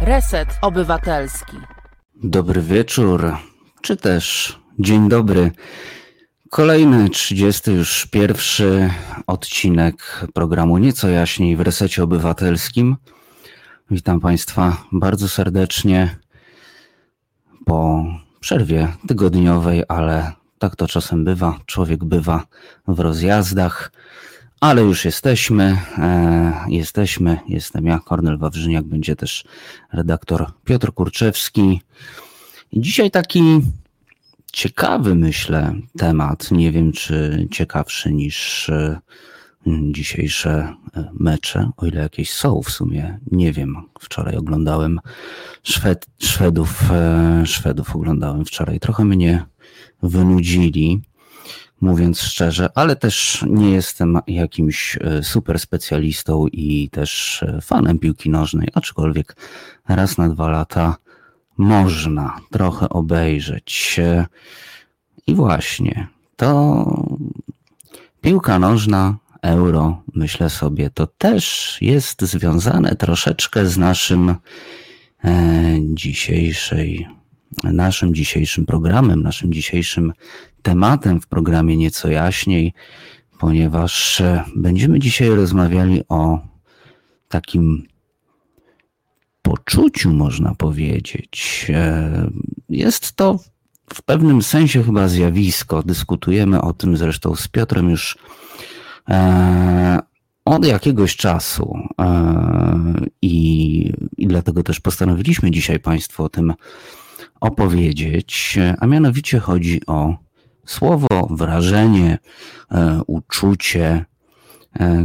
Reset Obywatelski. Dobry wieczór, czy też dzień dobry. Kolejny 30 już pierwszy odcinek programu Nieco Jaśniej w Resecie Obywatelskim. Witam Państwa bardzo serdecznie po przerwie tygodniowej, ale tak to czasem bywa. Człowiek bywa w rozjazdach, ale już jesteśmy. E, jesteśmy. Jestem ja, Kornel Wawrzyniak, będzie też redaktor Piotr Kurczewski. Dzisiaj taki ciekawy, myślę, temat. Nie wiem, czy ciekawszy niż e, dzisiejsze e, mecze, o ile jakieś są w sumie, nie wiem. Wczoraj oglądałem Szwed, Szwedów, Szwedów oglądałem wczoraj. Trochę mnie wynudzili, mówiąc szczerze, ale też nie jestem jakimś super specjalistą i też fanem piłki nożnej, aczkolwiek raz na dwa lata można trochę obejrzeć. I właśnie, to piłka nożna, euro, myślę sobie, to też jest związane troszeczkę z naszym e, dzisiejszej, naszym dzisiejszym programem, naszym dzisiejszym tematem w programie nieco jaśniej, ponieważ e, będziemy dzisiaj rozmawiali o takim poczuciu, można powiedzieć. E, jest to w pewnym sensie chyba zjawisko. Dyskutujemy o tym zresztą z Piotrem już e, od jakiegoś czasu i, i dlatego też postanowiliśmy dzisiaj Państwu o tym opowiedzieć, a mianowicie chodzi o słowo, wrażenie, uczucie,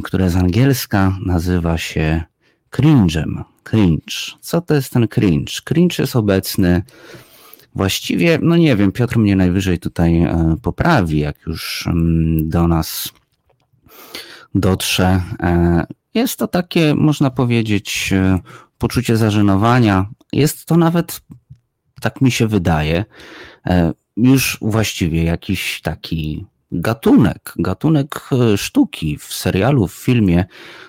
które z angielska nazywa się cringe'em cringe. Co to jest ten cringe? Cringe jest obecny właściwie, no nie wiem, Piotr mnie najwyżej tutaj e, poprawi, jak już mm, do nas dotrze. E, jest to takie, można powiedzieć, e, poczucie zażenowania. Jest to nawet, tak mi się wydaje, już właściwie jakiś taki gatunek, gatunek sztuki w serialu, w filmie.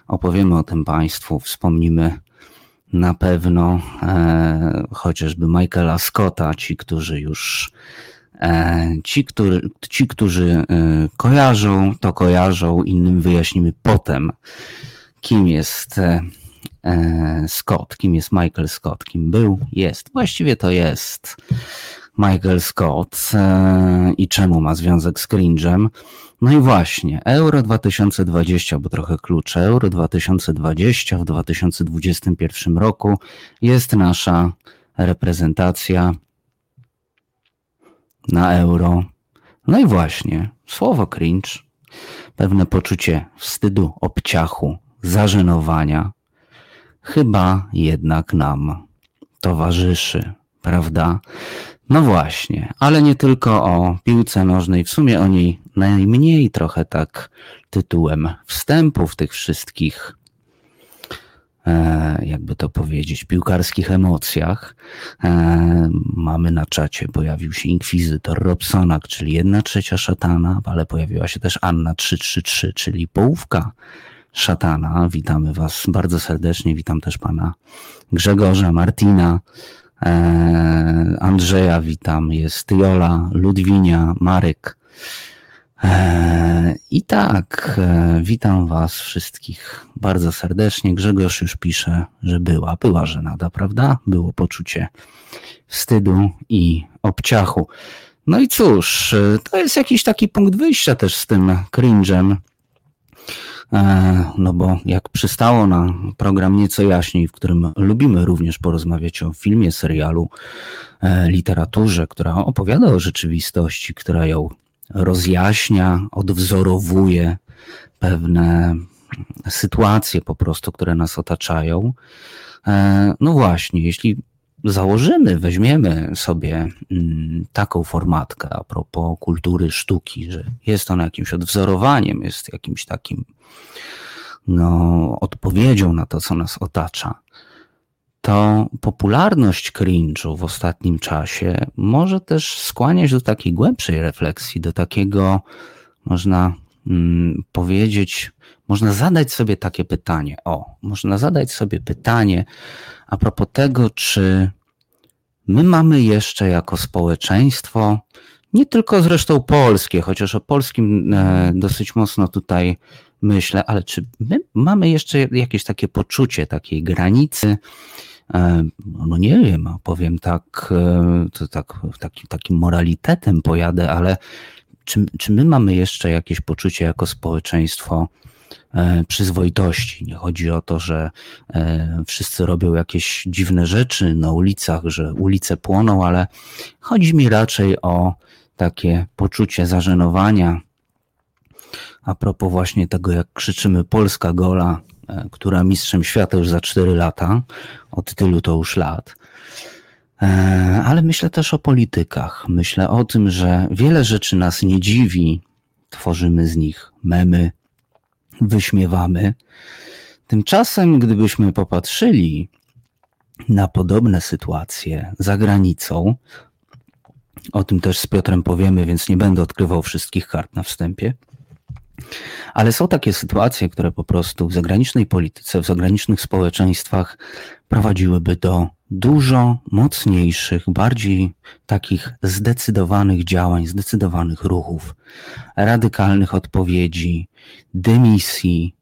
Opowiemy o tym Państwu, wspomnimy na pewno e, chociażby Michaela Scotta, ci, którzy już e, ci, który, ci, którzy e, kojarzą, to kojarzą, innym wyjaśnimy potem, kim jest e, e, Scott, kim jest Michael Scott, kim był, jest. Właściwie to jest Michael Scott e, i czemu ma związek z cringe'em. No i właśnie, Euro 2020, bo trochę klucze, Euro 2020 w 2021 roku jest nasza reprezentacja na Euro. No i właśnie, słowo cringe, pewne poczucie wstydu, obciachu, zażenowania, chyba jednak nam towarzyszy, prawda? No właśnie, ale nie tylko o piłce nożnej, w sumie o niej najmniej trochę tak tytułem wstępów tych wszystkich, e, jakby to powiedzieć, piłkarskich emocjach. E, mamy na czacie, pojawił się inkwizytor Robsonak, czyli jedna trzecia szatana, ale pojawiła się też Anna 333, czyli połówka szatana. Witamy Was bardzo serdecznie, witam też pana Grzegorza, Martina, Andrzeja witam, jest Jola, Ludwinia, Marek. E, I tak, e, witam Was wszystkich bardzo serdecznie. Grzegorz już pisze, że była, była żenada, prawda? Było poczucie wstydu i obciachu. No i cóż, to jest jakiś taki punkt wyjścia też z tym cringe'em, E, no bo jak przystało na program Nieco Jaśniej, w którym lubimy również porozmawiać o filmie, serialu, e, literaturze, która opowiada o rzeczywistości, która ją rozjaśnia, odwzorowuje pewne sytuacje po prostu, które nas otaczają. E, no właśnie, jeśli założymy, weźmiemy sobie mm, taką formatkę a propos kultury sztuki, że jest ona jakimś odwzorowaniem, jest jakimś takim no, odpowiedzią na to, co nas otacza, to popularność cringe'u w ostatnim czasie może też skłaniać do takiej głębszej refleksji, do takiego, można mm, powiedzieć, można zadać sobie takie pytanie. O, można zadać sobie pytanie a propos tego, czy my mamy jeszcze jako społeczeństwo, nie tylko zresztą polskie, chociaż o polskim e, dosyć mocno tutaj myślę, ale czy my mamy jeszcze jakieś takie poczucie takiej granicy? E, no nie wiem, powiem tak, e, to tak takim, takim moralitetem pojadę, ale czy, czy my mamy jeszcze jakieś poczucie jako społeczeństwo przyzwoitości? Nie chodzi o to, że wszyscy robią jakieś dziwne rzeczy na ulicach, że ulice płoną, ale chodzi mi raczej o takie poczucie zażenowania, a propos właśnie tego, jak krzyczymy Polska gola, e, która mistrzem świata już za 4 lata, od tylu to już lat. E, ale myślę też o politykach. Myślę o tym, że wiele rzeczy nas nie dziwi, tworzymy z nich memy, wyśmiewamy. Tymczasem, gdybyśmy popatrzyli na podobne sytuacje za granicą, o tym też z Piotrem powiemy, więc nie będę odkrywał wszystkich kart na wstępie. Ale są takie sytuacje, które po prostu w zagranicznej polityce, w zagranicznych społeczeństwach prowadziłyby do dużo mocniejszych, bardziej takich zdecydowanych działań, zdecydowanych ruchów, radykalnych odpowiedzi, dymisji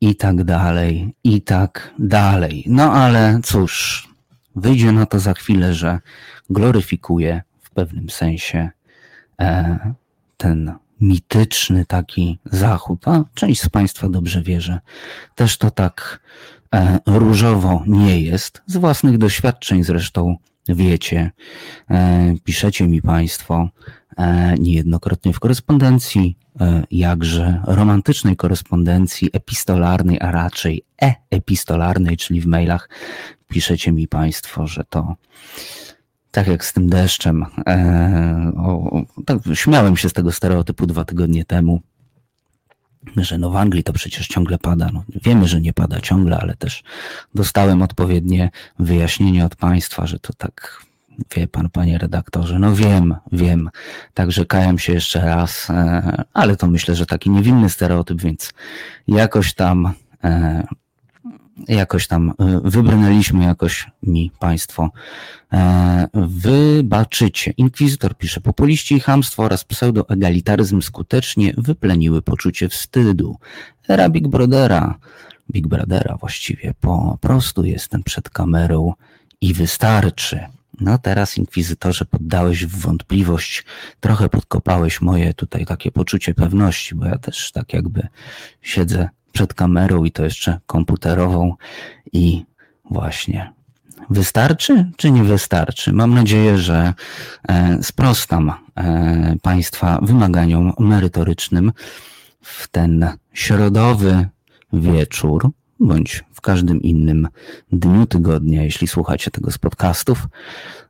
i tak dalej, i tak dalej. No ale cóż, wyjdzie na to za chwilę, że gloryfikuje w pewnym sensie e, ten mityczny taki zachód, a część z Państwa dobrze wie, że też to tak różowo nie jest. Z własnych doświadczeń zresztą wiecie, e, piszecie mi Państwo e, niejednokrotnie w korespondencji, e, jakże romantycznej korespondencji epistolarnej, a raczej e-epistolarnej, czyli w mailach, piszecie mi Państwo, że to tak jak z tym deszczem. E, o, tak, śmiałem się z tego stereotypu dwa tygodnie temu, że no w Anglii to przecież ciągle pada. No, wiemy, że nie pada ciągle, ale też dostałem odpowiednie wyjaśnienie od państwa, że to tak wie pan, panie redaktorze. No wiem, wiem. Także kajam się jeszcze raz, e, ale to myślę, że taki niewinny stereotyp, więc jakoś tam e, jakoś tam e, wybrnęliśmy, jakoś mi Państwo e, wybaczycie. Inkwizytor pisze, populiści i hamstwo oraz pseudoegalitaryzm skutecznie wypleniły poczucie wstydu. Era Big Brothera, Big Brothera właściwie, po prostu jestem przed kamerą i wystarczy. No teraz, inkwizytorze, poddałeś w wątpliwość, trochę podkopałeś moje tutaj takie poczucie pewności, bo ja też tak jakby siedzę przed kamerą i to jeszcze komputerową i właśnie Wystarczy czy nie wystarczy? Mam nadzieję, że e, sprostam e, Państwa wymaganiom merytorycznym w ten środowy wieczór, bądź w każdym innym dniu tygodnia, jeśli słuchacie tego z podcastów.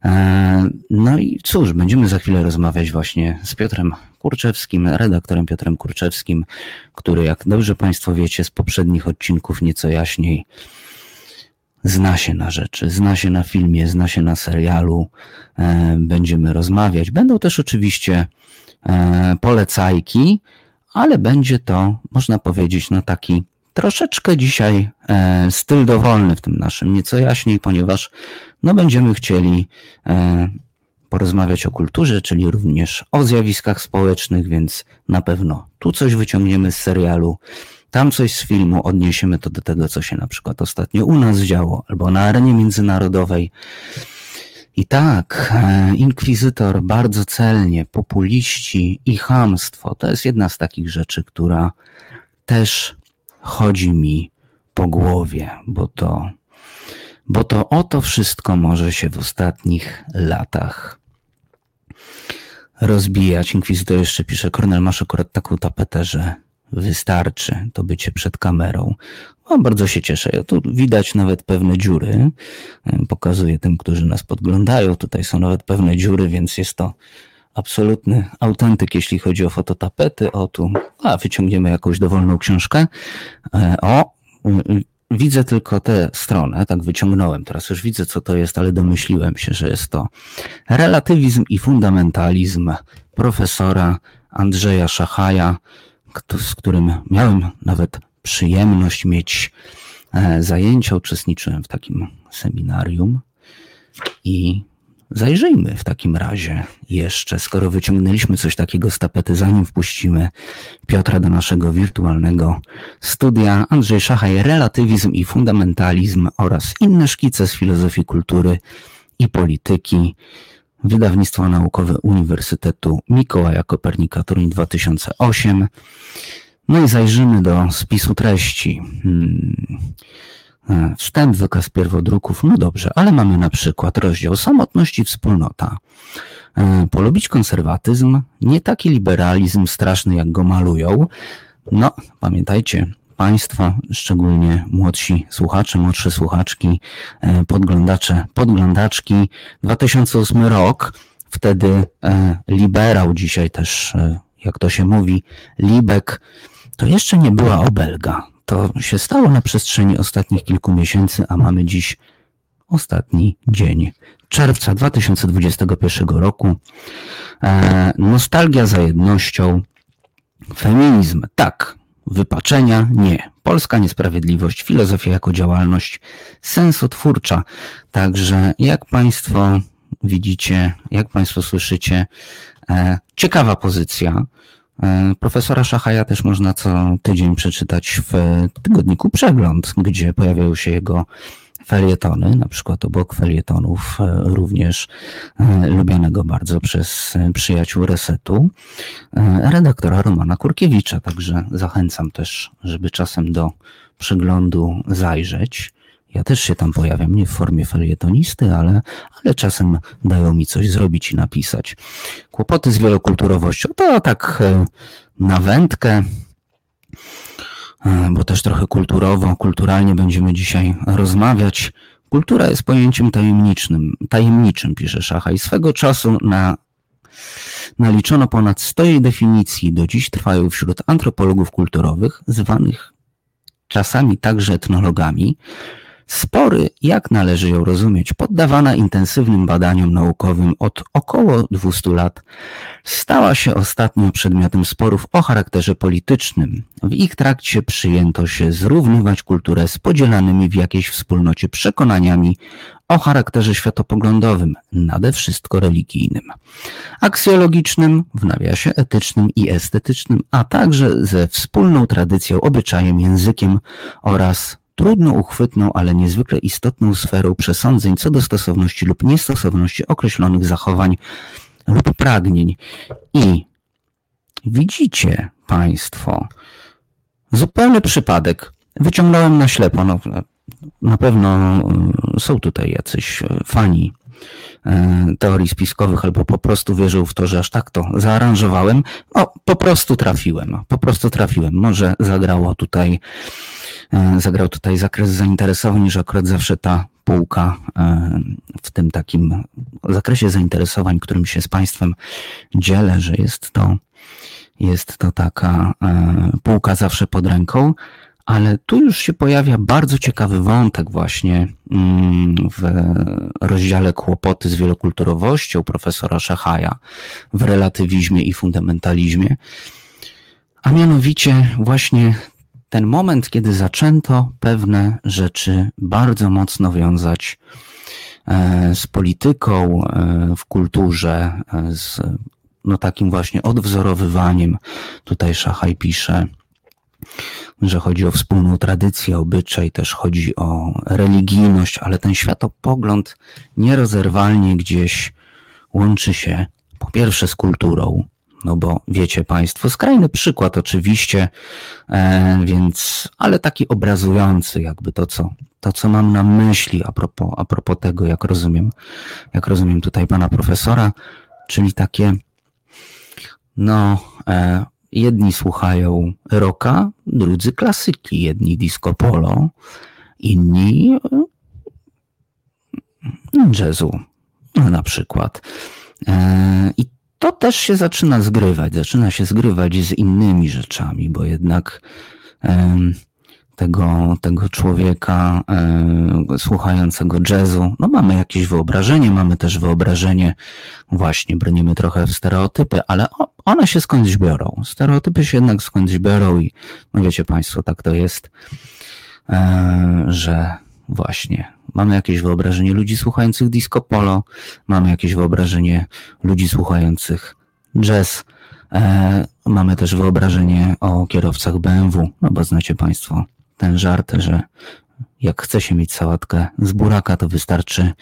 E, no i cóż, będziemy za chwilę rozmawiać właśnie z Piotrem Kurczewskim, redaktorem Piotrem Kurczewskim, który, jak dobrze Państwo wiecie z poprzednich odcinków nieco jaśniej, zna się na rzeczy, zna się na filmie, zna się na serialu. E, będziemy rozmawiać. Będą też oczywiście e, polecajki, ale będzie to, można powiedzieć, na taki troszeczkę dzisiaj e, styl dowolny w tym naszym, nieco jaśniej, ponieważ no będziemy chcieli porozmawiać o kulturze, czyli również o zjawiskach społecznych, więc na pewno tu coś wyciągniemy z serialu, tam coś z filmu, odniesiemy to do tego, co się na przykład ostatnio u nas działo, albo na arenie międzynarodowej. I tak, e, inkwizytor bardzo celnie, populiści i chamstwo to jest jedna z takich rzeczy, która też chodzi mi po głowie, bo to, bo to o to wszystko może się w ostatnich latach rozbijać. Inkwizytor jeszcze pisze, Kornel, masz akurat taką tapetę, że wystarczy to bycie przed kamerą. No, bardzo się cieszę. Tu widać nawet pewne dziury. Pokazuję tym, którzy nas podglądają. Tutaj są nawet pewne dziury, więc jest to absolutny autentyk, jeśli chodzi o fototapety. O tu, a wyciągniemy jakąś dowolną książkę. E, o, widzę tylko tę stronę, tak wyciągnąłem. Teraz już widzę, co to jest, ale domyśliłem się, że jest to relatywizm i fundamentalizm profesora Andrzeja Szachaja, z którym miałem nawet przyjemność mieć e, zajęcia, uczestniczyłem w takim seminarium i Zajrzyjmy w takim razie jeszcze, skoro wyciągnęliśmy coś takiego z tapety, zanim wpuścimy Piotra do naszego wirtualnego studia. Andrzej Szachaj, Relatywizm i Fundamentalizm oraz inne szkice z filozofii kultury i polityki. Wydawnictwo naukowe Uniwersytetu Mikołaja Kopernika Toruń 2008. No i zajrzymy do spisu treści. Hmm. E, wstęp, wykaz pierwodruków, no dobrze, ale mamy na przykład rozdział samotność i wspólnota. E, polubić konserwatyzm, nie taki liberalizm straszny, jak go malują. No, pamiętajcie, Państwa, szczególnie młodsi słuchacze, młodsze słuchaczki, e, podglądacze, podglądaczki, 2008 rok, wtedy liberał, dzisiaj też, jak to się mówi, libek, to jeszcze nie była obelga. To się stało na przestrzeni ostatnich kilku miesięcy, a mamy dziś ostatni dzień czerwca 2021 roku. E, nostalgia za jednością, feminizm tak, wypaczenia nie, polska niesprawiedliwość, filozofia jako działalność sensotwórcza. Także jak Państwo widzicie, jak Państwo słyszycie, e, ciekawa pozycja. E, profesora Szachaja też można co tydzień przeczytać w tygodniku Przegląd, gdzie pojawiają się jego felietony, na przykład obok felietonów e, również e, lubianego bardzo przez przyjaciół Resetu, redaktora Romana Kurkiewicza, także zachęcam też, żeby czasem do przeglądu zajrzeć. Ja też się tam pojawiam, nie w formie felietonisty, ale, ale czasem dają mi coś zrobić i napisać. Kłopoty z wielokulturowością to tak e, na wędkę, e, bo też trochę kulturowo, kulturalnie będziemy dzisiaj rozmawiać. Kultura jest pojęciem tajemniczym, tajemniczym, pisze Szacha, i swego czasu na, naliczono ponad 100 jej definicji. Do dziś trwają wśród antropologów kulturowych, zwanych czasami także etnologami, Spory, jak należy ją rozumieć, poddawana intensywnym badaniom naukowym od około 200 lat, stała się ostatnio przedmiotem sporów o charakterze politycznym. W ich trakcie przyjęto się zrównywać kulturę z podzielanymi w jakiejś wspólnocie przekonaniami o charakterze światopoglądowym, nade wszystko religijnym, aksjologicznym, w nawiasie etycznym i estetycznym, a także ze wspólną tradycją, obyczajem, językiem oraz trudno uchwytną, ale niezwykle istotną sferą przesądzeń co do stosowności lub niestosowności określonych zachowań lub pragnień. I widzicie Państwo, zupełny przypadek. Wyciągnąłem na ślepo. No, na pewno y, są tutaj jacyś fani y, teorii spiskowych albo po prostu wierzył w to, że aż tak to zaaranżowałem. No, po prostu trafiłem. Po prostu trafiłem. Może zagrało tutaj E, zagrał tutaj zakres zainteresowań, że akurat zawsze ta półka e, w tym takim zakresie zainteresowań, którym się z Państwem dzielę, że jest to, jest to taka e, półka zawsze pod ręką, ale tu już się pojawia bardzo ciekawy wątek właśnie mm, w rozdziale Kłopoty z wielokulturowością profesora Szachaja w relatywizmie i fundamentalizmie, a mianowicie właśnie ten moment, kiedy zaczęto pewne rzeczy bardzo mocno wiązać e, z polityką e, w kulturze, e, z no takim właśnie odwzorowywaniem. Tutaj Szachaj pisze, że chodzi o wspólną tradycję, obyczaj, też chodzi o religijność, ale ten światopogląd nierozerwalnie gdzieś łączy się po pierwsze z kulturą, no bo wiecie Państwo, skrajny przykład oczywiście, e, więc, ale taki obrazujący jakby to, co, to, co mam na myśli a propos, a propos tego, jak rozumiem, jak rozumiem tutaj pana profesora, czyli takie, no, e, jedni słuchają rocka, drudzy klasyki, jedni disco polo, inni e, jazzu na przykład. E, I to też się zaczyna zgrywać, zaczyna się zgrywać z innymi rzeczami, bo jednak tego, tego człowieka słuchającego jazzu. No mamy jakieś wyobrażenie, mamy też wyobrażenie, właśnie bronimy trochę w stereotypy, ale one się skądś biorą. Stereotypy się jednak skądś biorą i no wiecie Państwo, tak to jest, e, że właśnie mamy jakieś wyobrażenie ludzi słuchających disco polo, mamy jakieś wyobrażenie ludzi słuchających jazz, e, mamy też wyobrażenie o kierowcach BMW, no bo znacie Państwo ten żart, że jak chce się mieć sałatkę z buraka, to wystarczy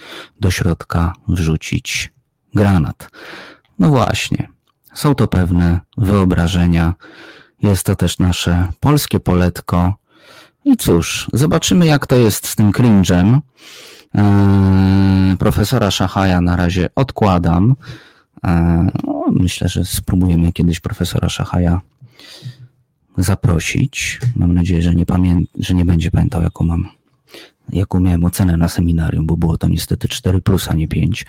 do środka wrzucić granat. No właśnie, są to pewne wyobrażenia. Jest to też nasze polskie poletko. I cóż, zobaczymy jak to jest z tym cringe'em. Eee, profesora Szachaja na razie odkładam. Eee, no, myślę, że spróbujemy kiedyś profesora Szachaja zaprosić. Mam nadzieję, że nie, pamię- że nie będzie pamiętał, jaką mam, jaką miałem ocenę na seminarium, bo było to niestety 4 plus, a nie 5.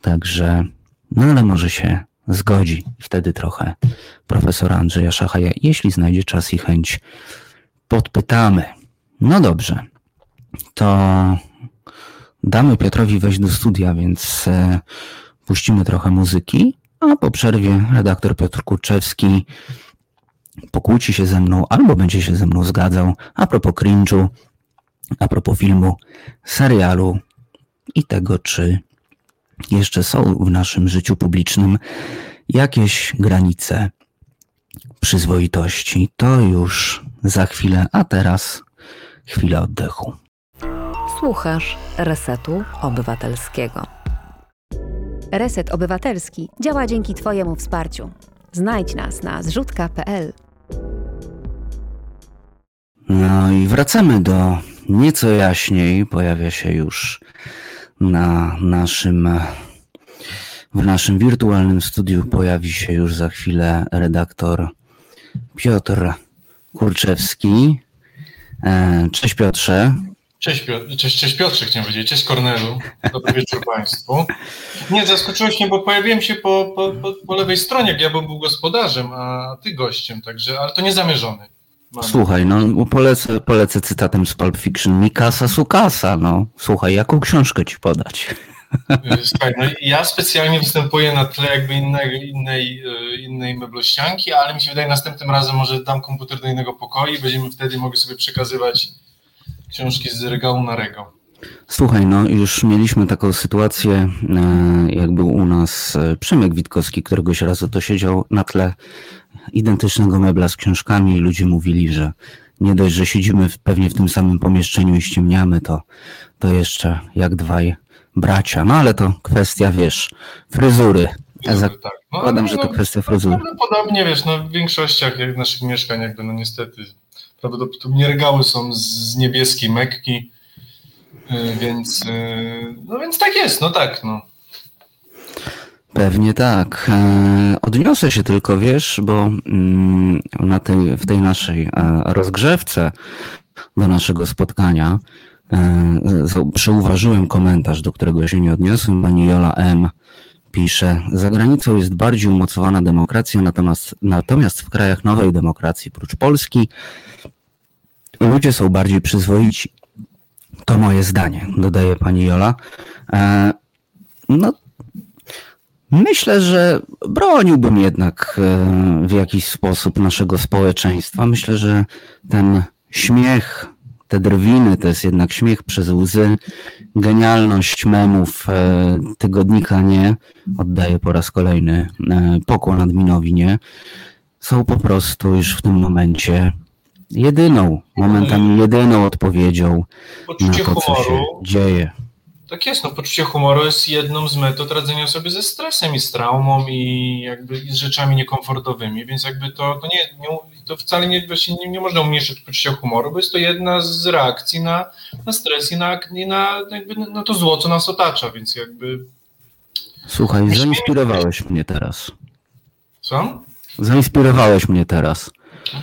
Także, no ale może się zgodzi. Wtedy trochę profesora Andrzeja Szachaja, jeśli znajdzie czas i chęć, podpytamy. No dobrze, to damy Piotrowi wejść do studia, więc e, puścimy trochę muzyki, a po przerwie redaktor Piotr Kurczewski pokłóci się ze mną albo będzie się ze mną zgadzał a propos cringe'u, a propos filmu, serialu i tego, czy jeszcze są w naszym życiu publicznym jakieś granice przyzwoitości. To już za chwilę, a teraz chwila oddechu. Słuchasz Resetu Obywatelskiego. Reset Obywatelski działa dzięki Twojemu wsparciu. Znajdź nas na zrzutka.pl. No i wracamy do nieco jaśniej. Pojawia się już na naszym, w naszym wirtualnym studiu pojawi się już za chwilę redaktor Piotr Kurczewski. E, cześć Piotrze. Cześć, Piotr, cześć, cześć Piotrze, chciałem powiedzieć. Cześć Kornelu. Dobry wieczór Państwu. Nie, zaskoczyłeś mnie, bo pojawiłem się po, po, po, po lewej stronie, jak ja bym był gospodarzem, a ty gościem, także, ale to niezamierzony. Słuchaj, no polecę, polecę cytatem z Pulp Fiction. Mikasa sukasa, no. Słuchaj, jaką książkę ci podać? Słuchaj, no ja specjalnie występuję na tle jakby innej, innej, innej meblościanki, ale mi się wydaje, następnym razem może dam komputer do innego pokoju i będziemy wtedy mogli sobie przekazywać książki z regału na regał. Słuchaj, no już mieliśmy taką sytuację, jak był u nas Przemek Witkowski, któregoś razu to siedział na tle identycznego mebla z książkami i ludzie mówili, że nie dość, że siedzimy w, pewnie w tym samym pomieszczeniu i ściemniamy, to, to jeszcze jak dwaj bracia. No ale to kwestia, wiesz, fryzury. Ja zakładam, tak. no, no, że to no, kwestia fryzury. Prawdopodobnie, wiesz, no w większościach naszych mieszkań jakby, no niestety, prawdopodobnie regały są z niebieskiej Mekki, więc, no więc tak jest, no tak, no. Pewnie tak. Odniosę się tylko, wiesz, bo na tej, w tej naszej rozgrzewce do naszego spotkania przeuważyłem komentarz, do którego się nie odniosłem. Pani Jola M. pisze, za granicą jest bardziej umocowana demokracja, natomiast, natomiast w krajach nowej demokracji, prócz Polski, ludzie są bardziej przyzwoici. To moje zdanie, dodaje pani Jola. No, Myślę, że broniłbym jednak e, w jakiś sposób naszego społeczeństwa. Myślę, że ten śmiech, te drwiny to jest jednak śmiech przez łzy. Genialność memów e, tygodnika nie, oddaję po raz kolejny e, pokłon adminowi nie, są po prostu już w tym momencie jedyną, momentami jedyną odpowiedzią na to, co się dzieje. Tak jest, no poczucie humoru jest jedną z metod radzenia sobie ze stresem i z traumą i jakby i z rzeczami niekomfortowymi, więc jakby to, to, nie, nie, to wcale nie, właśnie nie, nie można umniejszyć poczucia humoru, bo jest to jedna z reakcji na, na stres i na, i na, jakby na to zło, co nas otacza, więc jakby... Słuchaj, zainspirowałeś mnie teraz. Co? Zainspirowałeś mnie teraz.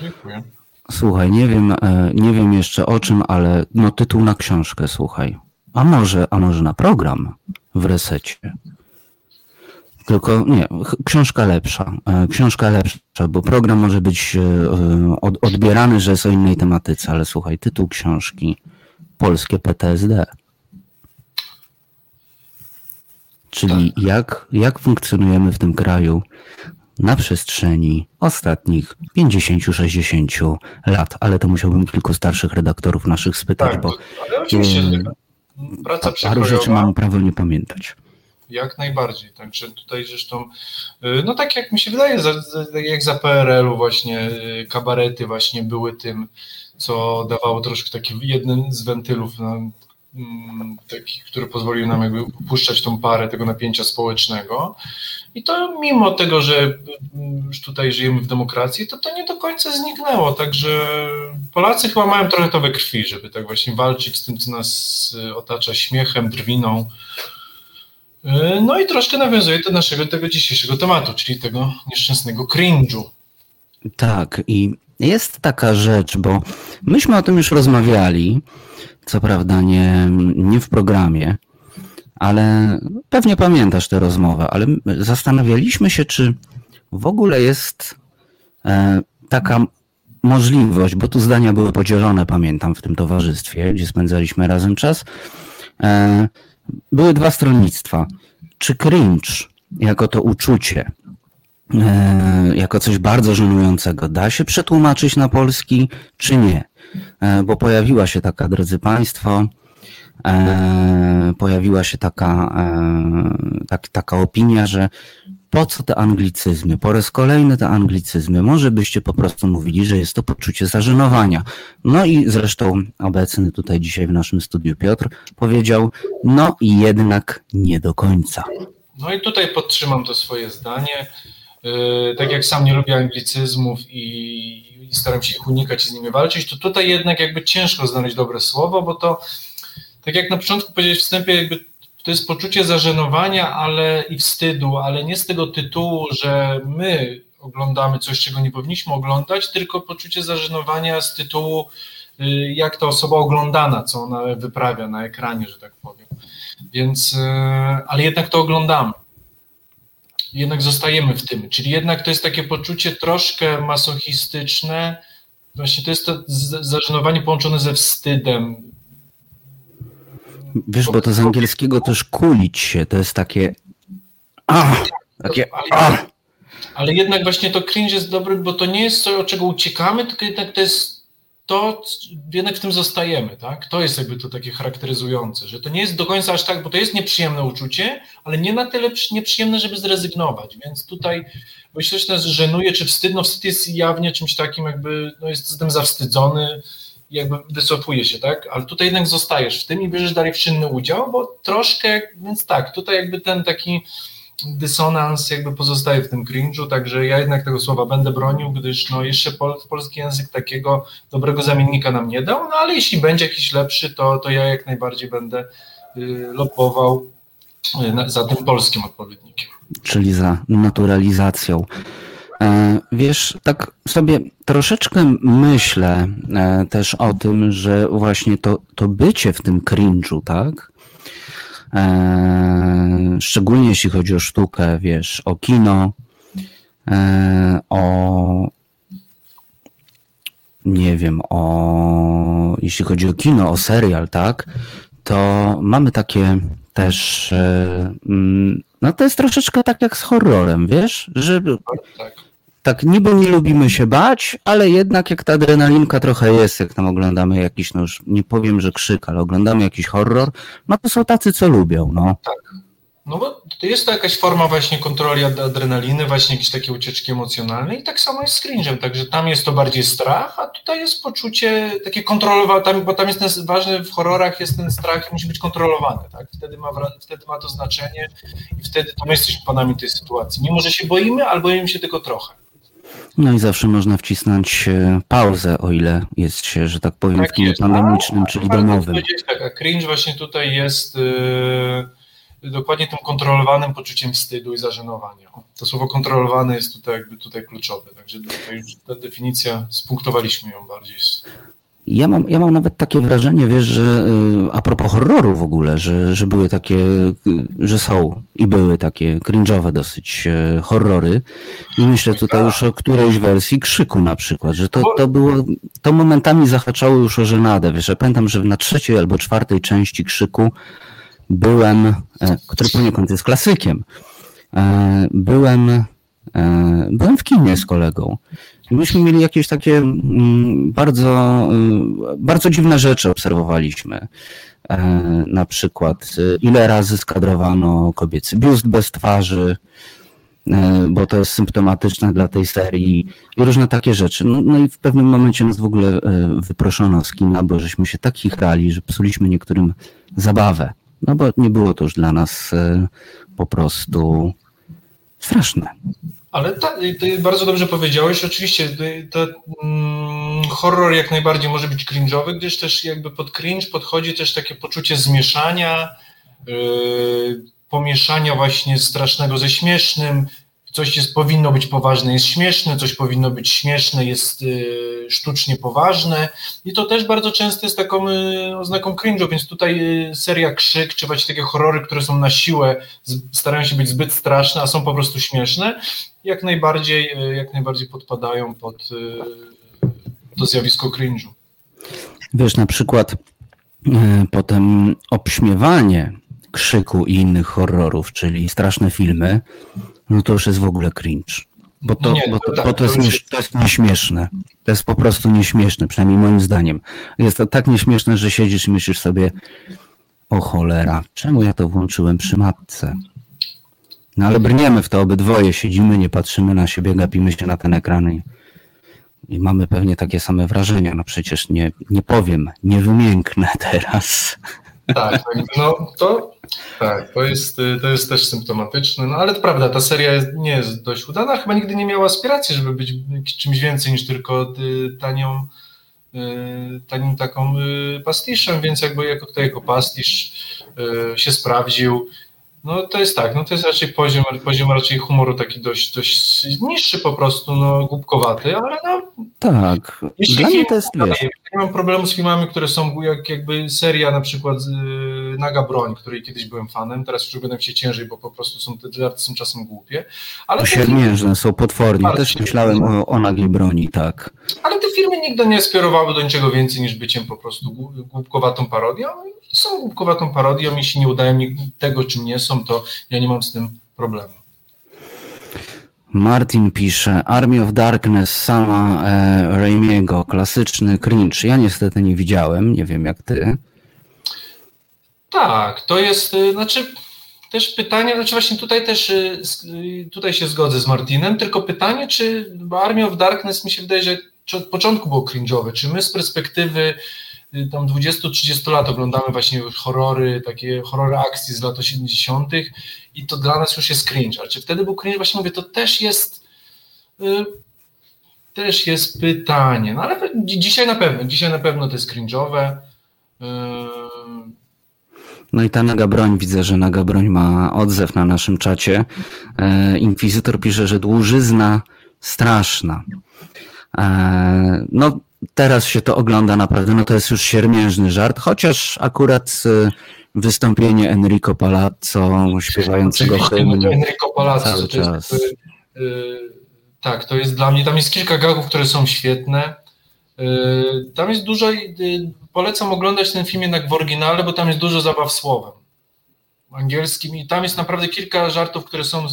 Dziękuję. Słuchaj, nie wiem, e, nie wiem jeszcze o czym, ale no tytuł na książkę, słuchaj. A może, a może na program w resecie? Tylko nie, książka lepsza. E, książka lepsza, bo program może być e, odbierany, że jest o innej tematyce, ale słuchaj, tytuł książki Polskie PTSD. Czyli tak. jak, jak funkcjonujemy w tym kraju na przestrzeni ostatnich 50-60 lat, ale to musiałbym kilku starszych redaktorów naszych spytać, tak, bo ale oczywiście, praca paru rzeczy mam prawo nie pamiętać. Jak najbardziej. Także tutaj zresztą, y, no tak jak mi się wydaje, jak za PRL-u właśnie y, kabarety właśnie były tym, co dawało troszkę taki jeden z wentylów mm, taki, który pozwolił nam jakby puszczać tą parę tego napięcia społecznego. I to mimo tego, że mm, już tutaj żyjemy w demokracji, to to nie do końca zniknęło. Także Polacy chyba mają trochę to we krwi, żeby tak właśnie walczyć z tym, co nas y, otacza śmiechem, drwiną. Y, no i troszkę nawiązuje do naszego tego dzisiejszego tematu, czyli tego nieszczęsnego cringe'u. Tak, i jest taka rzecz, bo myśmy o tym już rozmawiali, co prawda nie, nie w programie, ale pewnie pamiętasz tę rozmowę, ale zastanawialiśmy się, czy w ogóle jest e, taka możliwość, bo tu zdania były podzielone, pamiętam, w tym towarzystwie, gdzie spędzaliśmy razem czas. E, były dwa stronnictwa. Czy cringe, jako to uczucie, jako coś bardzo żenującego, da się przetłumaczyć na polski, czy nie? Bo pojawiła się taka, drodzy Państwo, e, pojawiła się taka, e, tak, taka opinia, że po co te anglicyzmy? Po raz kolejny te anglicyzmy. Może byście po prostu mówili, że jest to poczucie zażenowania. No i zresztą obecny tutaj dzisiaj w naszym studiu Piotr powiedział, no i jednak nie do końca. No i tutaj podtrzymam to swoje zdanie. Yy, tak jak sam nie lubię anglicyzmów i, staram się ich unikać i z nimi walczyć, to tutaj jednak jakby ciężko znaleźć dobre słowo, bo to tak jak na początku powiedziałeś w wstępie, jakby to jest poczucie zażenowania ale i wstydu, ale nie z tego tytułu, że my oglądamy coś, czego nie powinniśmy oglądać, tylko poczucie zażenowania z tytułu, y, jak ta osoba oglądana, co ona wyprawia na ekranie, że tak powiem. Więc, y, ale jednak to oglądamy. Jednak zostajemy w tym. Czyli jednak to jest takie poczucie troszkę masochistyczne. Właśnie to jest to zażenowanie połączone ze wstydem, Wiesz, bo to z angielskiego też kulić się, to jest takie. Ah, takie ah. Ale jednak właśnie to cringe jest dobry, bo to nie jest coś, od czego uciekamy, tylko jednak to jest to, jednak w tym zostajemy, tak? To jest jakby to takie charakteryzujące, że to nie jest do końca aż tak, bo to jest nieprzyjemne uczucie, ale nie na tyle nieprzyjemne, żeby zrezygnować, więc tutaj, jeśli coś nas żenuje, czy wstyd, no wstyd jest jawnie czymś takim jakby, no jest z tym zawstydzony, jakby wycofuje się, tak? Ale tutaj jednak zostajesz w tym i bierzesz dalej w czynny udział, bo troszkę, więc tak, tutaj jakby ten taki dysonans jakby pozostaje w tym cringe'u, także ja jednak tego słowa będę bronił, gdyż no jeszcze pol, polski język takiego dobrego zamiennika nam nie dał, no ale jeśli będzie jakiś lepszy, to, to ja jak najbardziej będę y, lopował y, za tym polskim odpowiednikiem. Czyli za naturalizacją. E, wiesz, tak sobie troszeczkę myślę e, też o tym, że właśnie to, to bycie w tym cringe'u, tak? E, szczególnie jeśli chodzi o sztukę, wiesz, o kino, o nie wiem, o jeśli chodzi o kino, o serial, tak? To mamy takie też mm, no to jest troszeczkę tak jak z horrorem, wiesz, że tak, tak tak niby nie lubimy się bać, ale jednak jak ta adrenalinka trochę jest, jak tam oglądamy jakiś, no już nie powiem, że krzyk, ale oglądamy jakiś horror, no to są tacy, co lubią, no. Tak. No bo jest to jakaś forma właśnie kontroli adrenaliny, właśnie jakieś takie ucieczki emocjonalne i tak samo jest z cringe'em, także tam jest to bardziej strach, a tutaj jest poczucie takie kontrolowane, bo tam jest ten, ważny w horrorach jest ten strach, musi być kontrolowany, tak? Wtedy ma, wtedy ma to znaczenie i wtedy to my jesteśmy panami tej sytuacji. Mimo, że się boimy, albo boimy się tylko trochę. No i zawsze można wcisnąć e, pauzę, o ile jest się, że tak powiem, tak w kinie pandemicznym, czyli domowym. Tak, a cringe właśnie tutaj jest yy, dokładnie tym kontrolowanym poczuciem wstydu i zażenowania. To słowo kontrolowane jest tutaj jakby tutaj kluczowe, także tutaj już ta definicja, spunktowaliśmy ją bardziej. Ja mam, ja mam nawet takie wrażenie, wiesz, że y, a propos horroru w ogóle, że, że były takie, y, że są i były takie cringe'owe dosyć y, horrory. I myślę tutaj już o którejś wersji krzyku na przykład, że to, to było, to momentami zahaczało już o żenadę. Wiesz, ja pamiętam, że na trzeciej albo czwartej części krzyku byłem, e, który poniekąd jest klasykiem, e, byłem, e, byłem w kinie z kolegą. Myśmy mieli jakieś takie mm, bardzo, bardzo dziwne rzeczy obserwowaliśmy. Na przykład ile razy skadrowano kobiecy biust bez twarzy, bo to jest symptomatyczne dla tej serii i różne takie rzeczy. No, no, i w pewnym momencie nas w ogóle wyproszono z kina, bo żeśmy się tak chichrali, że psuliśmy niektórym zabawę. No bo nie było to już dla nas e, po prostu straszne. Ale ta, ty bardzo dobrze powiedziałeś. Oczywiście to, mm, horror jak najbardziej może być cringe'owy, gdyż też jakby pod cringe podchodzi też takie poczucie zmieszania, yy, pomieszania właśnie strasznego ze śmiesznym, coś jest, powinno być poważne, jest śmieszne, coś powinno być śmieszne, jest y, sztucznie poważne i to też bardzo często jest taką y, oznaką cringe'u, więc tutaj y, seria Krzyk, czy właśnie takie horrory, które są na siłę, z, starają się być zbyt straszne, a są po prostu śmieszne, jak najbardziej, y, jak najbardziej podpadają pod y, to zjawisko cringe'u. Wiesz, na przykład y, potem obśmiewanie krzyku i innych horrorów, czyli straszne filmy, no to już jest w ogóle cringe. Bo to, nie, bo to, tak, bo to, jest, to jest nieśmieszne. To jest po prostu nieśmieszne, przynajmniej moim zdaniem. Jest to tak nieśmieszne, że siedzisz i myślisz sobie, o cholera, czemu ja to włączyłem przy matce? No ale brniemy w to obydwoje, siedzimy, nie patrzymy na siebie, gapimy się na ten ekran i, i mamy pewnie takie same wrażenia. No przecież nie, nie powiem, nie wymięknę teraz. Tak, no to tak, to jest, to jest też symptomatyczne, no ale to prawda, ta seria jest, nie jest dość udana, chyba nigdy nie miała aspiracji, żeby być czymś więcej niż tylko y, tanią, y, tanim taką y, pastiszem, więc jakby jako tutaj jako pastisz się sprawdził. No to jest tak, no to jest raczej poziom, poziom raczej humoru taki dość, dość niższy po prostu, no głupkowaty, ale no... Tak, dla mnie to jest, wiesz... Nie mam problemu z filmami, które są jak, jakby seria na przykład y, Naga Broń, której kiedyś byłem fanem, teraz już będę się ciężej, bo po prostu są te żarty są czasem głupie. Ale Siermiężne są potwornie, też myślałem o, o Nagiej Broni, tak. Ale te filmy nigdy nie skierowały do niczego więcej niż byciem po prostu głupkowatą parodią są głupkowatą parodią, jeśli nie udają mi tego, czym nie są, to ja nie mam z tym problemu. Martin pisze, Army of Darkness sama e, Raimiego, klasyczny cringe. Ja niestety nie widziałem, nie wiem jak ty. Tak, to jest, y, znaczy też pytanie, znaczy właśnie tutaj też y, y, tutaj się zgodzę z Martinem, tylko pytanie, czy Army of Darkness mi się wydaje, że od początku było cringe'owe, czy my z perspektywy tam 20-30 lat oglądamy właśnie horrory, takie horrory akcji z lat 80. i to dla nas już jest cringe. Ale czy wtedy był cringe? Właśnie mówię, to też jest y, też jest pytanie. No ale dzisiaj na pewno, dzisiaj na pewno to jest cringe'owe. Y, no i ta naga broń, widzę, że naga broń ma odzew na naszym czacie. E, Inkwizytor pisze, że dłużyzna straszna. E, no, teraz się to ogląda naprawdę, no to jest już siermiężny żart, chociaż akurat y, wystąpienie Enrico Palazzo śpiewającego hymn. Enrico Palazzo to jest, y, y, tak, to jest dla mnie, tam jest kilka gagów, które są świetne. Tam jest dużo, polecam oglądać ten film jednak w oryginale, bo tam jest dużo zabaw słowem angielskim i tam jest naprawdę kilka żartów, które są,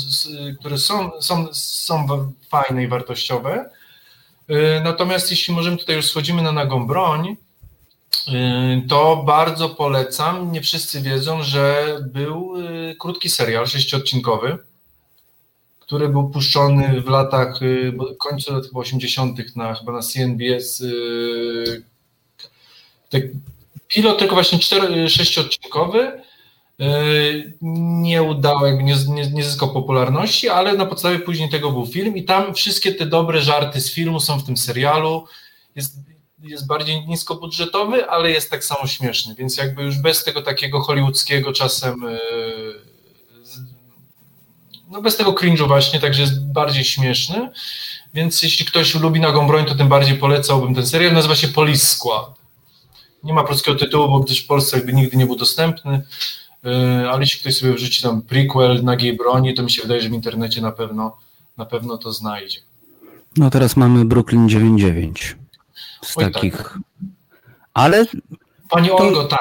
które są, są, są fajne i wartościowe. Y, natomiast jeśli możemy tutaj już schodzimy na nagą broń, y, to bardzo polecam. Nie wszyscy wiedzą, że był y, krótki serial sześciodcinkowy, który był puszczony w latach, końcu lat 80. na chyba na CNBS. Pilot tylko właśnie cztery, sześciodcinkowy nie udało, nie, nie, nie zyskał popularności, ale na podstawie później tego był film i tam wszystkie te dobre żarty z filmu są w tym serialu. Jest, jest bardziej niskobudżetowy, ale jest tak samo śmieszny, więc jakby już bez tego takiego hollywoodzkiego czasem e, no bez tego cringe'u właśnie, także jest bardziej śmieszny, więc jeśli ktoś lubi Nagą Broń, to tym bardziej polecałbym ten serial, nazywa się Police Squad. Nie ma polskiego tytułu, bo gdyż w Polsce jakby nigdy nie był dostępny, ale jeśli ktoś sobie wrzuci tam prequel Nagiej Broni, to mi się wydaje, że w internecie na pewno, na pewno to znajdzie. No teraz mamy Brooklyn 99 z Oj, tak. takich. Ale Pani To- Olgo, tak.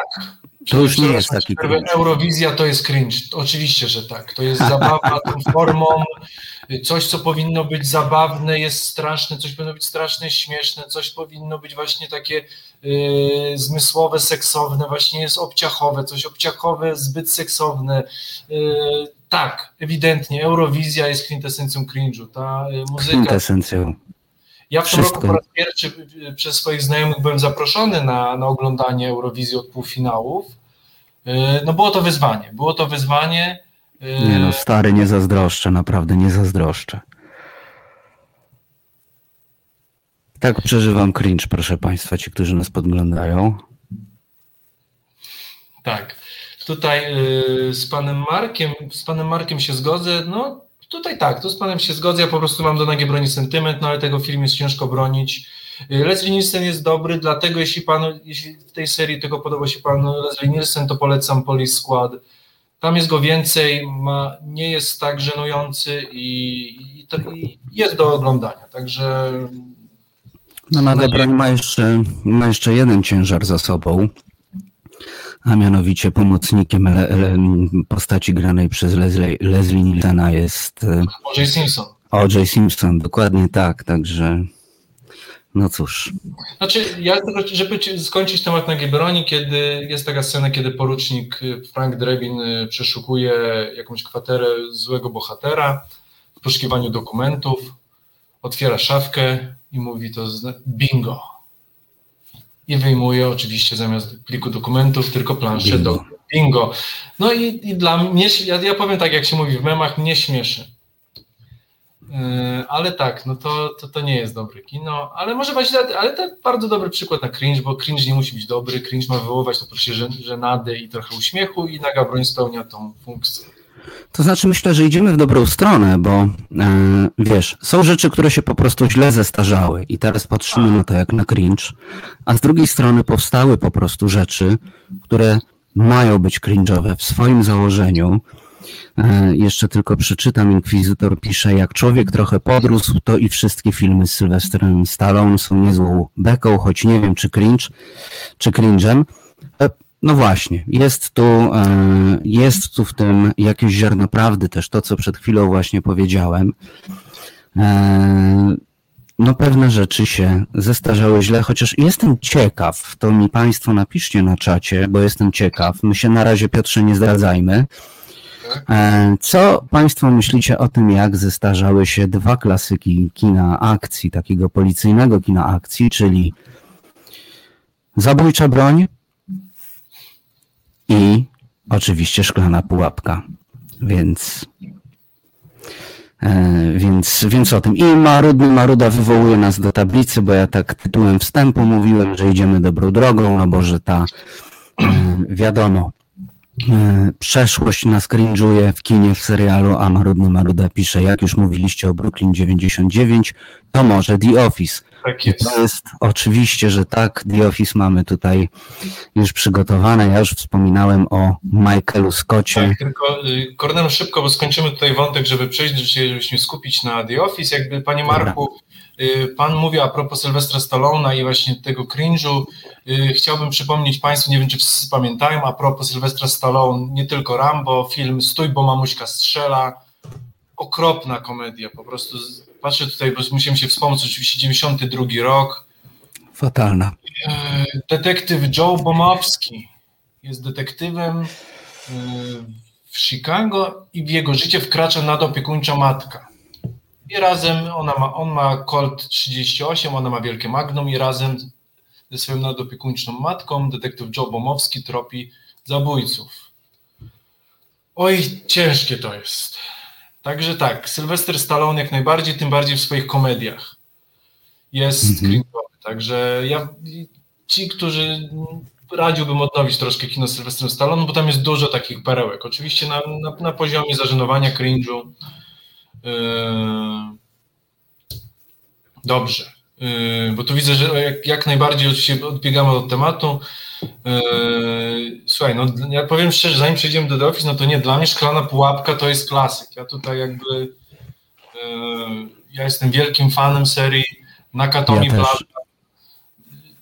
to już nie jest taki cringe. Eurowizja to jest cringe. Oczywiście, że tak. To jest zabawa tą formą. Coś, co powinno być zabawne, jest straszne, coś powinno być straszne, śmieszne, coś powinno być właśnie takie yy, zmysłowe, seksowne, właśnie jest obciachowe, coś obciachowe, zbyt seksowne. Yy, tak, ewidentnie, Eurowizja jest kwintesencją cringe'u. Ta yy, muzyka kwintesencją. ja w tym Wszystko. roku po raz pierwszy y, przez swoich znajomych byłem zaproszony na, na oglądanie Eurowizji od półfinałów. Y, No było to wyzwanie. Było to wyzwanie. y, Nie no, stary, nie zazdroszczę, naprawdę nie zazdroszczę. Tak przeżywam cringe, proszę Państwa, ci, którzy nas podglądają. Tak. Tutaj y, z panem Markiem, z panem Markiem się zgodzę. No tutaj tak, tu z panem się zgodzę. Ja po prostu mam do Nagie broni sentyment, no ale tego film jest ciężko bronić. Y, Leslie Nielsen jest dobry, dlatego jeśli panu, jeśli w tej serii tego podoba się panu Leslie Nielsen, to polecam Police Squad. Tam jest go więcej, ma, nie jest tak żenujący i, i, to, i jest do oglądania. Także No Naga Broń ma jeszcze, ma jeszcze jeden ciężar za sobą, a mianowicie pomocnikiem le, le, postaci granej przez Leslie, Leslie Nielsena jest e, może Simpson. O.J. Simpson, dokładnie tak, także no cóż. Znaczy, ja żeby skończyć temat na Broni, kiedy jest taka scena, kiedy porucznik y, Frank Drebin y, przeszukuje jakąś kwaterę złego bohatera w poszukiwaniu dokumentów, otwiera szafkę i mówi to zna- bingo. I wyjmuje oczywiście zamiast pliku dokumentów tylko planszę Bingo. do bingo. No i, i dla mnie, ja, ja powiem tak, jak się mówi w memach, mnie śmieszy. Yy, Ale tak, no to, to, to nie jest dobre kino, ale może być, ale to bardzo dobry przykład na cringe, bo cringe nie musi być dobry, cringe ma wywoływać to poczucie żen- żenady i trochę uśmiechu i Naga Broń spełnia tą funkcję. To znaczy myślę, że idziemy w dobrą stronę, bo e, wiesz, są rzeczy, które się po prostu źle zestarzały i teraz patrzymy na to jak na cringe, a z drugiej strony powstały po prostu rzeczy, które mają być cringe'owe w swoim założeniu. E, jeszcze tylko przeczytam, Inkwizytor pisze, jak człowiek trochę podrósł, to i wszystkie filmy z Sylwestrem Stallone są niezłą beką, choć nie wiem czy cringe, czy cringe'em. No właśnie, jest tu, e, jest tu w tym jakieś ziarno prawdy też, to co przed chwilą właśnie powiedziałem. E, No pewne rzeczy się zestarzały źle, chociaż jestem ciekaw, to mi Państwo napiszcie na czacie, bo jestem ciekaw. My się na razie Piotrze nie zdradzajmy. E, Co Państwo myślicie o tym, jak zestarzały się dwa klasyki kina akcji, takiego policyjnego kina akcji, czyli Zabójcza broń i oczywiście Szklana pułapka. Więc E, Więc, więc o tym. I Marudny Maruda wywołuje nas do tablicy, bo ja tak tytułem wstępu mówiłem, że idziemy dobrą drogą, no bo że ta, e, wiadomo, e, przeszłość nas cringe'uje w kinie, w serialu, a Marudny Maruda pisze, jak już mówiliście o Brooklyn 99, to może The Office. Tak jest. to jest oczywiście, że tak, The Office mamy tutaj już przygotowane. Ja już wspominałem o Michaelu Scotcie. Tak, tylko y, Kornel szybko, bo skończymy tutaj wątek, żeby przejść, żeby się skupić na The Office. Jakby Panie Dobra. Marku, y, Pan mówi a propos Sylwestra Stallona i właśnie tego cringe'u. Y, Chciałbym przypomnieć Państwu, nie wiem czy wszyscy pamiętają, a propos Sylwestra Stallone, nie tylko Rambo, film Stój, bo mamuśka strzela. Okropna komedia, po prostu. Patrzę tutaj, bo musimy się wspomnieć, oczywiście 92 rok. Fatalna. E, Detektyw Joe Bomowski jest detektywem e, w Chicago i w jego życie wkracza nadopiekuńcza matka. I razem ona ma, on ma Colt 38, ona ma wielkie Magnum i razem ze swoją nadopiekuńczą matką detektyw Joe Bomowski tropi zabójców. Oj, ciężkie to jest. Także tak, Sylwester Stallone jak najbardziej, tym bardziej w swoich komediach jest Mhm. cringe'owy. Także ja, ci, którzy radziłbym odnowić troszkę kino z Sylwestrem Stallone, bo tam jest dużo takich perełek. Oczywiście na, na, na poziomie zażenowania, cringe'u. Yy... Dobrze. Yy, bo tu widzę, że jak, jak najbardziej oczywiście odbiegamy od tematu. Yy, słuchaj, no ja powiem szczerze, zanim przejdziemy do The Office, no to nie, dla mnie Szklana Pułapka to jest klasyk. Ja tutaj jakby, yy, ja jestem wielkim fanem serii Nakatomi Ja też.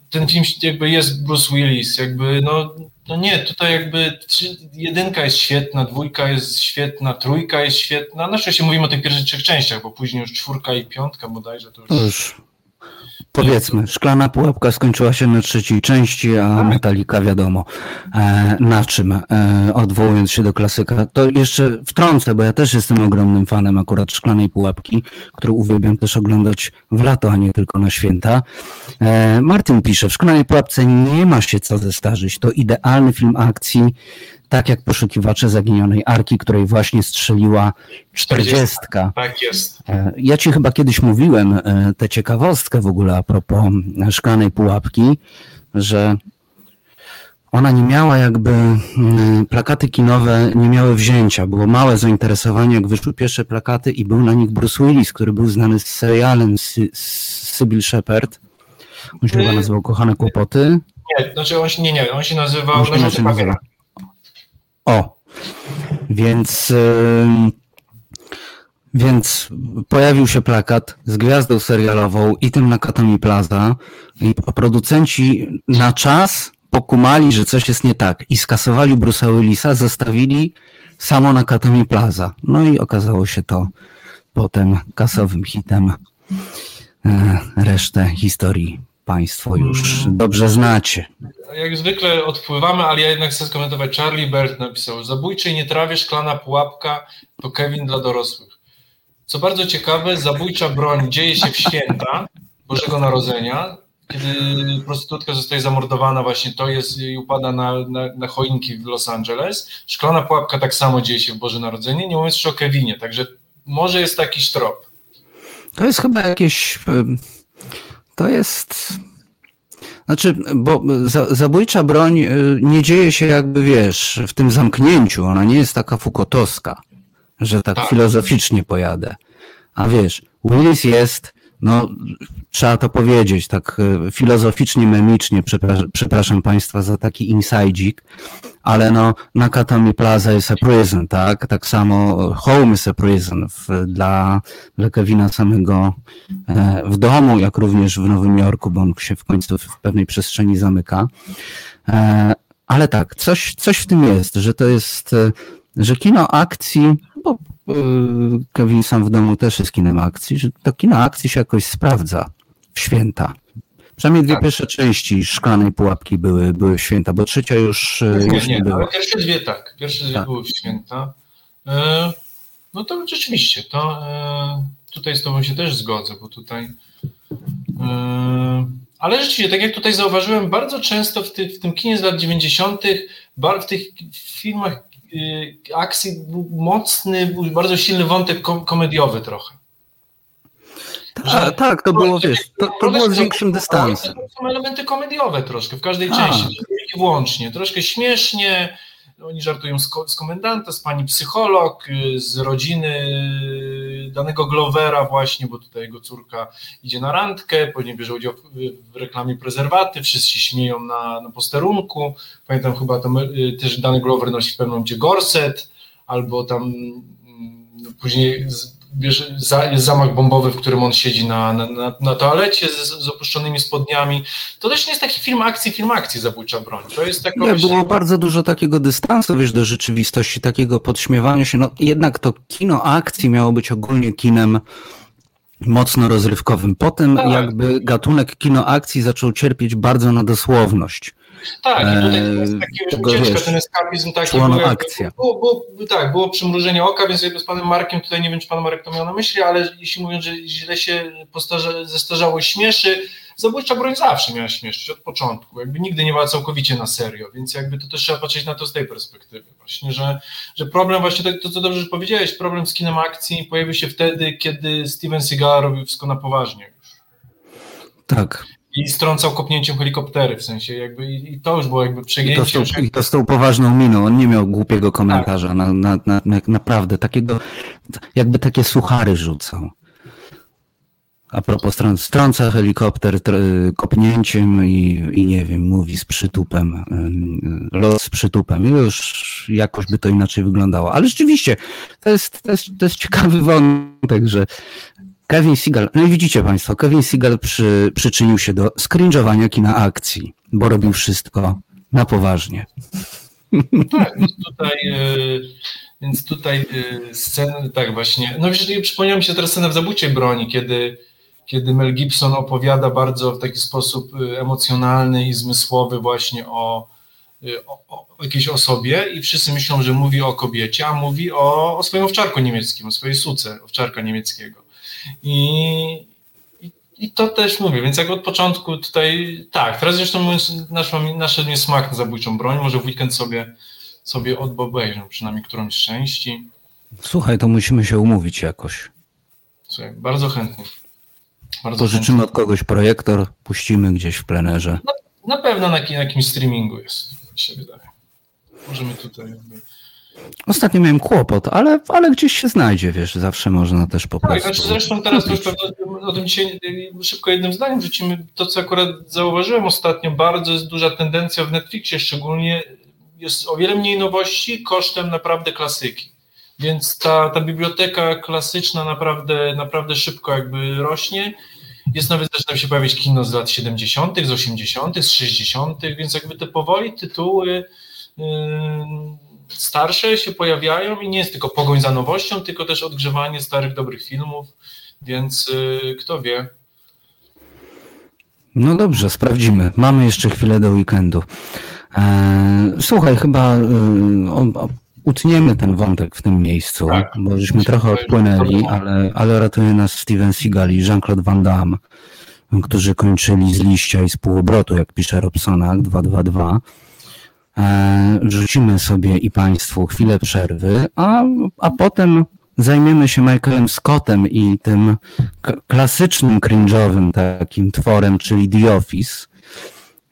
Ten film jakby jest Bruce Willis, jakby no, no nie, tutaj jakby trzy, jedynka jest świetna, dwójka jest świetna, trójka jest świetna. Na szczęście mówimy o tych pierwszych trzech częściach, bo później już czwórka i piątka bodajże to już... To już powiedzmy, szklana pułapka skończyła się na trzeciej części, a Metallica wiadomo e, na czym, e, odwołując się do klasyka. To jeszcze wtrącę, bo ja też jestem ogromnym fanem akurat szklanej pułapki, którą uwielbiam też oglądać w lato, a nie tylko na święta. E, Martin pisze, w szklanej pułapce nie ma się co zestarzyć. To idealny film akcji, tak jak poszukiwacze zaginionej arki, której właśnie strzeliła czterdziestka. Tak jest. E, Ja ci chyba kiedyś mówiłem e, tę ciekawostkę w ogóle a propos szklanej pułapki, że ona nie miała jakby mm, plakaty kinowe, nie miały wzięcia. Było małe zainteresowanie, jak wyszły pierwsze plakaty i był na nich Bruce Willis, który był znany z serialem Sy- Sybil Shepard. On się chyba nazywał Kochane Kłopoty. Nie, znaczy on się, nie, nie, on się nazywał On się nazywa. O, więc, więc pojawił się plakat z gwiazdą serialową i tym Nakatomi Plaza i producenci na czas pokumali, że coś jest nie tak i skasowali Bruce'a Willisa, zostawili samo Nakatomi Plaza. No i okazało się to potem kasowym hitem. E, Resztę historii Państwo już dobrze znacie. Jak zwykle odpływamy, ale ja jednak chcę skomentować. Charlie Bert napisał, zabójczej nie trawie szklana pułapka to Kevin dla dorosłych. Co bardzo ciekawe, zabójcza broń dzieje się w święta Bożego Narodzenia, kiedy prostytutka zostaje zamordowana, właśnie to jest i upada na, na, na choinki w Los Angeles. Szklana pułapka tak samo dzieje się w Boże Narodzenie, nie mówiąc jeszcze o Kevinie, także może jest jakiś trop. To jest chyba jakieś. To jest. Znaczy, bo za, zabójcza broń y, nie dzieje się jakby, wiesz, w tym zamknięciu. Ona nie jest taka fukotowska, że tak, Tak. filozoficznie pojadę. A wiesz, Willis jest, no, trzeba to powiedzieć, tak y, filozoficznie, memicznie, przepraszam, przepraszam Państwa za taki insijdzik, ale no, Nakatomi Plaza jest a prison, tak? Tak samo Home is a prison w, dla, dla Kevina samego e, w domu, jak również w Nowym Jorku, bo on się w końcu w pewnej przestrzeni zamyka. E, ale tak, coś, coś w tym jest, że to jest, e, że kino akcji, bo e, Kevin sam w domu też jest kinem akcji, że to kino akcji się jakoś sprawdza w święta. Przynajmniej dwie Tak. pierwsze części szklanej pułapki były, były w święta, bo trzecia już, e, Nie, już nie, nie, była. ale pierwsze dwie tak. Pierwsze dwie Tak. były w święta. E, no to rzeczywiście, to tutaj z Tobą się też zgodzę, bo tutaj. Ale rzeczywiście, tak jak tutaj zauważyłem, bardzo często w, ty, w tym kinie z lat 90., bar- w tych filmach akcji był mocny, był bardzo silny wątek kom- komediowy trochę. Ta, tak, to było, wiesz, to, to było z większym dystansem. To są elementy komediowe troszkę w każdej Tak. części, i wyłącznie. Troszkę śmiesznie, oni żartują z, ko- z komendanta, z pani psycholog, y, z rodziny danego Glovera właśnie, bo tutaj jego córka idzie na randkę, później bierze udział w, reklamie prezerwaty, wszyscy śmieją na, na posterunku. Pamiętam chyba tam, y, też dany Glover nosi w pewnym momencie gorset, albo tam mm, no, później z, jest zamach bombowy, w którym on siedzi na, na, na, toalecie z, z opuszczonymi spodniami. To też nie jest taki film akcji, film akcji zabójcza broń. To jest Nie, było bardzo dużo takiego dystansu, wiesz, do rzeczywistości, takiego podśmiewania się. No, jednak to kino akcji miało być ogólnie kinem mocno rozrywkowym. Potem Tak. jakby gatunek kino akcji zaczął cierpieć bardzo na dosłowność. Tak, i tutaj to jest taki już ucieczka, wiesz, ten eskapizm taki szło na był, jakby- akcję. Było, było, tak, było przymrużenie oka, więc jakby z panem Markiem, tutaj nie wiem, czy pan Marek to miał na myśli, ale jeśli mówią, że źle się postarza, zestarzało śmieszy, zabójcza broń zawsze miała śmieszyć od początku, jakby nigdy nie była całkowicie na serio, więc jakby to też trzeba patrzeć na to z tej perspektywy właśnie, że, że problem właśnie, to, co dobrze powiedziałeś, problem z kinem akcji pojawił się wtedy, kiedy Steven Seagal robił wszystko na poważnie już. Tak. I strącał kopnięciem helikoptery, w sensie jakby i, to już było jakby I to, z tą, I to z tą poważną miną. On nie miał głupiego komentarza. Na, na, na, na, naprawdę takiego, jakby takie suchary rzucał. A propos stron, strąca helikopter tr- kopnięciem i, i nie wiem, mówi z przytupem, ym, los z przytupem. Już jakoś by to inaczej wyglądało. Ale rzeczywiście, to jest, to jest, to jest ciekawy wątek, że Kevin Seagal, no i widzicie Państwo, Kevin Seagal przy, przyczynił się do skringowania kina akcji, bo robił wszystko na poważnie. Tak, więc tutaj, e, więc tutaj e, sceny, tak właśnie. No wiesz, przypomniała mi się teraz scena w Zabójczej Broni, kiedy, kiedy Mel Gibson opowiada bardzo w taki sposób e, emocjonalny i zmysłowy właśnie o, o, o jakiejś osobie i wszyscy myślą, że mówi o kobiecie, a mówi o, o swoim owczarku niemieckim, o swojej suce owczarka niemieckiego. I, i to też mówię, więc jak od początku tutaj, tak, teraz zresztą nasz, naszedł mnie smak na zabójczą broń, może w weekend sobie, sobie odbobejrzę przynajmniej którąś z części. Słuchaj, to musimy się umówić jakoś. Słuchaj, bardzo chętnie. Bardzo Pożyczymy chętnie. od kogoś projektor, puścimy gdzieś w plenerze. Na, na pewno na, na jakimś streamingu jest, mi się wydaje. Możemy tutaj jakby Ostatnio miałem kłopot, ale, ale gdzieś się znajdzie, wiesz, zawsze można też po tak, prostu... Tak, znaczy zresztą teraz już o tym dzisiaj szybko jednym zdaniem rzucimy. To, co akurat zauważyłem ostatnio, bardzo jest duża tendencja w Netflixie szczególnie, jest o wiele mniej nowości kosztem naprawdę klasyki. Więc ta, ta biblioteka klasyczna naprawdę, naprawdę szybko jakby rośnie. Jest nawet zaczyna się pojawiać kino z lat 70., z 80., z 60., więc jakby te powoli tytuły... Yy, starsze się pojawiają i nie jest tylko pogoń za nowością, tylko też odgrzewanie starych, dobrych filmów, więc yy, kto wie. No dobrze, sprawdzimy. Mamy jeszcze chwilę do weekendu. Eee, słuchaj, chyba yy, utniemy ten wątek w tym miejscu, tak. bo żeśmy trochę odpłynęli, ale, ale ratuje nas Steven Seagal i Jean-Claude Van Damme, którzy kończyli z liścia i z półobrotu, jak pisze Robsonak 222. E, rzucimy sobie i Państwu chwilę przerwy, a, a potem zajmiemy się Michaelem Scottem i tym klasycznym cringe'owym takim tworem, czyli The Office,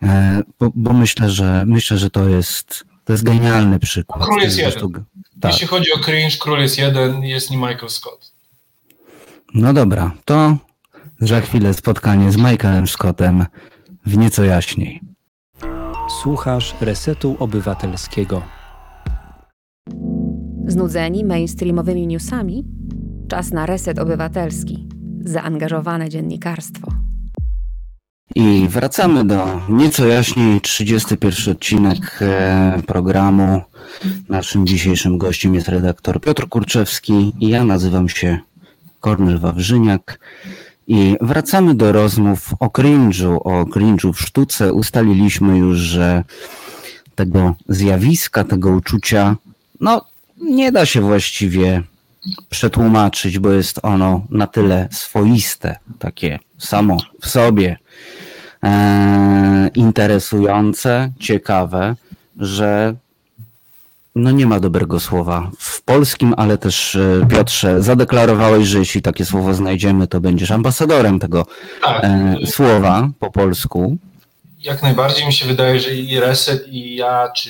e, bo, bo, myślę, że myślę, że to jest to jest genialny przykład. Król jest jeden. Tak. Jeśli chodzi o cringe, król jest jeden, jest nie Michael Scott. No dobra, to za chwilę spotkanie z Michaelem Scottem w nieco jaśniej. Słuchasz Resetu Obywatelskiego. Znudzeni mainstreamowymi newsami? Czas na Reset Obywatelski. Zaangażowane dziennikarstwo. I wracamy do nieco jaśniej 31 odcinek e, programu. Naszym dzisiejszym gościem jest redaktor Piotr Kurczewski i ja nazywam się Kornel Wawrzyniak. I wracamy do rozmów o cringe'u, o cringe'u w sztuce. Ustaliliśmy już, że tego zjawiska, tego uczucia, no nie da się właściwie przetłumaczyć, bo jest ono na tyle swoiste, takie samo w sobie, e, interesujące, ciekawe, że no nie ma dobrego słowa w polskim, ale też e, Piotrze, zadeklarowałeś, że jeśli takie słowo znajdziemy, to będziesz ambasadorem tego tak. e, słowa po polsku. Jak najbardziej mi się wydaje, że i Reset, i ja, czy,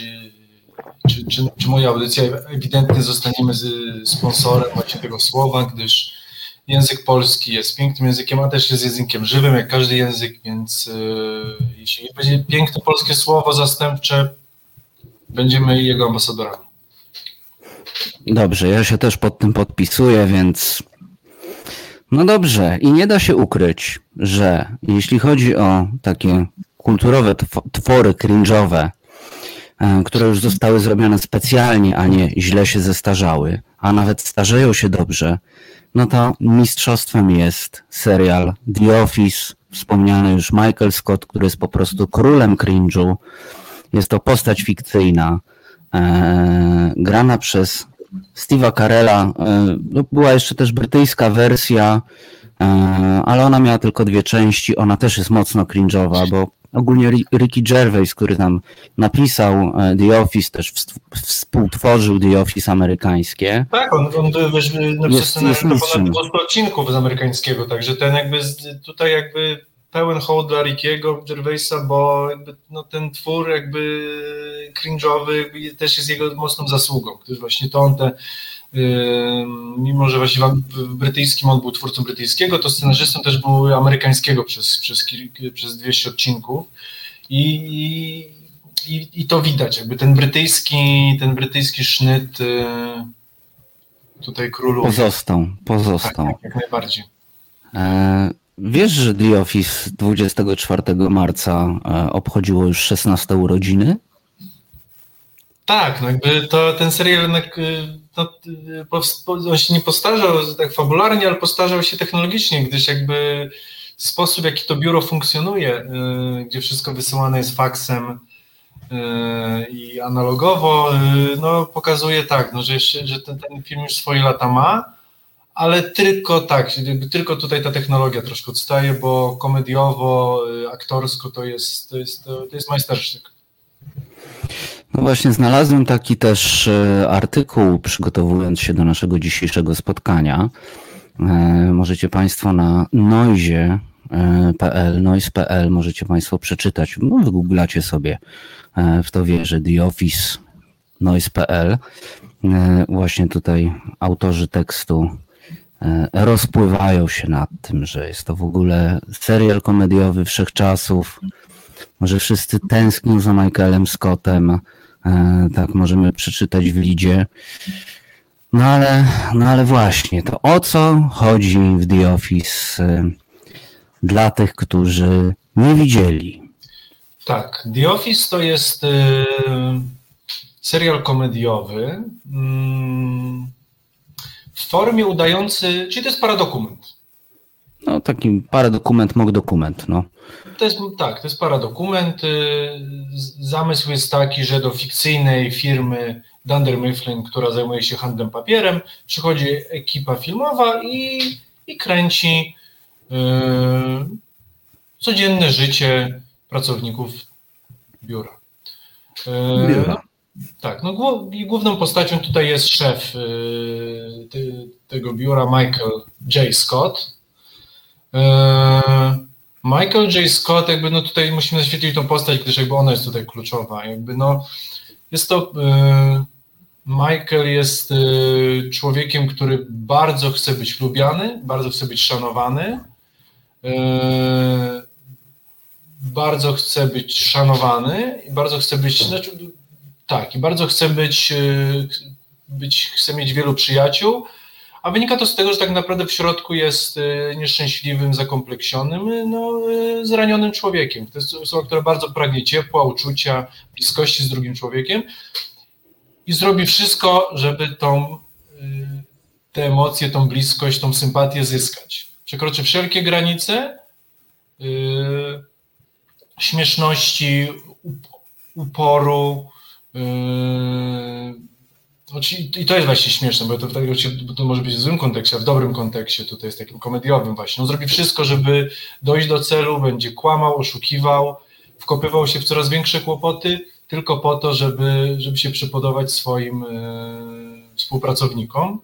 czy, czy, czy moja audycja ewidentnie zostaniemy z sponsorem właśnie tego słowa, gdyż język polski jest pięknym językiem, a też jest językiem żywym, jak każdy język, więc e, jeśli będzie piękne polskie słowo zastępcze, będziemy jego ambasadorami. Dobrze, ja się też pod tym podpisuję, więc no dobrze. I nie da się ukryć, że jeśli chodzi o takie kulturowe twory cringe'owe, e, które już zostały zrobione specjalnie, a nie źle się zestarzały, a nawet starzeją się dobrze, no to mistrzostwem jest serial The Office, wspomniany już Michael Scott, który jest po prostu królem cringe'u, jest to postać fikcyjna, e, grana przez Steve'a Carella. E, no, była jeszcze też brytyjska wersja, e, ale ona miała tylko dwie części. Ona też jest mocno cringe'owa, bo ogólnie Ricky Gervais, który tam napisał e, The Office, też współtworzył The Office amerykańskie. Tak, on, on wiesz, napisał scenariusz do ponad 200 odcinków z amerykańskiego, także ten jakby tutaj jakby pełen hołd dla Rickiego Gervaisa, bo jakby, no, ten twór jakby cringe'owy też jest jego mocną zasługą, gdyż właśnie to on te mimo że właściwie brytyjskim on był twórcą brytyjskiego, to scenarzystą też był amerykańskiego przez, przez, przez 200 odcinków i, i, i to widać, jakby ten brytyjski, ten brytyjski sznyt y, tutaj królu. Pozostał, pozostał. Tak, tak, jak najbardziej. E, wiesz, że The Office 24 marca e, obchodziło już 16 urodziny? Tak, no jakby to ten serial jednak no, on się nie postarzał tak fabularnie, ale postarzał się technologicznie, gdyż jakby sposób, w jaki to biuro funkcjonuje, gdzie wszystko wysyłane jest faksem i analogowo, no pokazuje tak, no, że, jeszcze, że ten, ten film już swoje lata ma, ale tylko tak, tylko tutaj ta technologia troszkę odstaje, bo komediowo, aktorsko to jest, to jest, to jest majstersztyk. No właśnie, znalazłem taki też e, artykuł, przygotowując się do naszego dzisiejszego spotkania. E, możecie Państwo na noise.pl, noise.pl możecie Państwo przeczytać. No, wygooglacie sobie e, w to wierzę The Office noise.pl. Właśnie tutaj autorzy tekstu rozpływają się nad tym, że jest to w ogóle serial komediowy wszechczasów. Może wszyscy tęsknią za Michaelem Scottem, E, tak możemy przeczytać w lidzie. No ale, no ale właśnie, to o co chodzi w The Office e, dla tych, którzy nie widzieli? Tak, The Office to jest e, serial komediowy mm, w formie udający, czyli to jest paradokument. No taki paradokument, mock dokument, no. To jest, tak, to jest paradokument. Y, zamysł jest taki, że do fikcyjnej firmy Dunder Mifflin, która zajmuje się handlem papierem, przychodzi ekipa filmowa i, i kręci yy, codzienne życie pracowników biura. Yy, biura. Tak, no główną postacią tutaj jest szef yy, tego biura, Michael J. Scott. Yy, Michael J. Scott, jakby no tutaj musimy zaświetlić tą postać, gdyż jakby ona jest tutaj kluczowa. Jakby no, jest to. Yy, Michael jest yy, człowiekiem, który bardzo chce być lubiany, bardzo chce być szanowany. Bardzo chce być szanowany i bardzo chce być. Znaczy, tak, i bardzo chce być, być, chce mieć wielu przyjaciół, a wynika to z tego, że tak naprawdę w środku jest y, nieszczęśliwym, zakompleksionym, y, no, y, zranionym człowiekiem. To jest osoba, która bardzo pragnie ciepła, uczucia, bliskości z drugim człowiekiem i zrobi wszystko, żeby tą, te emocje, tą bliskość, tą sympatię zyskać. Przekroczy wszelkie granice śmieszności, uporu, i to jest właśnie śmieszne, bo to, bo to może być w złym kontekście, a w dobrym kontekście, tutaj jest takim komediowym właśnie. On zrobi wszystko, żeby dojść do celu, będzie kłamał, oszukiwał, wkopywał się w coraz większe kłopoty, tylko po to, żeby, żeby się przypodobać swoim e, współpracownikom.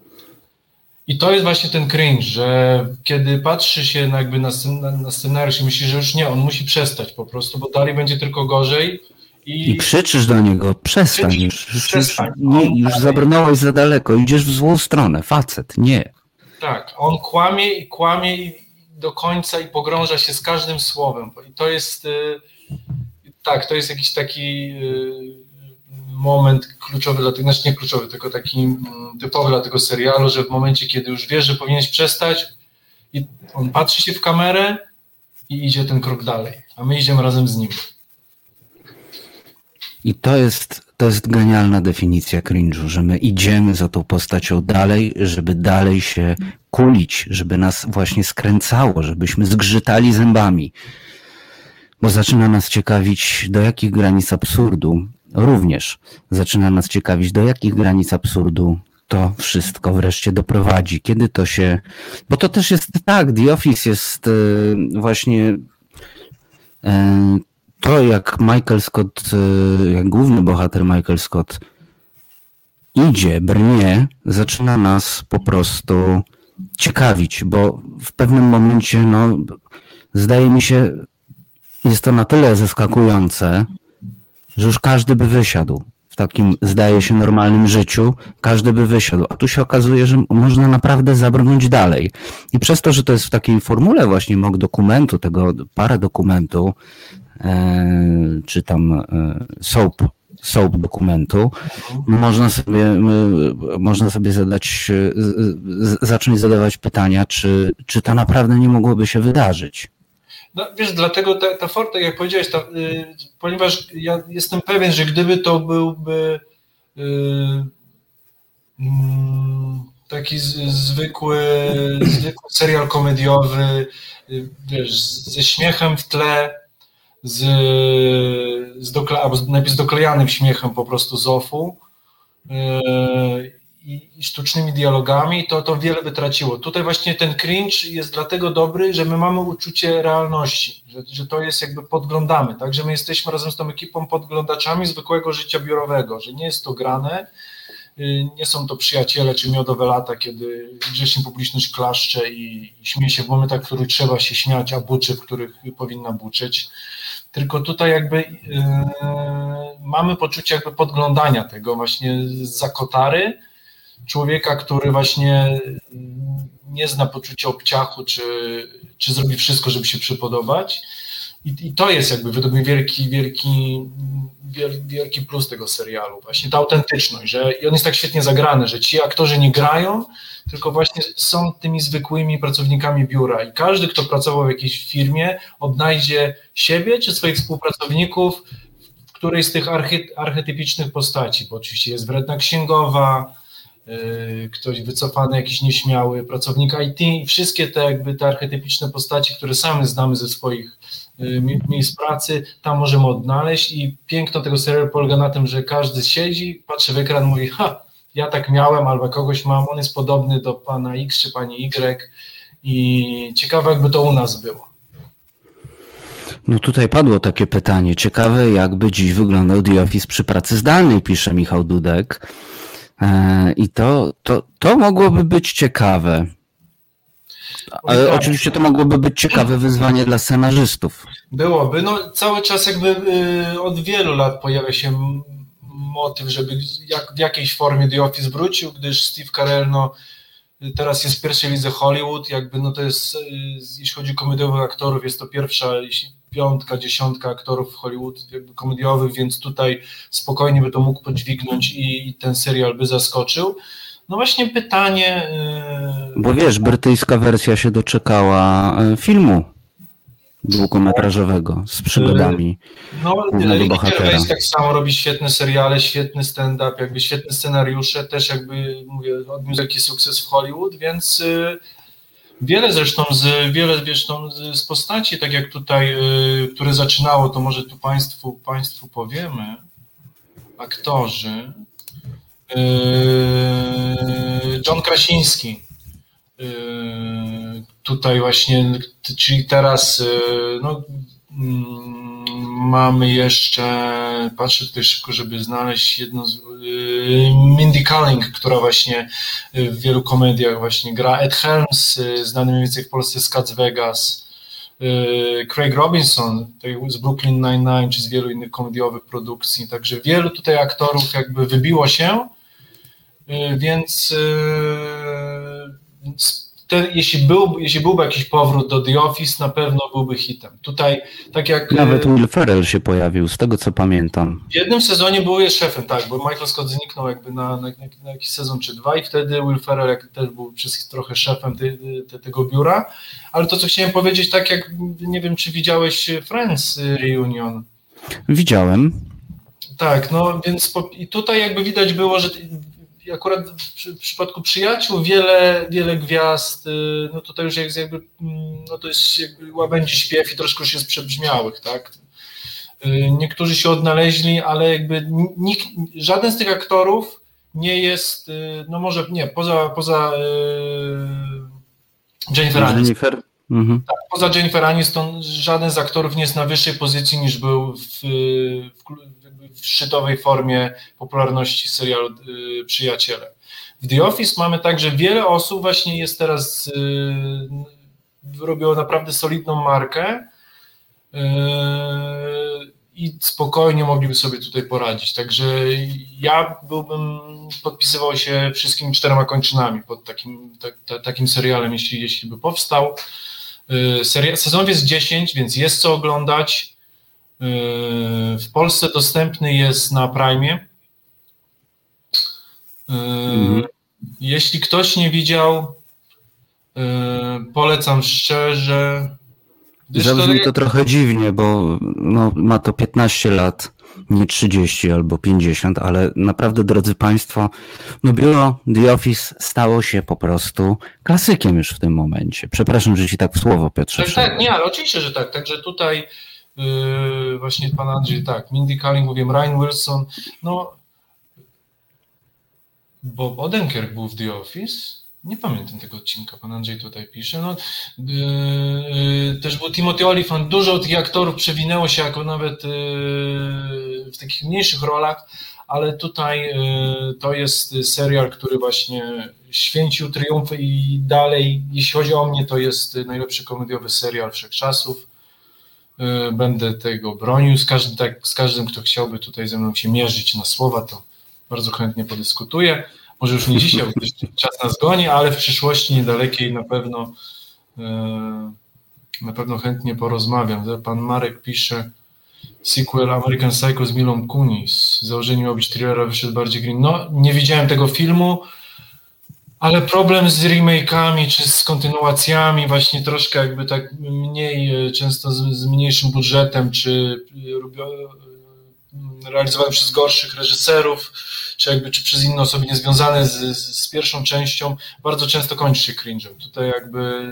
I to jest właśnie ten cringe, że kiedy patrzy się na, jakby na, na, na scenariusz i myśli, że już nie, on musi przestać po prostu, bo dalej będzie tylko gorzej, i, I krzyczysz do niego, przestań, już, już, przestań. nie, już zabrnąłeś za daleko, idziesz w złą stronę, facet, nie. Tak, on kłamie i kłamie i do końca i pogrąża się z każdym słowem. I to jest, y, tak, to jest jakiś taki y, moment kluczowy dla tego, znaczy nie kluczowy, tylko taki mm, typowy dla tego serialu, że w momencie, kiedy już wiesz, że powinieneś przestać i on patrzy się w kamerę i idzie ten krok dalej, a my idziemy razem z nim. I to jest, to jest genialna definicja cringe'u, że my idziemy za tą postacią dalej, żeby dalej się kulić, żeby nas właśnie skręcało, żebyśmy zgrzytali zębami. Bo zaczyna nas ciekawić, do jakich granic absurdu, również zaczyna nas ciekawić, do jakich granic absurdu to wszystko wreszcie doprowadzi. Kiedy to się. Bo to też jest tak, The Office jest y, właśnie y, to, jak Michael Scott, y, jak główny bohater Michael Scott idzie, brnie, zaczyna nas po prostu ciekawić, bo w pewnym momencie, no, zdaje mi się, jest to na tyle zaskakujące, że już każdy by wysiadł w takim, zdaje się, normalnym życiu, każdy by wysiadł. A tu się okazuje, że można naprawdę zabrnąć dalej. I przez to, że to jest w takiej formule właśnie mock dokumentu, tego parę dokumentu, e, czy tam e, soap, soap dokumentu, można sobie, e, można sobie zadać, e, zacząć zadawać pytania, czy, czy to naprawdę nie mogłoby się wydarzyć. No wiesz, dlatego ta, ta for, tak jak powiedziałeś, ta, y, ponieważ ja jestem pewien, że gdyby to byłby y, mm, taki z, zwykły, zwykły serial komediowy, y, wiesz, z- ze śmiechem w tle, z, z dokle, albo z- najpierw z doklejanym śmiechem po prostu z ofu y, i, sztucznymi dialogami, to to wiele by traciło. Tutaj właśnie ten cringe jest dlatego dobry, że my mamy uczucie realności, że, że to jest jakby podglądamy, tak, że my jesteśmy razem z tą ekipą podglądaczami zwykłego życia biurowego, że nie jest to grane, y, nie są to przyjaciele czy miodowe lata, kiedy grzecznie publiczność klaszcze i, i śmieje się w momentach, w których trzeba się śmiać, a buczy, w których powinna buczyć. Tylko tutaj jakby yy, mamy poczucie jakby podglądania tego właśnie za kotary, człowieka, który właśnie nie zna poczucia obciachu, czy, czy zrobi wszystko, żeby się przypodobać. I, I to jest jakby według mnie wielki, wielki, wiel- wielki plus tego serialu. Właśnie ta autentyczność, że i on jest tak świetnie zagrany, że ci aktorzy nie grają, tylko właśnie są tymi zwykłymi pracownikami biura i każdy, kto pracował w jakiejś firmie, odnajdzie siebie czy swoich współpracowników w którejś z tych archetypicznych postaci, bo oczywiście jest wredna księgowa, yy, ktoś wycofany, jakiś nieśmiały pracownik IT wszystkie te jakby te archetypiczne postaci, które sami znamy ze swoich miejsc pracy, tam możemy odnaleźć i piękno tego serialu polega na tym, że każdy siedzi, patrzy w ekran, mówi ha, ja tak miałem albo kogoś mam, on jest podobny do pana X czy pani Y i ciekawe jakby to u nas było. No tutaj padło takie pytanie. Ciekawe, jakby dziś wyglądał The Office przy pracy zdalnej, pisze Michał Dudek. E, I to, to, to mogłoby być ciekawe. Ale tak. oczywiście to mogłoby być ciekawe wyzwanie dla scenarzystów. Byłoby. No, cały czas jakby y, od wielu lat pojawia się motyw, żeby jak, w jakiejś formie The Office wrócił, gdyż Steve Carell no, teraz jest w pierwszej lidze Hollywood, jakby no to jest, y, jeśli chodzi o komediowych aktorów, jest to pierwsza jeśli piątka, dziesiątka aktorów w Hollywood jakby komediowych, więc tutaj spokojnie by to mógł podźwignąć i, i ten serial by zaskoczył. No właśnie pytanie... y, Bo wiesz, brytyjska wersja się doczekała e, filmu długometrażowego z przygodami. No, głównego Ricky bohatera. Gervais tak samo robi świetne seriale, świetny stand-up, jakby świetne scenariusze, też jakby, mówię, odniósł jakiś sukces w Hollywood, więc wiele zresztą z, wiele zresztą z, z postaci, tak jak tutaj, które zaczynało, to może tu Państwu, państwu powiemy, aktorzy, John Krasiński, y, tutaj właśnie, czyli teraz y, no, mm, mamy jeszcze, patrzę tutaj szybko, żeby znaleźć jedno z, Mindy Kaling, która właśnie w wielu komediach właśnie gra, Ed Helms, znany mniej więcej w Polsce z Cats Vegas, Craig Robinson z Brooklyn Nine-Nine, czy z wielu innych komediowych produkcji, także wielu tutaj aktorów jakby wybiło się, więc y, te, jeśli, był, jeśli byłby jakiś powrót do The Office, na pewno byłby hitem. Tutaj, tak jak Nawet y, Will Ferrell się pojawił, z tego co pamiętam. w jednym sezonie był jest szefem, tak, bo Michael Scott zniknął jakby na, na, na jakiś sezon czy dwa i wtedy Will Ferrell jak też był przez trochę szefem te, te, tego biura, ale to co chciałem powiedzieć, tak jak nie wiem czy widziałeś Friends Reunion, Widziałem. tak, no więc po, i tutaj jakby widać było, że akurat w, przy- w przypadku przyjaciół wiele, wiele gwiazd, y, no tutaj już jest jakby, mm, no to jest jakby łabędzi śpiew i troszkę już jest przebrzmiałych, tak. Y, Niektórzy się odnaleźli, ale jakby nikt, żaden z tych aktorów nie jest, y, no może nie, poza, poza Jennifer Aniston. Jennifer. Mhm. Poza Jennifer Aniston żaden z aktorów nie jest na wyższej pozycji niż był w, w szczytowej formie popularności serialu y, Przyjaciele. W The Office mamy także wiele osób właśnie jest teraz, y, robią naprawdę solidną markę y, i spokojnie mogliby sobie tutaj poradzić. Także ja byłbym, podpisywał się wszystkimi czterema kończynami pod takim, tak, ta, takim serialem, jeśli, jeśli by powstał. Sezonów jest 10, więc jest co oglądać. W Polsce dostępny jest na Prime. Mhm. Jeśli ktoś nie widział, polecam szczerze. Zabrzmi to trochę dziwnie, bo no, ma to 15 lat, nie 30 albo 50, ale naprawdę, drodzy Państwo, no biuro The Office stało się po prostu klasykiem już w tym momencie. Przepraszam, że Ci tak w słowo, Piotrze. Tak, tak, nie, ale oczywiście, że tak. Także tutaj yy, właśnie Pan Andrzej, tak, Mindy Kaling, mówię, Ryan Wilson, no Bob Odenkirk był w The Office, nie pamiętam tego odcinka, pan Andrzej tutaj pisze. No, yy, też był Timothy Olyphant, dużo tych aktorów przewinęło się jako nawet yy, w takich mniejszych rolach, ale tutaj yy, to jest serial, który właśnie święcił triumfy i dalej, jeśli chodzi o mnie, to jest najlepszy komediowy serial wszechczasów. Yy, będę tego bronił z każdym, tak, z każdym, kto chciałby tutaj ze mną się mierzyć na słowa, to bardzo chętnie podyskutuję. Może już nie dzisiaj, bo czas nas goni, ale w przyszłości niedalekiej na pewno e, na pewno chętnie porozmawiam. Pan Marek pisze sequel American Psycho z Milą Kunis. Założenie miało być thrillera, wyszedł bardziej green. No, nie widziałem tego filmu, ale problem z remake'ami czy z kontynuacjami, właśnie troszkę jakby tak mniej, e, często z, z mniejszym budżetem, czy e, realizowane przez gorszych reżyserów, czy jakby czy przez inne osoby niezwiązane z, z pierwszą częścią, bardzo często kończy się cringe'em. Tutaj jakby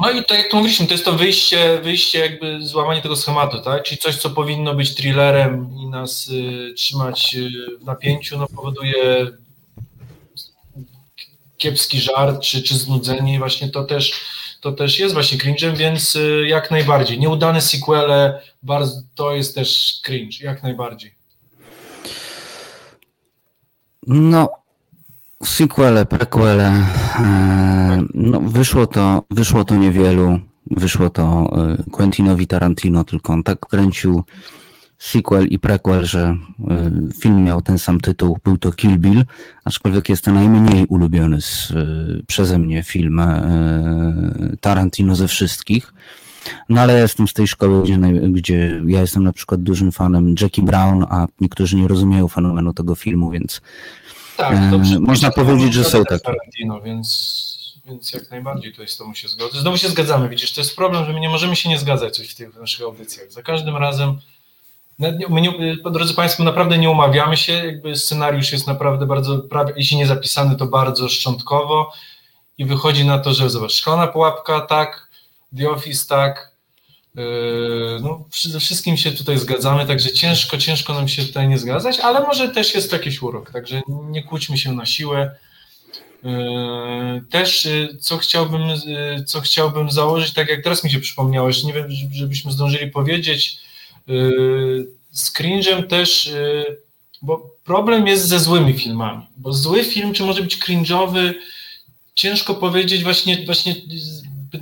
no i tak jak to mówiliśmy, to jest to wyjście, wyjście jakby złamanie tego schematu, tak? Czyli coś, co powinno być thrillerem i nas y, trzymać y, w napięciu, no powoduje kiepski żart czy, czy znudzenie właśnie to też, to też jest właśnie cringe'em, więc y, jak najbardziej. Nieudane sequele, bardzo, to jest też cringe, jak najbardziej. No, sequele, prequele, e, no wyszło to, wyszło to niewielu, wyszło to e, Quentinowi Tarantino, tylko on tak kręcił sequel i prequel, że e, film miał ten sam tytuł, był to Kill Bill, aczkolwiek jest to najmniej ulubiony z, przeze mnie film Tarantino ze wszystkich. No ale jestem z tej szkoły, gdzie, gdzie ja jestem na przykład dużym fanem Jackie Brown, a niektórzy nie rozumieją fenomenu tego filmu, więc tak, to e, można powiedzieć, że są takie. Tarantino, więc, więc jak najbardziej to jest, to mu się zgodzę. Znowu się zgadzamy, widzisz, to jest problem, że my nie możemy się nie zgadzać coś w tych naszych audycjach. Za każdym razem My nie, drodzy Państwo, naprawdę nie umawiamy się, jakby scenariusz jest naprawdę bardzo, prawie, jeśli nie zapisany, to bardzo szczątkowo i wychodzi na to, że zobacz, szklana pułapka, tak, The Office tak. E, no, ze wszystkim się tutaj zgadzamy, także ciężko, ciężko nam się tutaj nie zgadzać, ale może też jest jakiś urok, także nie kłóćmy się na siłę. E, też e, co chciałbym, co chciałbym założyć, tak jak teraz mi się przypomniałeś, nie wiem, żebyśmy zdążyli powiedzieć, z cringe'em też, bo problem jest ze złymi filmami, bo zły film, czy może być cringe'owy, ciężko powiedzieć właśnie, właśnie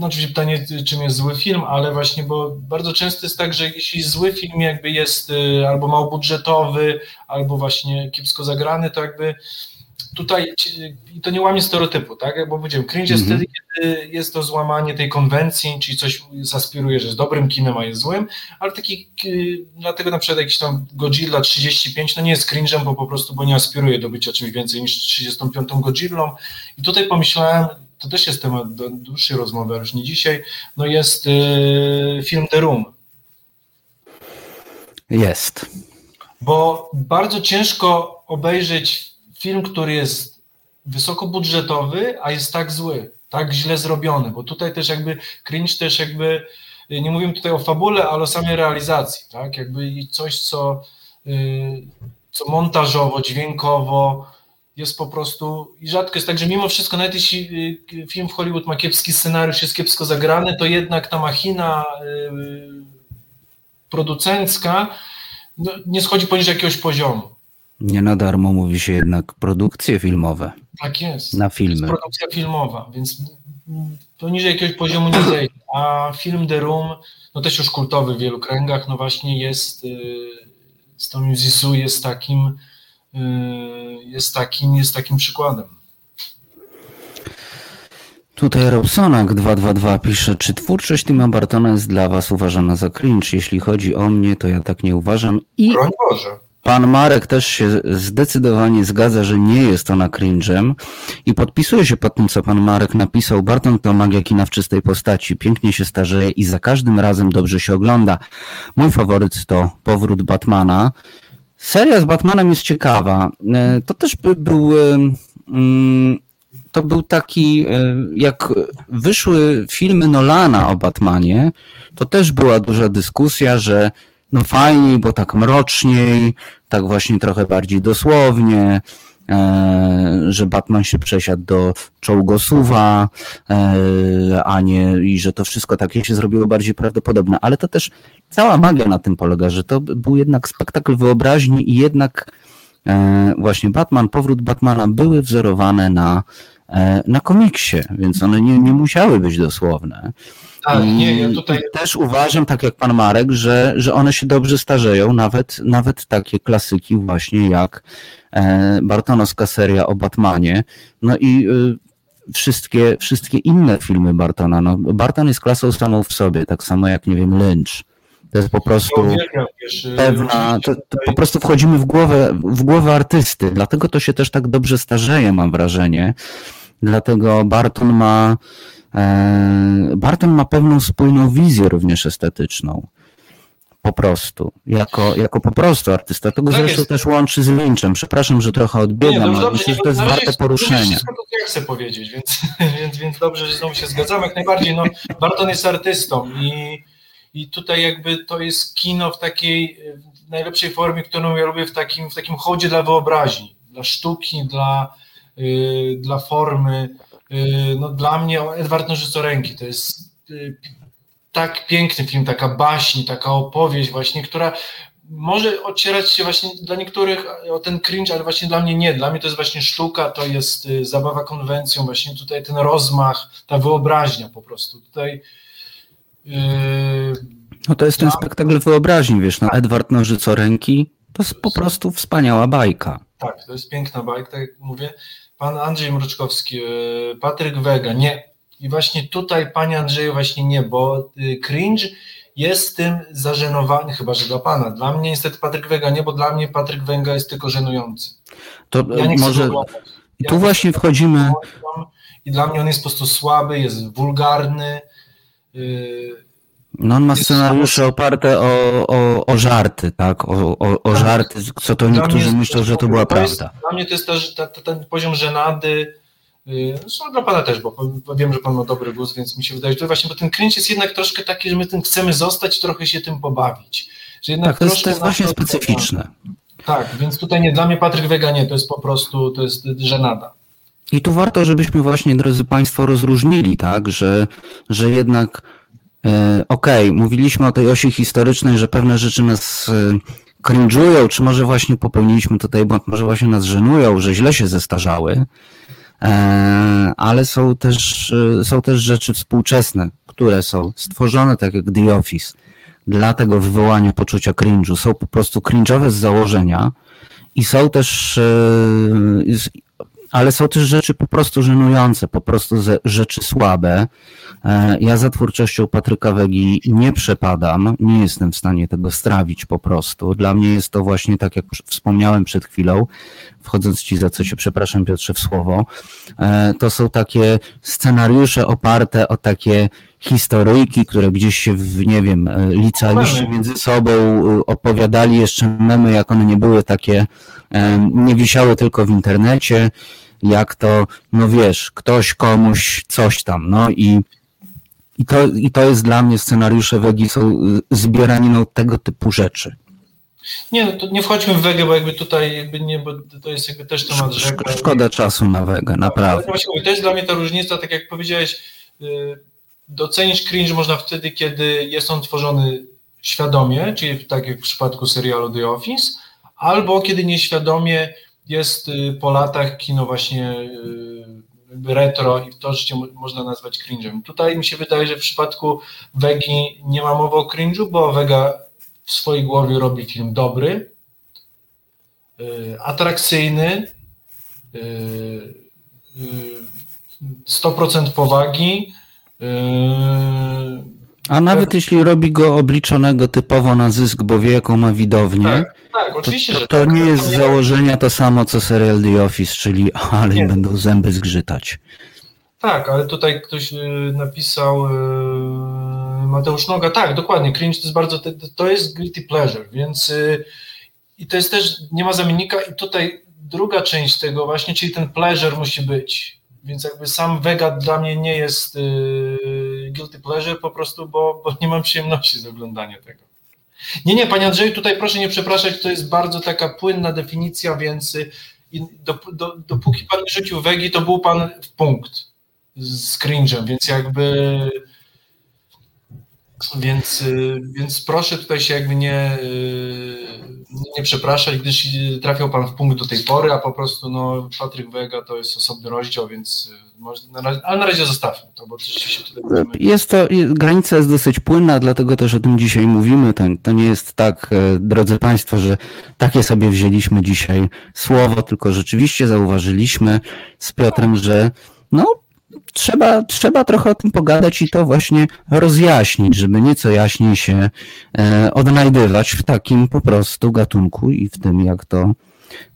no oczywiście pytanie, czym jest zły film, ale właśnie, bo bardzo często jest tak, że jeśli zły film jakby jest y, albo małobudżetowy, albo właśnie kiepsko zagrany, to jakby tutaj to nie łamie stereotypu, tak? Bo powiedziałem, cringe jest mm -hmm. wtedy, kiedy jest to złamanie tej konwencji, czyli coś zaspiruje, że jest dobrym kinem, a jest złym, ale taki, y, dlatego na przykład jakiś tam Godzilla 35, no nie jest cringe'em, bo po prostu, bo nie aspiruje do bycia czymś więcej niż 35 Godzillą i tutaj pomyślałem, to też jest temat do dłuższej rozmowy, ale już nie dzisiaj, no jest y, film The Room. Jest. Bo bardzo ciężko obejrzeć film, który jest wysokobudżetowy, a jest tak zły, tak źle zrobiony, bo tutaj też jakby cringe też jakby, nie mówimy tutaj o fabule, ale o samej realizacji, tak, jakby coś, co, y, co montażowo, dźwiękowo, jest po prostu i rzadko jest tak, że mimo wszystko, nawet jeśli y, film w Hollywood ma kiepski scenariusz, jest kiepsko zagrany, to jednak ta machina y, producencka no, nie schodzi poniżej jakiegoś poziomu. Nie na darmo mówi się jednak produkcje filmowe. Tak jest. Na filmy. Jest produkcja filmowa, więc poniżej jakiegoś poziomu nie zejdzie. A film The Room, no też już kultowy w wielu kręgach, no właśnie jest y, z Tomim Zissou jest takim y, jest takim, jest takim przykładem. Tutaj Robsonak 222 pisze, czy twórczość Tima Bartona jest dla was uważana za cringe? Jeśli chodzi o mnie, to ja tak nie uważam. I Broń Boże. Pan Marek też się zdecydowanie zgadza, że nie jest ona cringe'em i podpisuje się pod tym, co pan Marek napisał. Barton to magia kina w czystej postaci. Pięknie się starzeje i za każdym razem dobrze się ogląda. Mój faworyt to Powrót Batmana. Seria z Batmanem jest ciekawa. E, To też by był... e, mm, to był taki, e, jak wyszły filmy Nolana o Batmanie, to też była duża dyskusja, że no fajniej, bo tak mroczniej, tak właśnie trochę bardziej dosłownie, e, że Batman się przesiadł do czołgosuwa, e, a nie, i że to wszystko takie się zrobiło bardziej prawdopodobne. Ale to też cała magia na tym polega, że to był jednak spektakl wyobraźni i jednak e, właśnie Batman, powrót Batmana były wzorowane na, na komiksie, więc one nie, nie musiały być dosłowne. Tak, nie, ja tutaj też uważam, tak jak pan Marek, że, że one się dobrze starzeją, nawet, nawet takie klasyki właśnie jak e, Bartonowska seria o Batmanie, no i y, wszystkie, wszystkie inne filmy Bartona. No, Barton jest klasą samą w sobie, tak samo jak, nie wiem, Lynch. To jest po prostu wiesz, pewna, to, to po prostu wchodzimy w głowę, w głowę artysty, dlatego to się też tak dobrze starzeje, mam wrażenie. Dlatego Barton ma, e, Barton ma pewną spójną wizję również estetyczną. Po prostu. Jako, jako po prostu artysta. Tego Tak zresztą jest. też łączy z Lynchem. Przepraszam, że trochę Nie, odbiegam, no ale dobrze, myślę, nie, że to jest warte poruszenia. To, ja chcę powiedzieć, więc, więc, więc dobrze, że znowu się zgadzamy. Jak najbardziej, no, Barton jest artystą i, i tutaj jakby to jest kino w takiej w najlepszej formie, którą ja lubię w takim, w takim hołdzie dla wyobraźni, dla sztuki, dla, dla formy. Y, no, dla mnie Edward Nożycoręki to jest y, tak piękny film, taka baśń, taka opowieść właśnie, która może ocierać się właśnie dla niektórych o ten cringe, ale właśnie dla mnie nie. Dla mnie to jest właśnie sztuka, to jest y, zabawa konwencją, właśnie tutaj ten rozmach, ta wyobraźnia po prostu. Tutaj yy, No to jest ten spektakl wyobraźni, wiesz, no Edward Nożycoręki to jest po prostu wspaniała bajka. tak, to jest piękna bajka, tak jak mówię. Pan Andrzej Mruczkowski, yy, Patryk Wega, nie. I właśnie tutaj, panie Andrzeju, właśnie nie, bo y, cringe jest tym zażenowany, chyba że dla pana. Dla mnie niestety Patryk Wega nie, bo dla mnie Patryk Węga jest tylko żenujący. To Ja nie może Ja tu właśnie wchodzimy, I dla mnie on jest po prostu słaby, jest wulgarny. Yy, no on ma scenariusze oparte o, o, o żarty, tak, o, o, o Tak. żarty, co to niektórzy myślą, że to była to jest- prawda. Dla mnie to jest też ta, ta, ten poziom żenady. Yy, Zresztą dla pana też, bo, wiem, że pan ma dobry gust, więc mi się wydaje, że to właśnie, bo ten cringe jest jednak troszkę taki, że my tym chcemy zostać, trochę się tym pobawić. Że jednak Tak, to jest, to jest właśnie to- specyficzne. Tak, więc tutaj nie, dla mnie Patryk Wega nie, to jest po prostu, to jest żenada. I tu warto, żebyśmy właśnie, drodzy Państwo, rozróżnili, tak, że, że jednak, e, okej, mówiliśmy o tej osi historycznej, że pewne rzeczy nas e, cringe'ują, czy może właśnie popełniliśmy tutaj błąd, może właśnie nas żenują, że źle się zestarzały, e, ale są też, są też rzeczy współczesne, które są stworzone, tak jak The Office, dla tego wywołania poczucia cringe'u, są po prostu cringe'owe z założenia i są też, ale są też rzeczy po prostu żenujące, po prostu ze, rzeczy słabe. E, Ja za twórczością Patryka Wegi nie przepadam, nie jestem w stanie tego strawić po prostu. Dla mnie jest to właśnie tak, jak wspomniałem przed chwilą, wchodząc ci za co się przepraszam Piotrze w słowo, e, to są takie scenariusze oparte o takie historyjki, które gdzieś się w, nie wiem, e, licealiści między sobą opowiadali jeszcze memy, jak one nie były takie, nie wisiały tylko w internecie, jak to, no wiesz, ktoś komuś coś tam, no i i to, I to jest dla mnie scenariusze Wegi są y, zbieraniną tego typu rzeczy. Nie, no to nie wchodźmy w Wegę, bo jakby tutaj jakby nie, bo to jest jakby też temat rzeka. Szko- Szkoda czasu na Wegę, Ale naprawdę. to jest dla mnie ta różnica, tak jak powiedziałeś, y, docenić cringe można wtedy, kiedy jest on tworzony świadomie, czyli tak jak w przypadku serialu The Office, albo kiedy nieświadomie jest y, po latach kino właśnie y, retro i to życie mo- można nazwać cringe'em. Tutaj mi się wydaje, że w przypadku Wegi nie ma mowy o cringe'u, bo Vega w swojej głowie robi film dobry, y, atrakcyjny, y, y, 100% powagi, A nawet jeśli robi go obliczonego typowo na zysk, bo wie jaką ma widownię, tak, tak, to, oczywiście, to, że to tak. nie jest z Nie- założenia to samo co serial The Office, czyli ale Nie. będą zęby zgrzytać. Tak, ale tutaj ktoś y, napisał, y, Mateusz Noga, tak, dokładnie, cringe to jest bardzo, to, to jest guilty pleasure, więc y, i to jest też, nie ma zamiennika i tutaj druga część tego właśnie, czyli ten pleasure musi być, więc jakby sam Vega dla mnie nie jest guilty pleasure po prostu, bo, bo nie mam przyjemności z oglądania tego. Nie, nie, panie Andrzeju, tutaj proszę nie przepraszać, to jest bardzo taka płynna definicja, więc y, do, do, dopóki pan rzucił wegi, to był pan w punkt z cringe'em, więc jakby więc, y, więc proszę tutaj się jakby nie, y, nie przepraszać, gdyż y, trafiał pan w punkt do tej pory, a po prostu no Patryk Wega to jest osobny rozdział, więc może, na razie, ale na razie zostawmy to, bo rzeczywiście tutaj. Jest to, granica jest dosyć płynna, dlatego też o tym dzisiaj mówimy. To, to nie jest tak, e, drodzy Państwo, że takie sobie wzięliśmy dzisiaj słowo, tylko rzeczywiście zauważyliśmy z Piotrem, że no, trzeba, trzeba trochę o tym pogadać i to właśnie rozjaśnić, żeby nieco jaśniej się e, odnajdywać w takim po prostu gatunku i w tym, jak to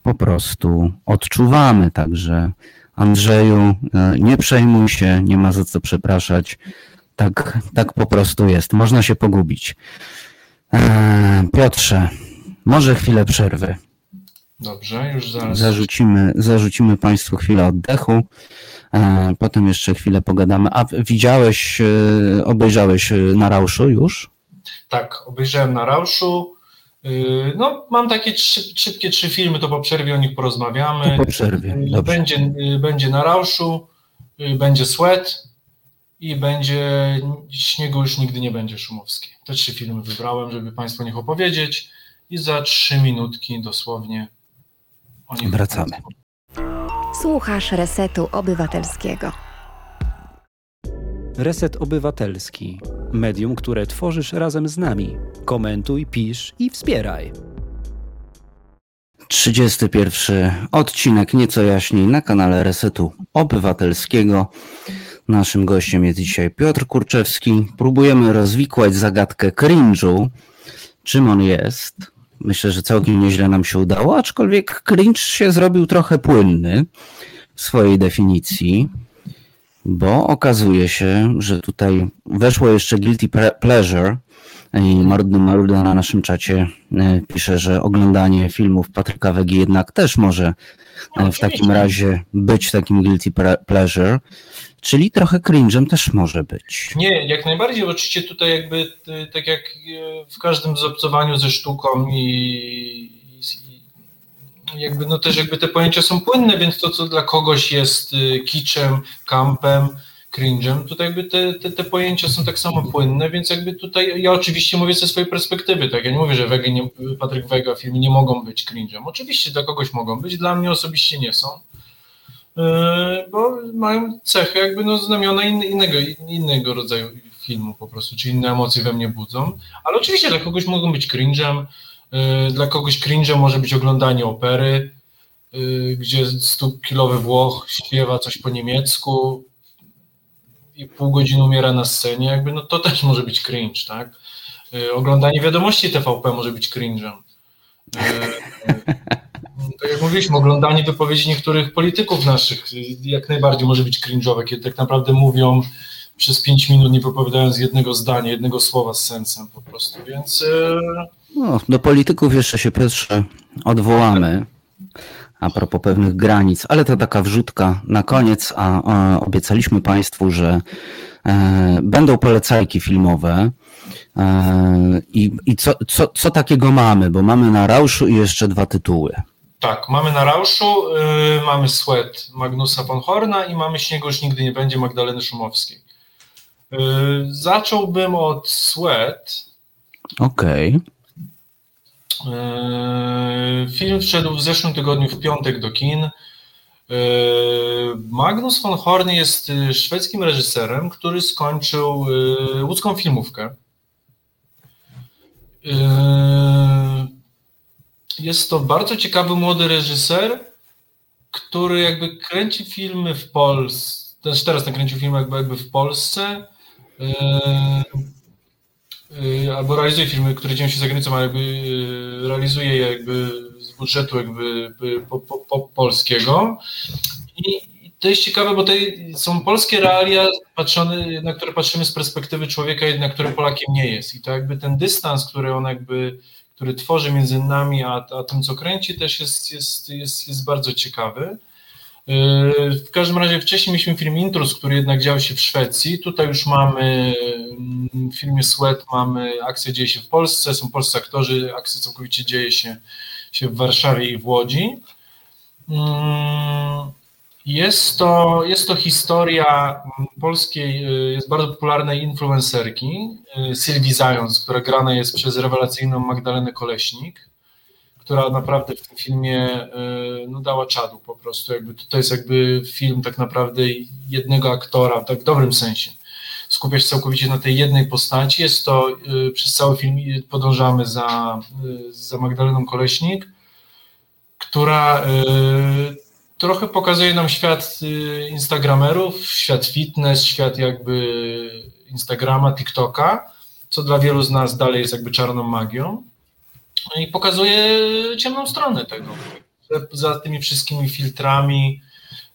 po prostu odczuwamy. Także Andrzeju, e, nie przejmuj się, nie ma za co przepraszać. Tak, tak po prostu jest. Można się pogubić. E, Piotrze, może chwilę przerwy. Dobrze, już zaraz... Zarzucimy, zarzucimy Państwu chwilę oddechu. E, Potem jeszcze chwilę pogadamy. A widziałeś, e, obejrzałeś e, na Rauszu już? Tak, obejrzałem na Rauszu. Yy, No, mam takie trzy, szybkie trzy filmy, to po przerwie o nich porozmawiamy. Po przerwie, Yy, dobrze. Będzie, yy, będzie na Rauszu, yy, będzie Sweat i będzie Śniegu już nigdy nie będzie Szumowski. Te trzy filmy wybrałem, żeby Państwu o nich opowiedzieć i za trzy minutki dosłownie Wracamy. Słuchasz Resetu Obywatelskiego. Reset Obywatelski. Medium, które tworzysz razem z nami. Komentuj, pisz i wspieraj. 31 odcinek nieco jaśniej na kanale Resetu Obywatelskiego. Naszym gościem jest dzisiaj Piotr Kurczewski. Próbujemy rozwikłać zagadkę cringe'u. Czym on jest? Myślę, że całkiem nieźle nam się udało, aczkolwiek cringe się zrobił trochę płynny w swojej definicji, bo okazuje się, że tutaj weszło jeszcze guilty pleasure, i Maruda, Maruda na naszym czacie e, pisze, że oglądanie filmów Patryka Wegi jednak też może w takim razie być takim guilty pleasure, czyli trochę cringe'em też może być. Nie, jak najbardziej. Oczywiście tutaj jakby y, tak jak y, w każdym zobcowaniu ze sztuką i, i jakby no też jakby te pojęcia są płynne, więc to co dla kogoś jest y, kiczem, kampem, cringe'em, tutaj jakby te, te, te pojęcia są tak samo płynne, więc jakby tutaj ja oczywiście mówię ze swojej perspektywy, tak, ja nie mówię, że Wege nie, Patryk Wega filmy nie mogą być cringe'em. Oczywiście dla kogoś mogą być, dla mnie osobiście nie są. Yy, bo mają cechy jakby no znamiona in, innego, innego rodzaju filmu po prostu, czy inne emocje we mnie budzą, ale oczywiście dla kogoś mogą być cringe'em, yy, dla kogoś cringe'em może być oglądanie opery, yy, gdzie stukilowy Włoch śpiewa coś po niemiecku i pół godziny umiera na scenie, jakby no to też może być cringe, tak? Yy, oglądanie wiadomości TVP może być cringe'em. Yy, tak jak mówiliśmy, oglądanie wypowiedzi niektórych polityków naszych jak najbardziej może być cringe'owe, kiedy tak naprawdę mówią przez pięć minut, nie wypowiadając jednego zdania, jednego słowa z sensem po prostu, więc No, do polityków jeszcze się Piotrze odwołamy a propos pewnych granic, ale to taka wrzutka na koniec, a obiecaliśmy Państwu, że e, będą polecajki filmowe e, i, i co, co, co takiego mamy, bo mamy na Rauszu i jeszcze dwa tytuły. tak, mamy na Rauszu, y, mamy Sweat Magnusa von Horna i mamy Śniegu już nigdy nie będzie Magdaleny Szumowskiej. Y, zacząłbym od Sweat, Okej, Eee, Film wszedł w zeszłym tygodniu w piątek do kin. Magnus von Horn jest szwedzkim reżyserem, który skończył łódzką filmówkę. Jest to bardzo ciekawy młody reżyser, który jakby kręci filmy w Polsce, też teraz nakręcił film jakby, jakby w Polsce, albo realizuje filmy, które dzieją się za granicą, ale jakby yy, realizuje je jakby z budżetu jakby po, po, po polskiego. I to jest ciekawe, bo to są polskie realia, patrzone, na które patrzymy z perspektywy człowieka, na którym Polakiem nie jest. I to jakby ten dystans, który on jakby który tworzy między nami a, a tym, co kręci, też jest, jest, jest, jest bardzo ciekawy. Yy, w każdym razie wcześniej mieliśmy film Intrus, który jednak dział się w Szwecji. Tutaj już mamy mm, w filmie Sweat, mamy akcja dzieje się w Polsce, są polscy aktorzy, akcja całkowicie dzieje się, się w Warszawie i w Łodzi. Mm, jest to, jest to historia polskiej, y, jest bardzo popularnej influencerki Sylwii Zając, która grana jest przez rewelacyjną Magdalenę Koleśnik, która naprawdę w tym filmie y, no, dała czadu po prostu. Jakby, to jest jakby film tak naprawdę jednego aktora, tak w dobrym sensie. Skupia się całkowicie na tej jednej postaci. Jest to przez cały film podążamy za, za Magdaleną Koleśnik, która trochę pokazuje nam świat Instagramerów, świat fitness, świat jakby Instagrama, TikToka, co dla wielu z nas dalej jest jakby czarną magią. I pokazuje ciemną stronę tego. Za tymi wszystkimi filtrami,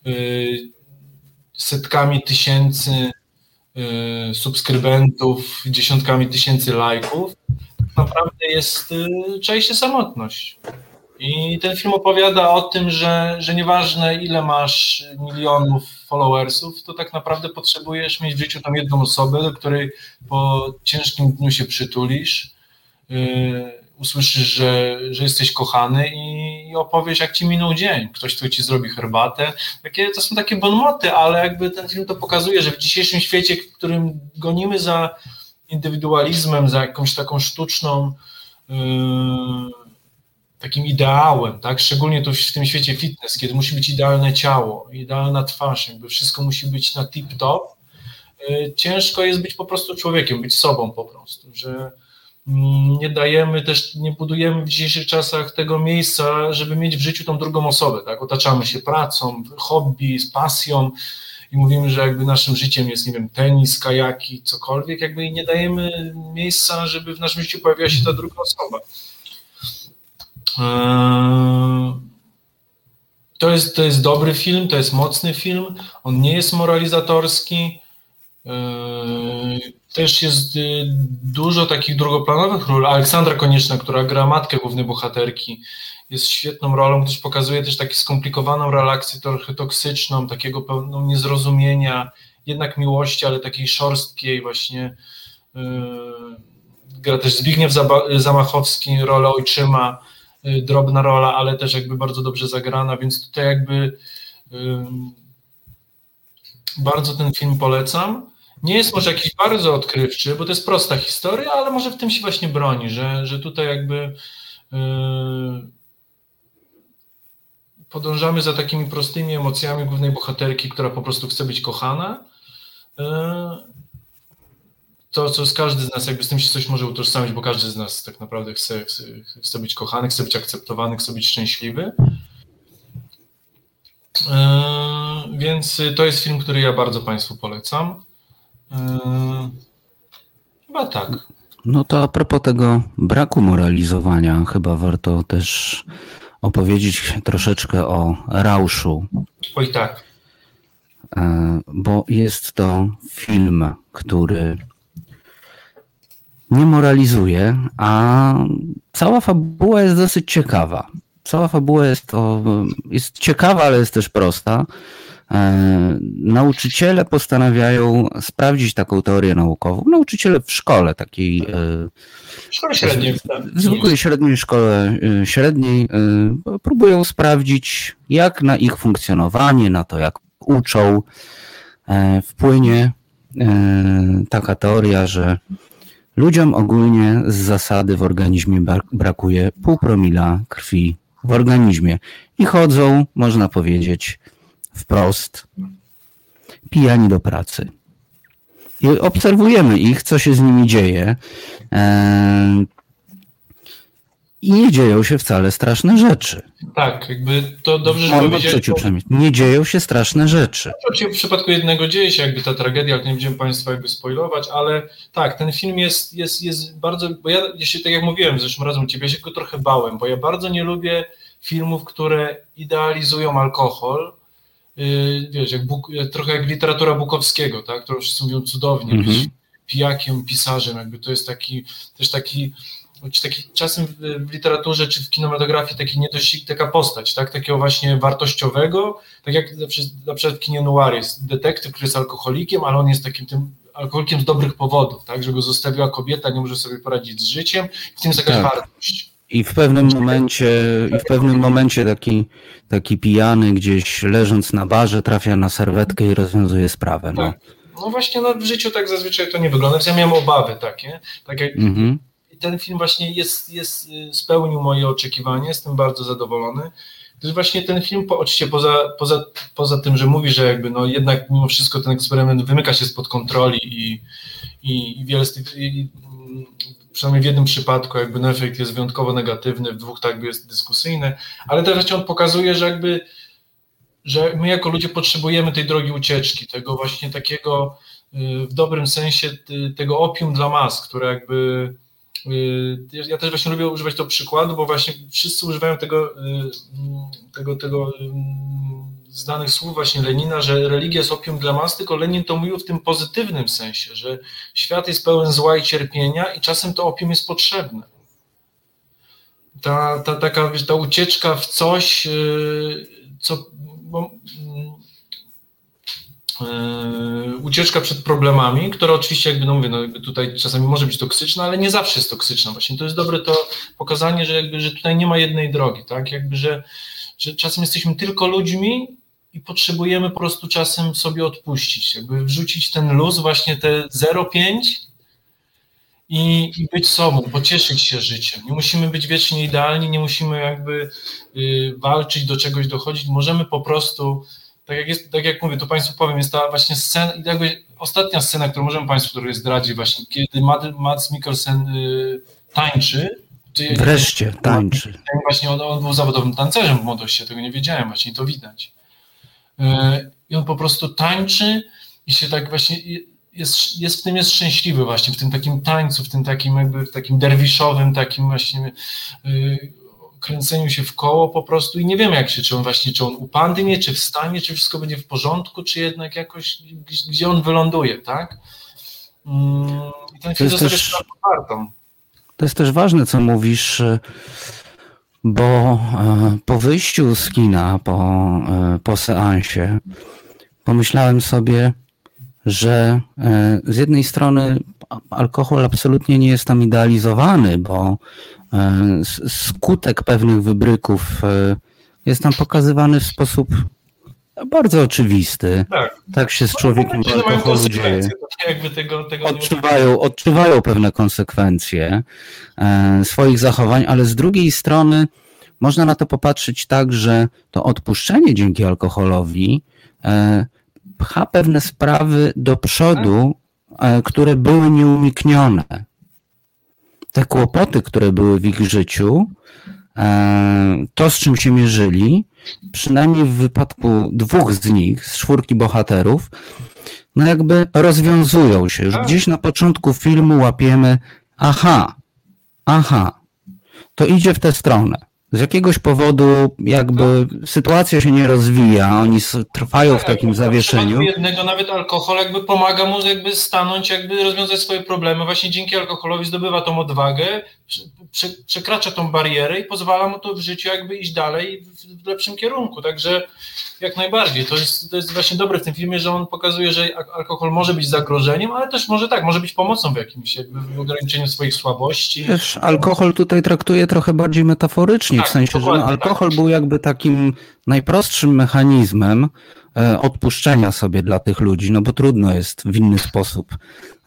y, setkami tysięcy y, subskrybentów, dziesiątkami tysięcy lajków, naprawdę jest, czai się samotność. I ten film opowiada o tym, że, że nieważne ile masz milionów followersów, to tak naprawdę potrzebujesz mieć w życiu tam jedną osobę, do której po ciężkim dniu się przytulisz, usłyszysz, że, że jesteś kochany i, opowiesz, jak ci minął dzień. Ktoś, kto ci zrobi herbatę. Takie, to są takie bonmoty, ale jakby ten film to pokazuje, że w dzisiejszym świecie, w którym gonimy za indywidualizmem, za jakąś taką sztuczną yy, takim ideałem, tak? Szczególnie tu w tym świecie fitness, kiedy musi być idealne ciało, idealna twarz, jakby wszystko musi być na tip-top. Y, ciężko jest być po prostu człowiekiem, być sobą po prostu, że nie dajemy też, nie budujemy w dzisiejszych czasach tego miejsca, żeby mieć w życiu tą drugą osobę, tak? Otaczamy się pracą, hobby, z pasją i mówimy, że jakby naszym życiem jest, nie wiem, tenis, kajaki, cokolwiek, jakby nie dajemy miejsca, żeby w naszym życiu pojawiła się ta druga osoba. Eee, to jest, to jest dobry film, to jest mocny film. On nie jest moralizatorski. Też jest y, dużo takich drugoplanowych ról. Aleksandra Konieczna, która gra matkę głównej bohaterki, jest świetną rolą, też pokazuje też taką skomplikowaną relację, trochę toksyczną, takiego pełną niezrozumienia, jednak miłości, ale takiej szorstkiej właśnie. Eee, gra też Zbigniew Zamachowski, rolę ojczyma Y, drobna rola, ale też jakby bardzo dobrze zagrana, więc tutaj jakby bardzo ten film polecam. Nie jest może jakiś bardzo odkrywczy, bo to jest prosta historia, ale może w tym się właśnie broni, że, że tutaj jakby y, podążamy za takimi prostymi emocjami głównej bohaterki, która po prostu chce być kochana y, to, co z każdy z nas, jakby z tym się coś może utożsamić, bo każdy z nas tak naprawdę chce, chce, chce być kochany, chce być akceptowany, chce być szczęśliwy. Yy, więc to jest film, który ja bardzo Państwu polecam. Yy, chyba tak. No to a propos tego braku moralizowania, chyba warto też opowiedzieć troszeczkę o Rauszu. Oj tak. Yy, bo jest to film, który nie moralizuje, a cała fabuła jest dosyć ciekawa. Cała fabuła jest, to, jest ciekawa, ale jest też prosta. E, nauczyciele postanawiają sprawdzić taką teorię naukową. Nauczyciele w szkole takiej. E, w szkole średniej. W zwykłej średniej szkole e, średniej próbują sprawdzić, jak na ich funkcjonowanie, na to, jak uczą, wpłynie taka teoria, że Ludziom ogólnie z zasady w organizmie brakuje pół promila krwi w organizmie i chodzą, można powiedzieć, wprost, pijani do pracy. I obserwujemy ich, co się z nimi dzieje. E, I nie dzieją się wcale straszne rzeczy. Tak, jakby to dobrze, że powiedziałeś. odczuciu przynajmniej. Nie dzieją się straszne rzeczy. Oczywiście w przypadku jednego dzieje się jakby ta tragedia, ale nie będziemy Państwa jakby spoilować, ale tak, ten film jest, jest, jest bardzo, bo ja jeśli tak jak mówiłem zresztą razem u Ciebie, ja się go trochę bałem, bo ja bardzo nie lubię filmów, które idealizują alkohol, wiesz, jak Buk, trochę jak literatura Bukowskiego, tak, którą wszyscy mówią cudownie, Mhm. być pijakiem, pisarzem, jakby to jest taki, też taki, taki czasem w, literaturze czy w kinematografii taki nie dość, taka postać, tak, takiego właśnie wartościowego, tak jak na przykład- na przykład w kinie noir jest detektyw, który jest alkoholikiem, ale on jest takim tym alkoholikiem z dobrych powodów, tak, że go zostawiła kobieta, nie może sobie poradzić z życiem, w tym jest jakaś Tak. wartość. I w pewnym momencie, i w pewnym momencie taki, taki pijany gdzieś leżąc na barze trafia na serwetkę i rozwiązuje sprawę. No. Tak. No właśnie, no w życiu tak zazwyczaj to nie wygląda, więc ja miałem obawy takie, tak jak Mhm. I ten film właśnie jest, jest, y, spełnił moje oczekiwania, jestem bardzo zadowolony. Gdyż właśnie ten film, po, oczywiście poza, poza, poza tym, że mówi, że jakby no jednak mimo wszystko ten eksperyment wymyka się spod kontroli i, i, i wiele z tych, i, przynajmniej w jednym przypadku jakby no efekt jest wyjątkowo negatywny, w dwóch tak jest dyskusyjny, ale też on pokazuje, że jakby że my jako ludzie potrzebujemy tej drogi ucieczki, tego właśnie takiego y, w dobrym sensie y, tego opium dla mas, które jakby y, ja też właśnie lubię używać tego przykładu, bo właśnie wszyscy używają tego, tego, tego mm, znanych słów właśnie Lenina, że religia jest opium dla mas, tylko Lenin to mówił w tym pozytywnym sensie, że świat jest pełen zła i cierpienia i czasem to opium jest potrzebne. Ta, ta taka ta ucieczka w coś, y, co bo, Yy, ucieczka przed problemami, która oczywiście jakby, no mówię, no jakby tutaj czasami może być toksyczna, ale nie zawsze jest toksyczna. Właśnie to jest dobre to pokazanie, że jakby, że tutaj nie ma jednej drogi, tak? Jakby, że, że czasem jesteśmy tylko ludźmi i potrzebujemy po prostu czasem sobie odpuścić, jakby wrzucić ten luz, właśnie te 0,5 i, i być sobą, pocieszyć się życiem. Nie musimy być wiecznie idealni, nie musimy jakby y, walczyć, do czegoś dochodzić, możemy po prostu tak jak, jest, tak jak mówię, to Państwu powiem, jest ta właśnie scena, jakby ostatnia scena, którą możemy Państwu trochę zdradzić właśnie, kiedy Mad, Mads Mikkelsen y, tańczy. Czy, Wreszcie tańczy. Właśnie on, on, był zawodowym tancerzem w młodości, ja tego nie wiedziałem, właśnie to widać. Y, I on po prostu tańczy i się tak właśnie jest, jest w tym jest szczęśliwy właśnie, w tym takim tańcu, w tym takim jakby w takim derwiszowym, takim właśnie y, kręceniu się w koło po prostu i nie wiemy jak się, czy on właśnie, czy on upadnie, czy wstanie, czy wszystko będzie w porządku, czy jednak jakoś, gdzie on wyląduje, tak? I ten film też, wartą. To jest też ważne, co mówisz, bo e, po wyjściu z kina, po, e, po seansie, pomyślałem sobie, że e, z jednej strony alkohol absolutnie nie jest tam idealizowany, bo skutek pewnych wybryków jest tam pokazywany w sposób bardzo oczywisty. Tak, tak się z człowiekiem no, alkoholu dzieje. Tego, tego odczuwają, odczuwają pewne konsekwencje e, swoich zachowań, ale z drugiej strony można na to popatrzeć tak, że to odpuszczenie dzięki alkoholowi e, pcha pewne sprawy do przodu, e, które były nieuniknione te kłopoty, które były w ich życiu, to z czym się mierzyli, przynajmniej w wypadku dwóch z nich, z czwórki bohaterów, no jakby rozwiązują się. Już gdzieś na początku filmu łapiemy, aha, aha, to idzie w tę stronę. Z jakiegoś powodu jakby sytuacja się nie rozwija, oni trwają w takim zawieszeniu. jednego nawet alkohol jakby pomaga mu jakby stanąć, jakby rozwiązać swoje problemy. Właśnie dzięki alkoholowi zdobywa tą odwagę, przekracza tą barierę i pozwala mu to w życiu jakby iść dalej w lepszym kierunku. Także jak najbardziej. To jest, to jest właśnie dobre w tym filmie, że on pokazuje, że alkohol może być zagrożeniem, ale też może tak, może być pomocą w jakimś w ograniczeniu swoich słabości. Wiesz, alkohol tutaj traktuje trochę bardziej metaforycznie, tak, w sensie, że no, alkohol tak. był jakby takim najprostszym mechanizmem odpuszczenia sobie dla tych ludzi, no bo trudno jest w inny sposób,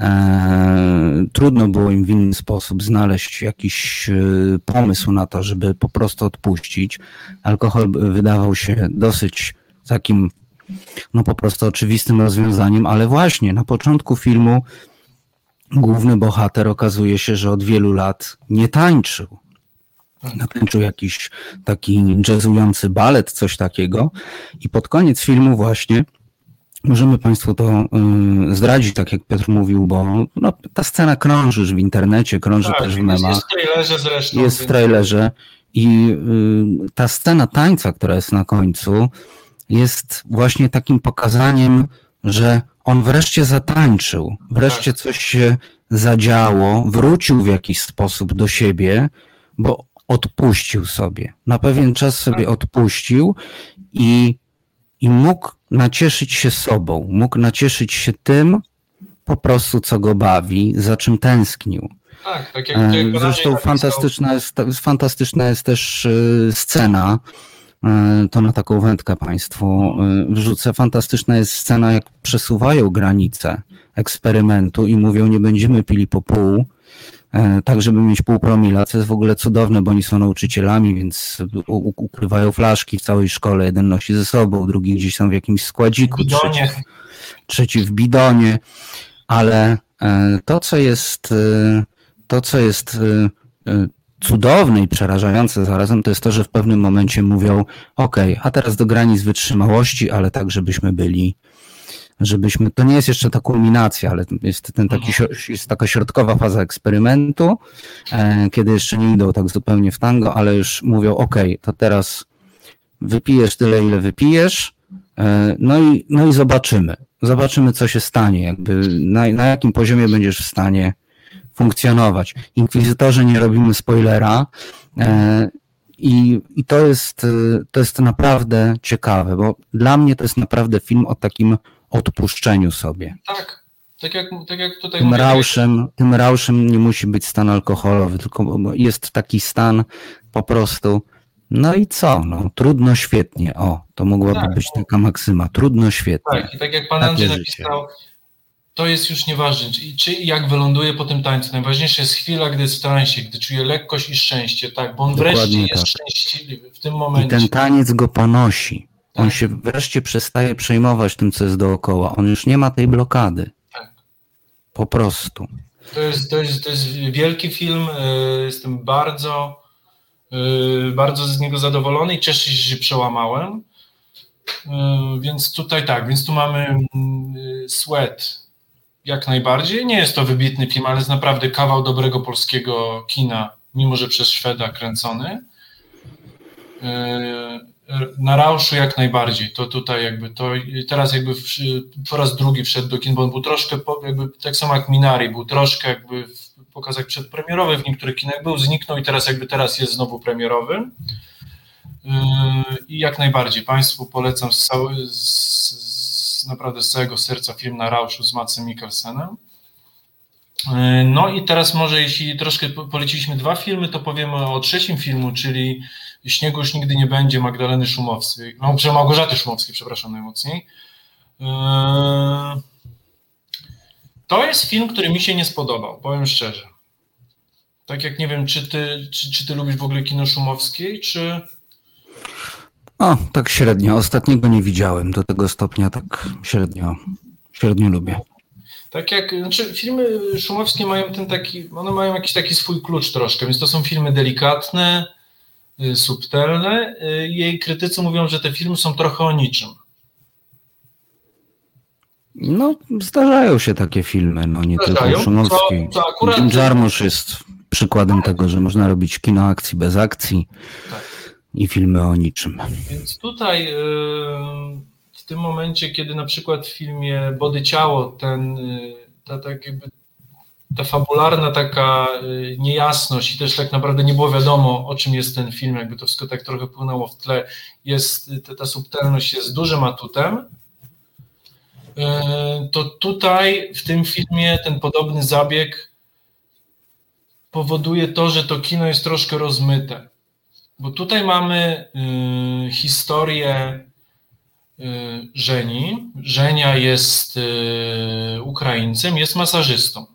e, trudno było im w inny sposób znaleźć jakiś e, pomysł na to, żeby po prostu odpuścić. Alkohol wydawał się dosyć takim no po prostu oczywistym rozwiązaniem, ale właśnie na początku filmu główny bohater okazuje się, że od wielu lat nie tańczył. Natańczył jakiś taki jazzujący balet, coś takiego i pod koniec filmu właśnie Możemy Państwu to y, zdradzić, tak jak Piotr mówił, bo no, ta scena krąży już w internecie, krąży Tak, też w memach. jest w trailerze zresztą. Jest w trailerze i y, ta scena tańca, która jest na końcu, jest właśnie takim pokazaniem, że on wreszcie zatańczył, wreszcie Tak. coś się zadziało, wrócił w jakiś sposób do siebie, bo odpuścił sobie. Na pewien czas sobie Tak. odpuścił i, i mógł nacieszyć się sobą, mógł nacieszyć się tym po prostu, co go bawi, za czym tęsknił. Tak, tak jak, E, Zresztą fantastyczna jest, fantastyczna jest też e, scena, e, to na taką wędkę Państwu wrzucę. Fantastyczna jest scena, jak przesuwają granice eksperymentu i mówią, nie będziemy pili po pół, tak żeby mieć pół promila, co jest w ogóle cudowne, bo oni są nauczycielami, więc ukrywają flaszki w całej szkole, jeden nosi ze sobą, drugi gdzieś tam w jakimś składziku, trzeci trzeci w bidonie, ale e, to, co jest, e, to, co jest e, e, cudowne i przerażające zarazem, to jest to, że w pewnym momencie mówią, ok, a teraz do granic wytrzymałości, ale tak, żebyśmy byli, żebyśmy, to nie jest jeszcze ta kulminacja, ale jest, ten taki, sio- jest taka środkowa faza eksperymentu, e, kiedy jeszcze nie idą tak zupełnie w tango, ale już mówią, ok, to teraz wypijesz tyle, ile wypijesz, e, no i, no i zobaczymy. Zobaczymy, co się stanie, jakby na, na jakim poziomie będziesz w stanie funkcjonować. Inkwizytorzy nie robimy spoilera e, i, i to, jest, to jest naprawdę ciekawe, bo dla mnie to jest naprawdę film o takim odpuszczeniu sobie. Tak, tak jak, tak jak tutaj Tym mówię, rauszem, tym rauszem nie musi być stan alkoholowy, tylko jest taki stan po prostu. No i co? No, trudno świetnie. O, to mogłaby Tak. być taka maksyma. Trudno świetnie. Tak, i tak jak pan Takie Andrzej napisał, to jest już nieważne, czy, czy i jak wyląduje po tym tańcu. Najważniejsza jest chwila, gdy jest w transie, gdy czuje lekkość i szczęście, tak, bo on Dokładnie wreszcie jest tak. szczęśliwy w tym I momencie. ten taniec go ponosi. On Tak. się wreszcie przestaje przejmować tym, co jest dookoła. On już nie ma tej blokady. Tak. Po prostu. To jest, to, jest, to jest wielki film, e, jestem bardzo, e, bardzo z niego zadowolony i cieszę się, że się przełamałem. E, Więc tutaj tak, więc tu mamy mm, Sweat jak najbardziej. Nie jest to wybitny film, ale jest naprawdę kawał dobrego polskiego kina, mimo że przez Szweda kręcony. Na Rauszu jak najbardziej. To tutaj jakby to teraz jakby w, po raz drugi wszedł do kin, bo on był troszkę po- jakby tak samo jak Minari, był troszkę jakby w pokazach przedpremierowych w niektórych kinach był, zniknął i teraz jakby teraz jest znowu premierowy. Yy, I jak najbardziej Państwu polecam z, z, z naprawdę z całego serca film na Rauszu z Macem Mikkelsenem. Yy, No i teraz może jeśli troszkę po- poleciliśmy dwa filmy, to powiemy o trzecim filmu, czyli Śniegu już nigdy nie będzie Magdaleny Szumowskiej, no, Małgorzaty Szumowskiej, przepraszam najmocniej. Yy, To jest film, który mi się nie spodobał, powiem szczerze. Tak jak nie wiem, czy ty, czy, czy ty lubisz w ogóle kino Szumowskiej, czy... O, tak średnio. Ostatniego nie widziałem. Do tego stopnia tak średnio. Średnio lubię. Tak jak, znaczy filmy szumowskie mają ten taki, one mają jakiś taki swój klucz troszkę, więc to są filmy delikatne, y, subtelne. Y, Jej krytycy mówią, że te filmy są trochę o niczym. No, zdarzają się takie filmy, no nie Zdarzają. tylko Szumowski. To- to akurat- Jim Jarmusch jest przykładem tego, że można robić kino akcji bez akcji Tak. i filmy o niczym. Więc tutaj y, w tym momencie, kiedy na przykład w filmie Body Ciało ten, y, ta, tak jakby, ta fabularna taka y, niejasność i też tak naprawdę nie było wiadomo, o czym jest ten film, jakby to wszystko tak trochę płynęło w tle, jest, ta, ta subtelność jest dużym atutem, y, to tutaj w tym filmie ten podobny zabieg powoduje to, że to kino jest troszkę rozmyte. Bo tutaj mamy historię Żeni. Żenia jest y, Ukraińcem, jest masażystą.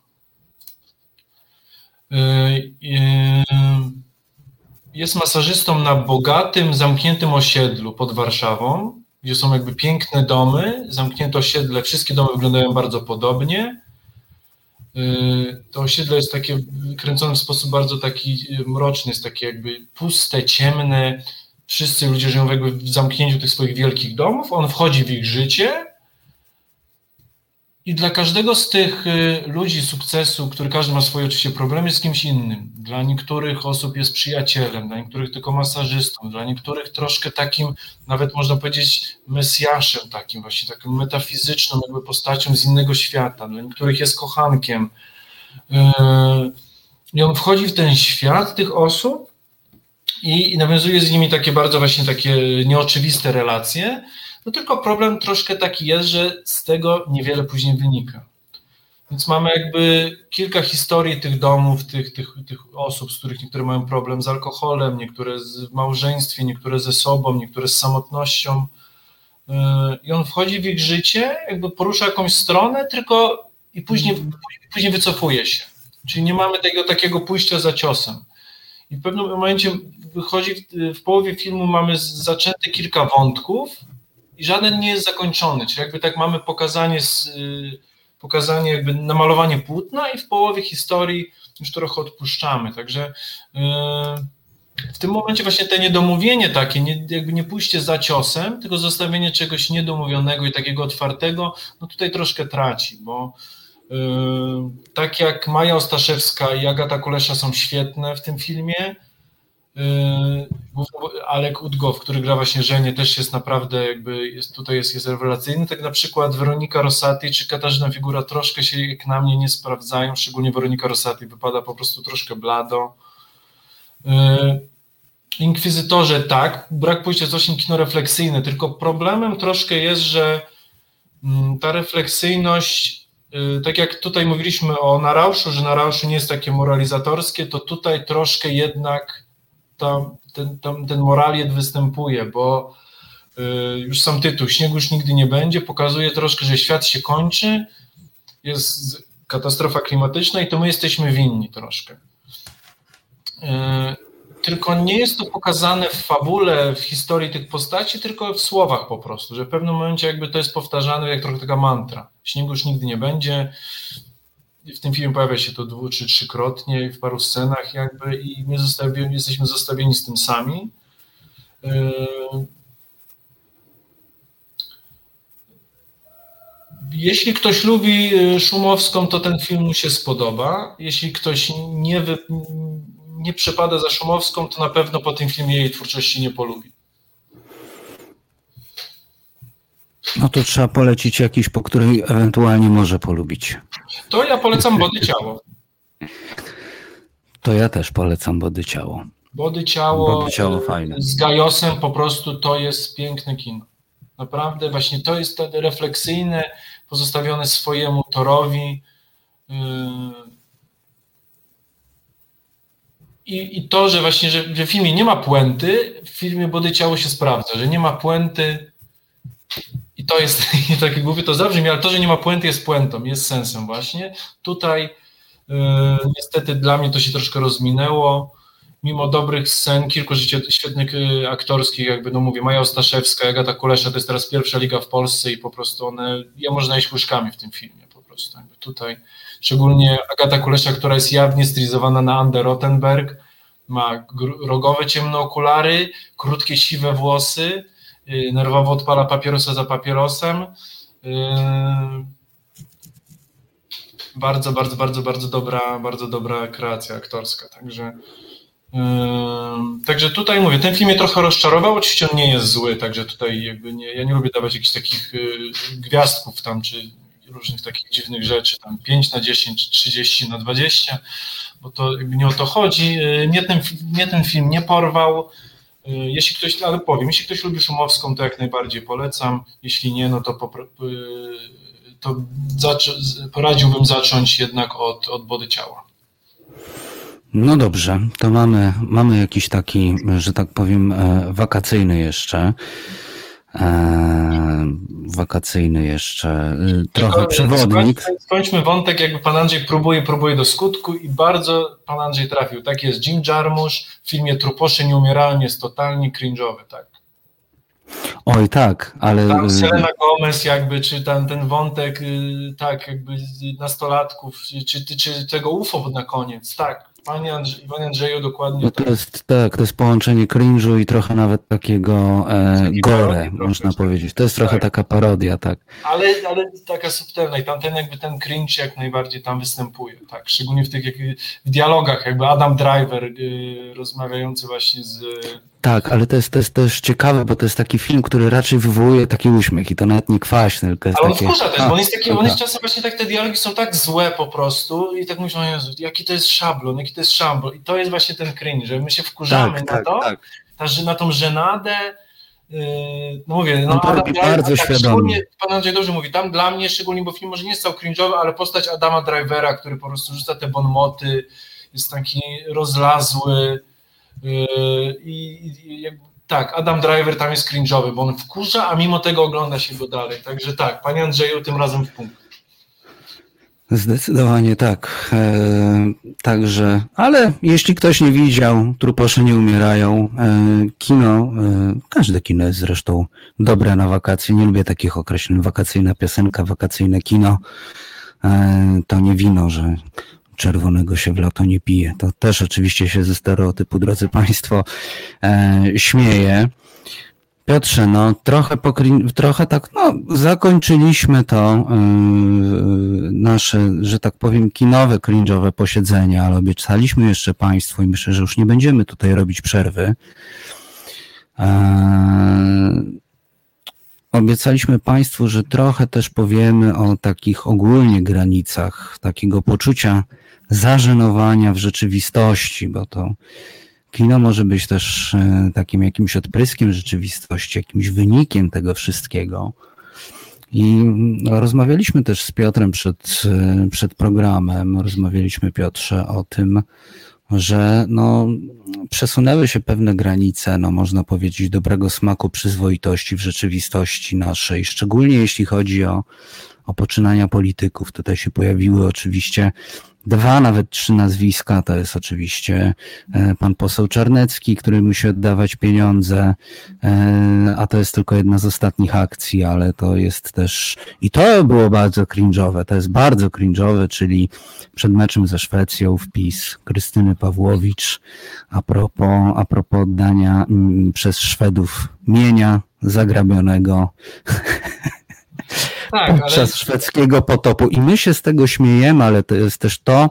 Y, y, jest masażystą na bogatym, zamkniętym osiedlu pod Warszawą. gdzie są jakby piękne domy, zamknięte osiedle, wszystkie domy wyglądają bardzo podobnie. Y, to osiedle jest takie kręcone w sposób bardzo taki mroczny, jest takie jakby puste, ciemne. Wszyscy ludzie żyją jakby w zamknięciu tych swoich wielkich domów. On wchodzi w ich życie i dla każdego z tych y, ludzi sukcesu, który każdy ma swoje oczywiście problemy, jest kimś innym. Dla niektórych osób jest przyjacielem, dla niektórych tylko masażystą, dla niektórych troszkę takim, nawet można powiedzieć, mesjaszem takim, właśnie taką metafizyczną jakby postacią z innego świata. Dla niektórych jest kochankiem. Y, I on wchodzi w ten świat tych osób i, i nawiązuje z nimi takie bardzo właśnie takie nieoczywiste relacje, no tylko problem troszkę taki jest, że z tego niewiele później wynika. Więc mamy jakby kilka historii tych domów, tych, tych, tych osób, z których niektóre mają problem z alkoholem, niektóre w małżeństwie, niektóre ze sobą, niektóre z samotnością. Yy, I on wchodzi w ich życie, jakby porusza jakąś stronę, tylko i później, później wycofuje się. Czyli nie mamy tego takiego pójścia za ciosem. I w pewnym momencie wychodzi, w, w połowie filmu mamy zaczęte kilka wątków, i żaden nie jest zakończony, czyli jakby tak mamy pokazanie, z, y, pokazanie jakby namalowanie płótna i w połowie historii już trochę odpuszczamy, także y, w tym momencie właśnie te niedomówienie takie, nie, jakby nie pójście za ciosem, tylko zostawienie czegoś niedomówionego i takiego otwartego, no tutaj troszkę traci, bo yy, tak jak Maja Ostaszewska i Agata Kulesza są świetne w tym filmie, Yy, Alek Udgow, który gra właśnie Żenię, też jest naprawdę jakby, jest, tutaj jest, jest rewelacyjny. Tak na przykład Weronika Rosati czy Katarzyna Figura troszkę się jak na mnie nie sprawdzają, szczególnie Weronika Rosati wypada po prostu troszkę blado. Yy, Inkwizytorze tak, brak pójścia z właśnie kino refleksyjne, tylko problemem troszkę jest, że mm, ta refleksyjność yy, tak jak tutaj mówiliśmy o Narauszu, że Narauszu nie jest takie moralizatorskie, to tutaj troszkę jednak tam, ten, tam, ten moraliet występuje, bo y, już sam tytuł Śniegu już nigdy nie będzie pokazuje troszkę, że świat się kończy, jest katastrofa klimatyczna i to my jesteśmy winni troszkę. Y, tylko nie jest to pokazane w fabule, w historii tych postaci, tylko w słowach po prostu, że w pewnym momencie jakby to jest powtarzane jak trochę taka mantra. Śniegu już nigdy nie będzie, w tym filmie pojawia się to dwu czy trzykrotnie w paru scenach jakby i my zostawieni, jesteśmy zostawieni z tym sami. Yy, jeśli ktoś lubi yy, Szumowską, to ten film mu się spodoba. Jeśli ktoś nie, wy, nie przypada za Szumowską, to na pewno po tym filmie jej twórczości nie polubi. No to trzeba polecić jakiś, po której ewentualnie może polubić. To ja polecam Body Ciało. To ja też polecam Body Ciało. Body Ciało, Body ciało fajne. z Gajosem po prostu to jest piękne kino. Naprawdę właśnie to jest wtedy refleksyjne, pozostawione swojemu torowi. Yy. I, I to, że właśnie, że w filmie nie ma puenty, w filmie Body Ciało się sprawdza, że nie ma puenty, i to jest, takie głupie to zabrzmi, ale to, że nie ma puenty jest puentą, jest sensem właśnie. Tutaj y, niestety dla mnie to się troszkę rozminęło. Mimo dobrych scen, kilku świetnych y, aktorskich, jakby no mówię, Maja Ostaszewska, Agata Kulesza, to jest teraz pierwsza liga w Polsce i po prostu one, ja można iść łyżkami w tym filmie po prostu. Jakby tutaj szczególnie Agata Kulesza, która jest jawnie stylizowana na Andę Rottenberg, ma rogowe ciemne okulary, krótkie siwe włosy, nerwowo odpala papierosa za papierosem. Y, bardzo, bardzo, bardzo, bardzo dobra, bardzo dobra kreacja aktorska. Także, y, także tutaj mówię, ten film mnie trochę rozczarował. Oczywiście on nie jest zły, także tutaj jakby nie, ja nie lubię dawać jakichś takich gwiazdków tam, czy różnych takich dziwnych rzeczy, tam 5 na 10, 30 na 20, bo to nie o to chodzi. Mnie ten, mnie ten film nie porwał. Y, jeśli ktoś, ale powiem, jeśli ktoś lubi Szumowską, to jak najbardziej polecam. Jeśli nie, no to, y, to poradziłbym zacząć jednak od, od body ciała. No dobrze, to mamy, mamy jakiś taki, że tak powiem, e, wakacyjny jeszcze. E, wakacyjny jeszcze, y, trochę Tylko przewodnik. Skończmy wątek, jakby pan Andrzej próbuje, próbuje do skutku i bardzo pan Andrzej trafił. Tak jest Jim Jarmusch w filmie Truposzy nie umierałem jest totalnie cringe'owy, tak. Oj tak, ale... Tam Selena Gomez jakby, czy tam ten wątek, y, tak, jakby nastolatków, czy, czy, czy tego UFO na koniec, tak. Panie, Andrzej, Panie Andrzeju, dokładnie no to tak. Jest, tak, to jest połączenie cringe'u i trochę nawet takiego e, gore, można trochę, powiedzieć. To jest trochę tak. taka parodia, tak. Ale, ale taka subtelna i tam ten jakby ten cringe jak najbardziej tam występuje, tak. Szczególnie w tych jak, w dialogach, jakby Adam Driver y, rozmawiający właśnie z tak, ale to jest, to jest też ciekawe, bo to jest taki film, który raczej wywołuje taki uśmiech i to nawet nie kwaśny, tylko jest Ale on takie... wkurza też, bo on jest taki, on jest czasem właśnie tak, te dialogi są tak złe po prostu i tak myślą, Jezu, jaki to jest szablon, jaki to jest szambol i to jest właśnie ten cringe, że my się wkurzamy tak, na tak, to, tak. Ta, na tą żenadę, yy, no mówię, no, no Adam, bardzo tak, świadomie. Pan Andrzej dobrze mówi, tam dla mnie szczególnie, bo film może nie jest cał cringe'owy, ale postać Adama Drivera, który po prostu rzuca te bonmoty, jest taki rozlazły, i, i jakby tak, Adam Driver tam jest cringe'owy, bo on wkurza, a mimo tego ogląda się go dalej. Także tak, panie Andrzeju, tym razem w punkt. Zdecydowanie tak. E, także, ale jeśli ktoś nie widział, truposze nie umierają. E, kino, e, każde kino jest zresztą dobre na wakacje. Nie lubię takich określeń. Wakacyjna piosenka, wakacyjne kino. E, to nie wino, że czerwonego się w lato nie pije. To też oczywiście się ze stereotypu, drodzy Państwo, e, śmieje. Piotrze, no trochę, pokry... trochę tak, no zakończyliśmy to yy, nasze, że tak powiem, kinowe, cringe'owe posiedzenie, ale obiecaliśmy jeszcze Państwu i myślę, że już nie będziemy tutaj robić przerwy. Yy, obiecaliśmy Państwu, że trochę też powiemy o takich ogólnie granicach takiego poczucia zażenowania w rzeczywistości, bo to kino może być też e, takim jakimś odpryskiem rzeczywistości, jakimś wynikiem tego wszystkiego. I rozmawialiśmy też z Piotrem przed, e, przed programem, rozmawialiśmy Piotrze o tym, że no, przesunęły się pewne granice, no, można powiedzieć, dobrego smaku przyzwoitości w rzeczywistości naszej, szczególnie jeśli chodzi o, o poczynania polityków. Tutaj się pojawiły oczywiście dwa, nawet trzy nazwiska. To jest oczywiście e, pan poseł Czarnecki, który musi oddawać pieniądze, e, a to jest tylko jedna z ostatnich akcji, ale to jest też, i to było bardzo cringe'owe, to jest bardzo cringe'owe, czyli przed meczem ze Szwecją wpis Krystyny Pawłowicz a propos, a propos oddania mm, przez Szwedów mienia zagrabionego tak, podczas ale... szwedzkiego potopu. I my się z tego śmiejemy, ale to jest też to,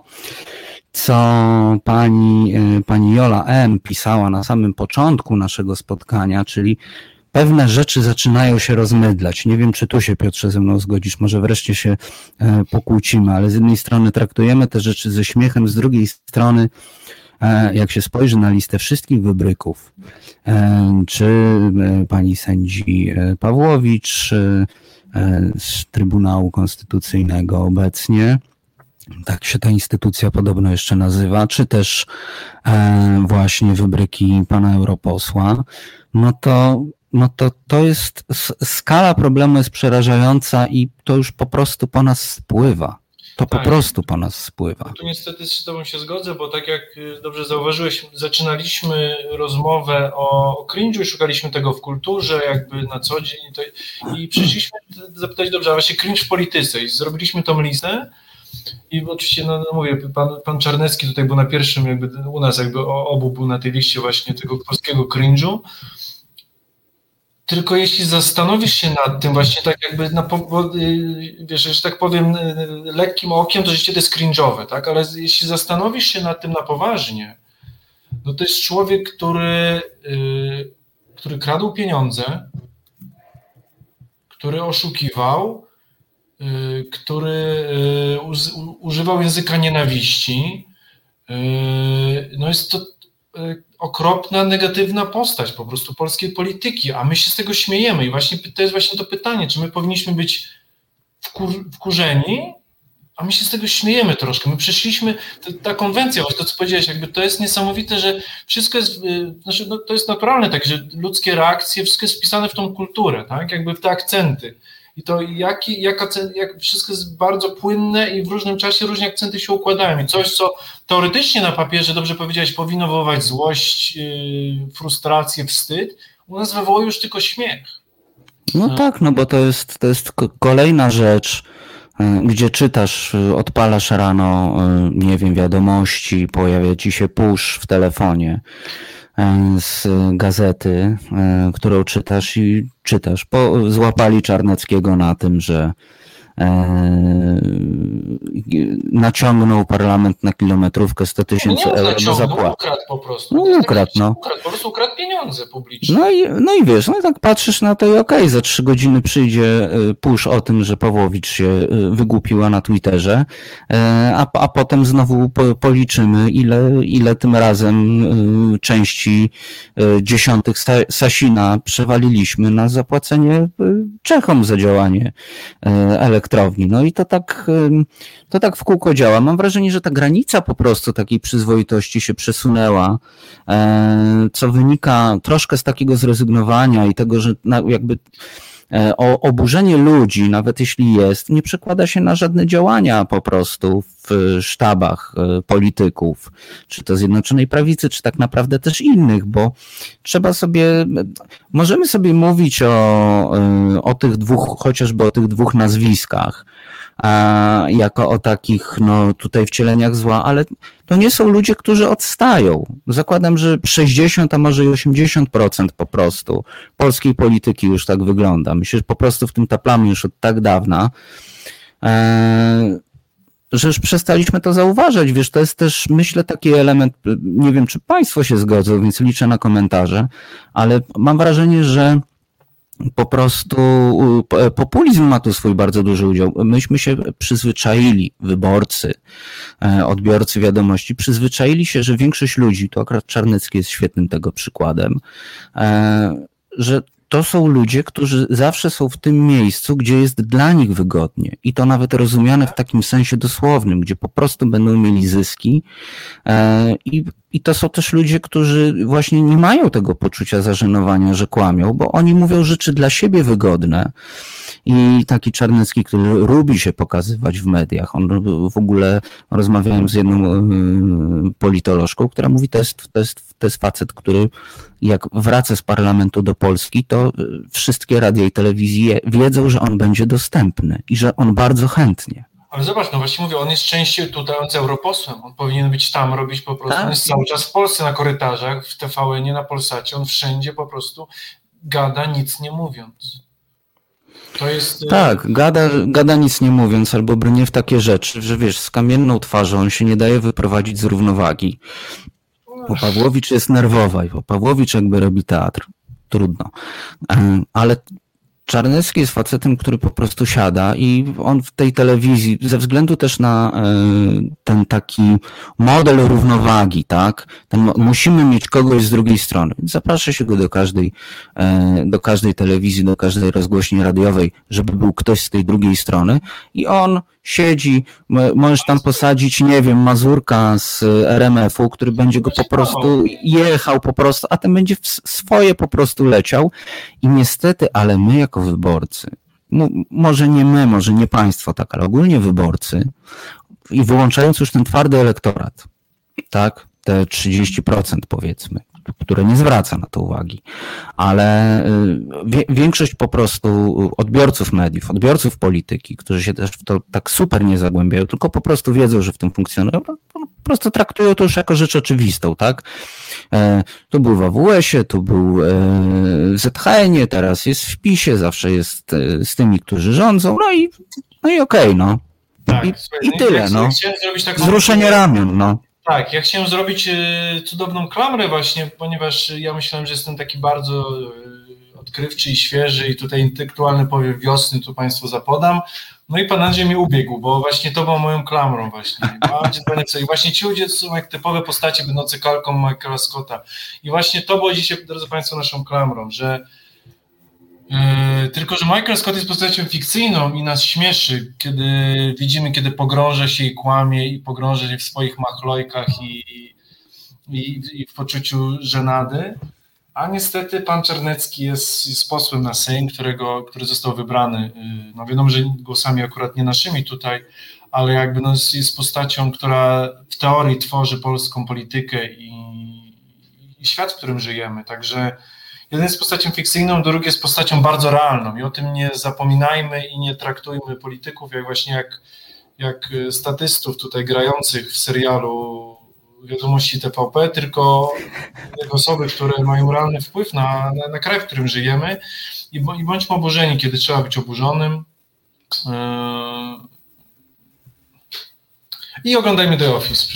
co pani, e, pani Jola M. pisała na samym początku naszego spotkania, czyli pewne rzeczy zaczynają się rozmydlać. Nie wiem, czy tu się, Piotrze, ze mną zgodzisz, może wreszcie się e, pokłócimy, ale z jednej strony traktujemy te rzeczy ze śmiechem, z drugiej strony e, jak się spojrzy na listę wszystkich wybryków, czy pani sędzi Pawłowicz, z Trybunału Konstytucyjnego obecnie. Tak się ta instytucja podobno jeszcze nazywa, czy też e, właśnie wybryki pana europosła, no to, no to to jest, skala problemu jest przerażająca i to już po prostu po nas spływa. To tak. po prostu po nas spływa. Tu niestety z Tobą się zgodzę, bo tak jak y, dobrze zauważyłeś, zaczynaliśmy rozmowę o, o cringe'u i szukaliśmy tego w kulturze, jakby na co dzień. To, I przyszliśmy zapytać, dobrze, a właśnie cringe w polityce. I zrobiliśmy tą listę. I oczywiście, no, no mówię, pan, pan Czarnecki tutaj był na pierwszym, jakby u nas jakby obu był na tej liście właśnie tego polskiego cringe'u. Tylko jeśli zastanowisz się nad tym właśnie tak jakby, na, y, wiesz, że tak powiem y, lekkim okiem, to życie to jest cringe'owe, tak? Ale jeśli zastanowisz się nad tym na poważnie, no to jest człowiek, który, yy, który kradł pieniądze, który oszukiwał, yy, który yy, używał języka nienawiści. Y, no jest to okropna, negatywna postać po prostu polskiej polityki, a my się z tego śmiejemy. I właśnie to jest właśnie to pytanie, czy my powinniśmy być wkur, wkurzeni, a my się z tego śmiejemy troszkę. My przeszliśmy, ta konwencja, to co powiedziałeś, jakby to jest niesamowite, że wszystko jest, y, znaczy, no, to jest naturalne, tak, że ludzkie reakcje, wszystko jest wpisane w tą kulturę, tak, jakby w te akcenty. I to jaki, jak, jak wszystko jest bardzo płynne i w różnym czasie różne akcenty się układają. I coś, co teoretycznie na papierze, dobrze powiedziałeś, powinno wywoływać złość, yy, frustrację, wstyd, u nas wywołuje już tylko śmiech. No tak, no bo to jest, to jest kolejna rzecz, e, gdzie czytasz, e, odpalasz rano, e, nie wiem, wiadomości, pojawia ci się push w telefonie z gazety, którą czytasz i czytasz. Po, złapali Czarneckiego na tym, że E, naciągnął parlament na kilometrówkę 100 tysięcy euro do zapłaty. ukradł po prostu. No ukradł, no. Ukradł, po prostu ukradł pieniądze publiczne. No i, no i wiesz, no i tak patrzysz na to i okej, okay, za trzy godziny przyjdzie e, push o tym, że Pawłowicz się e, wygłupiła na Twitterze, a, a potem znowu policzymy, ile, ile tym razem części dziesiątych Sasina przewaliliśmy na zapłacenie Czechom za działanie elektroniczne elektrowni. No i to tak, to tak w kółko działa. Mam wrażenie, że ta granica po prostu takiej przyzwoitości się przesunęła, e, co wynika troszkę z takiego zrezygnowania i tego, że jakby o oburzenie ludzi, nawet jeśli jest, nie przekłada się na żadne działania po prostu w sztabach e, polityków, czy to Zjednoczonej Prawicy, czy tak naprawdę też innych, bo trzeba sobie, możemy sobie mówić o, o tych dwóch, chociażby o tych dwóch nazwiskach, jako o takich, no tutaj wcieleniach zła, ale to nie są ludzie, którzy odstają. Zakładam, że 60, a może i 80% po prostu polskiej polityki już tak wygląda. Myślę, że po prostu w tym taplamy już od tak dawna, e, że już przestaliśmy to zauważać. Wiesz, to jest też, myślę, taki element, nie wiem, czy Państwo się zgodzą, więc liczę na komentarze, ale mam wrażenie, że po prostu populizm ma tu swój bardzo duży udział. Myśmy się przyzwyczaili, wyborcy, e, odbiorcy wiadomości, przyzwyczaili się, że większość ludzi, to akurat Czarnecki jest świetnym tego przykładem, e, że to są ludzie, którzy zawsze są w tym miejscu, gdzie jest dla nich wygodnie. I to nawet rozumiane w takim sensie dosłownym, gdzie po prostu będą mieli zyski. E, I, i to są też ludzie, którzy właśnie nie mają tego poczucia zażenowania, że kłamią, bo oni mówią rzeczy dla siebie wygodne. I taki Czarnecki, który lubi się pokazywać w mediach, on w ogóle rozmawiałem z jedną y, politolożką, która mówi, to jest, to jest, to jest facet, który jak wraca z parlamentu do Polski, to y, wszystkie radia i telewizje wiedzą, że on będzie dostępny i że on bardzo chętnie. Ale zobacz, no właśnie mówię, on jest częściej tutaj on jest europosłem, on powinien być tam, robić po prostu, tak. on jest cały czas w Polsce na korytarzach, w tvn nie na Polsacie, on wszędzie po prostu gada nic nie mówiąc. To jest... Y, tak, gada, gada nic nie mówiąc, albo brnie w takie rzeczy, że wiesz, z kamienną twarzą on się nie daje wyprowadzić z równowagi. Bo Pawłowicz jest nerwowa, bo Pawłowicz jakby robi teatr. Trudno. Ale Czarnecki jest facetem, który po prostu siada i on w tej telewizji, ze względu też na e, ten taki model równowagi, tak, ten, musimy mieć kogoś z drugiej strony. Zaprasza się go do każdej, e, do każdej telewizji, do każdej rozgłośni radiowej, żeby był ktoś z tej drugiej strony i on siedzi, możesz tam posadzić, nie wiem, Mazurka z RMF-u, który będzie go po prostu jechał po prostu, a ten będzie swoje po prostu leciał. I niestety, ale my jako wyborcy, no, może nie my, może nie państwo tak, ale ogólnie wyborcy i wyłączając już ten twardy elektorat, tak, te 30% powiedzmy, które nie zwraca na to uwagi, ale y, większość po prostu odbiorców mediów, odbiorców polityki, którzy się też w to tak super nie zagłębiają, tylko po prostu wiedzą, że w tym funkcjonują, po prostu traktują to już jako rzecz oczywistą, tak? E, tu był w AWS-ie, tu był e, w ZHN-ie, teraz jest w PiSie, zawsze jest e, z tymi, którzy rządzą, no i, no i okej, okay, no. Tak, I, i tyle, no. Tak Wzruszenie ramion, no. Tak, ja chciałem zrobić e, cudowną klamrę właśnie, ponieważ ja myślałem, że jestem taki bardzo e, odkrywczy i świeży i tutaj intelektualny powiew wiosny tu Państwu zapodam. No i Pan Andrzej mnie ubiegł, bo właśnie to było moją klamrą właśnie. I właśnie ci ludzie są jak typowe postacie będące kalką Michaela Scotta. I właśnie to było dzisiaj, drodzy Państwo, naszą klamrą, że E, tylko, że Michael Scott jest postacią fikcyjną i nas śmieszy, kiedy widzimy, kiedy pogrąża się i kłamie i pogrąża się w swoich machlojkach i, i, i w poczuciu żenady. A niestety pan Czarnecki jest, jest posłem na Sejm, którego, który został wybrany. E, no wiadomo, że głosami akurat nie naszymi tutaj, ale jakby no jest, jest postacią, która w teorii tworzy polską politykę i, i świat, w którym żyjemy. Także jeden jest postacią fikcyjną, drugi jest postacią bardzo realną i o tym nie zapominajmy i nie traktujmy polityków jak właśnie jak, jak statystów tutaj grających w serialu wiadomości TVP, tylko osoby, które mają realny wpływ na, na, na kraj, w którym żyjemy i, i bądźmy oburzeni, kiedy trzeba być oburzonym. Yy, I oglądajmy The Office.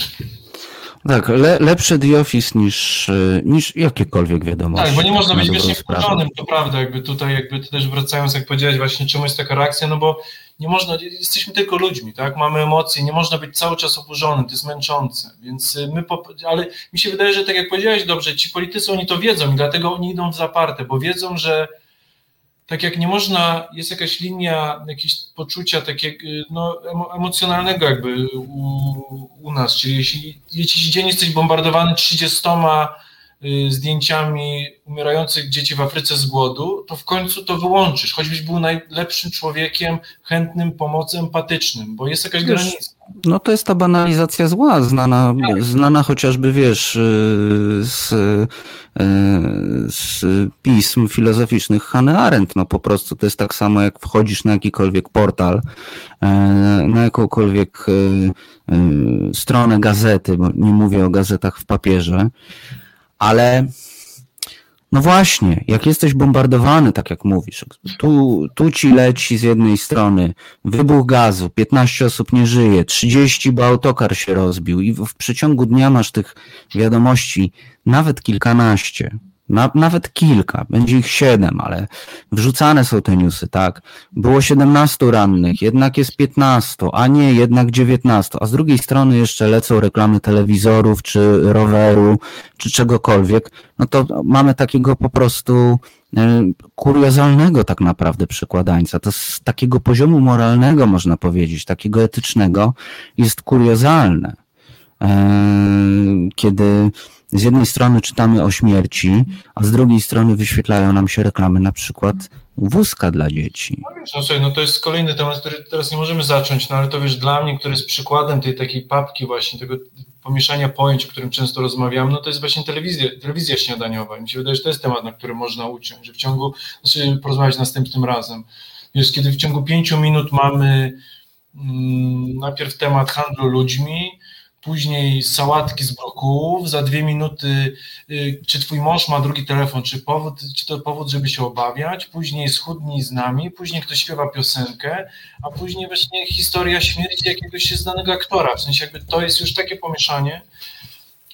Tak, le, lepsze The Office niż, e, niż jakiekolwiek wiadomości. Tak, bo nie można na być wiecznie wkurzonym, to prawda, jakby tutaj, jakby też wracając, jak powiedziałeś właśnie, czemu jest taka reakcja, no bo nie można, jesteśmy tylko ludźmi, tak, mamy emocje, nie można być cały czas oburzonym, to jest męczące, więc y, my, ale mi się wydaje, że tak jak powiedziałeś dobrze, ci politycy, oni to wiedzą i dlatego oni idą w zaparte, bo wiedzą, że tak jak nie można, jest jakaś linia jakiegoś poczucia takiego no, emo, emocjonalnego jakby u, u nas, czyli jeśli, jeśli dzień jesteś bombardowany 30 y, zdjęciami umierających dzieci w Afryce z głodu, to w końcu to wyłączysz, choćbyś był najlepszym człowiekiem, chętnym pomocy, empatycznym, bo jest jakaś Wiesz, granica. No to jest ta banalizacja zła, znana, znana chociażby, wiesz, y, z, y, z pism filozoficznych Hannah Arendt. No po prostu to jest tak samo, jak wchodzisz na jakikolwiek portal, e, na jakąkolwiek e, e, stronę gazety, bo nie mówię o gazetach w papierze, ale no właśnie, jak jesteś bombardowany, tak jak mówisz, tu, tu ci leci z jednej strony wybuch gazu, 15 osób nie żyje, 30, bo autokar się rozbił i w, w przeciągu dnia masz tych wiadomości nawet kilkanaście, na, nawet kilka, będzie ich siedem, ale wrzucane są te newsy, tak? Było 17 rannych, jednak jest 15, a nie jednak 19, a z drugiej strony jeszcze lecą reklamy telewizorów, czy roweru, czy czegokolwiek, no to mamy takiego po prostu e, kuriozalnego tak naprawdę przykładańca. To z takiego poziomu moralnego można powiedzieć, takiego etycznego jest kuriozalne. E, Kiedy z jednej strony czytamy o śmierci, a z drugiej strony wyświetlają nam się reklamy na przykład wózka dla dzieci. No no to jest kolejny temat, który teraz nie możemy zacząć, no ale to wiesz, dla mnie, który jest przykładem tej takiej papki właśnie, tego pomieszania pojęć, o którym często rozmawiam, no to jest właśnie telewizja, telewizja śniadaniowa. Mi się wydaje, że to jest temat, na który można uciąć, że w ciągu, znaczy porozmawiać następnym razem. Wiesz, kiedy w ciągu pięciu minut mamy mm, najpierw temat handlu ludźmi, później sałatki z brokułów, za dwie minuty y, czy twój mąż ma drugi telefon, czy powód, czy to powód, żeby się obawiać, później schudnij z nami, później ktoś śpiewa piosenkę, a później właśnie historia śmierci jakiegoś znanego aktora, w sensie jakby to jest już takie pomieszanie,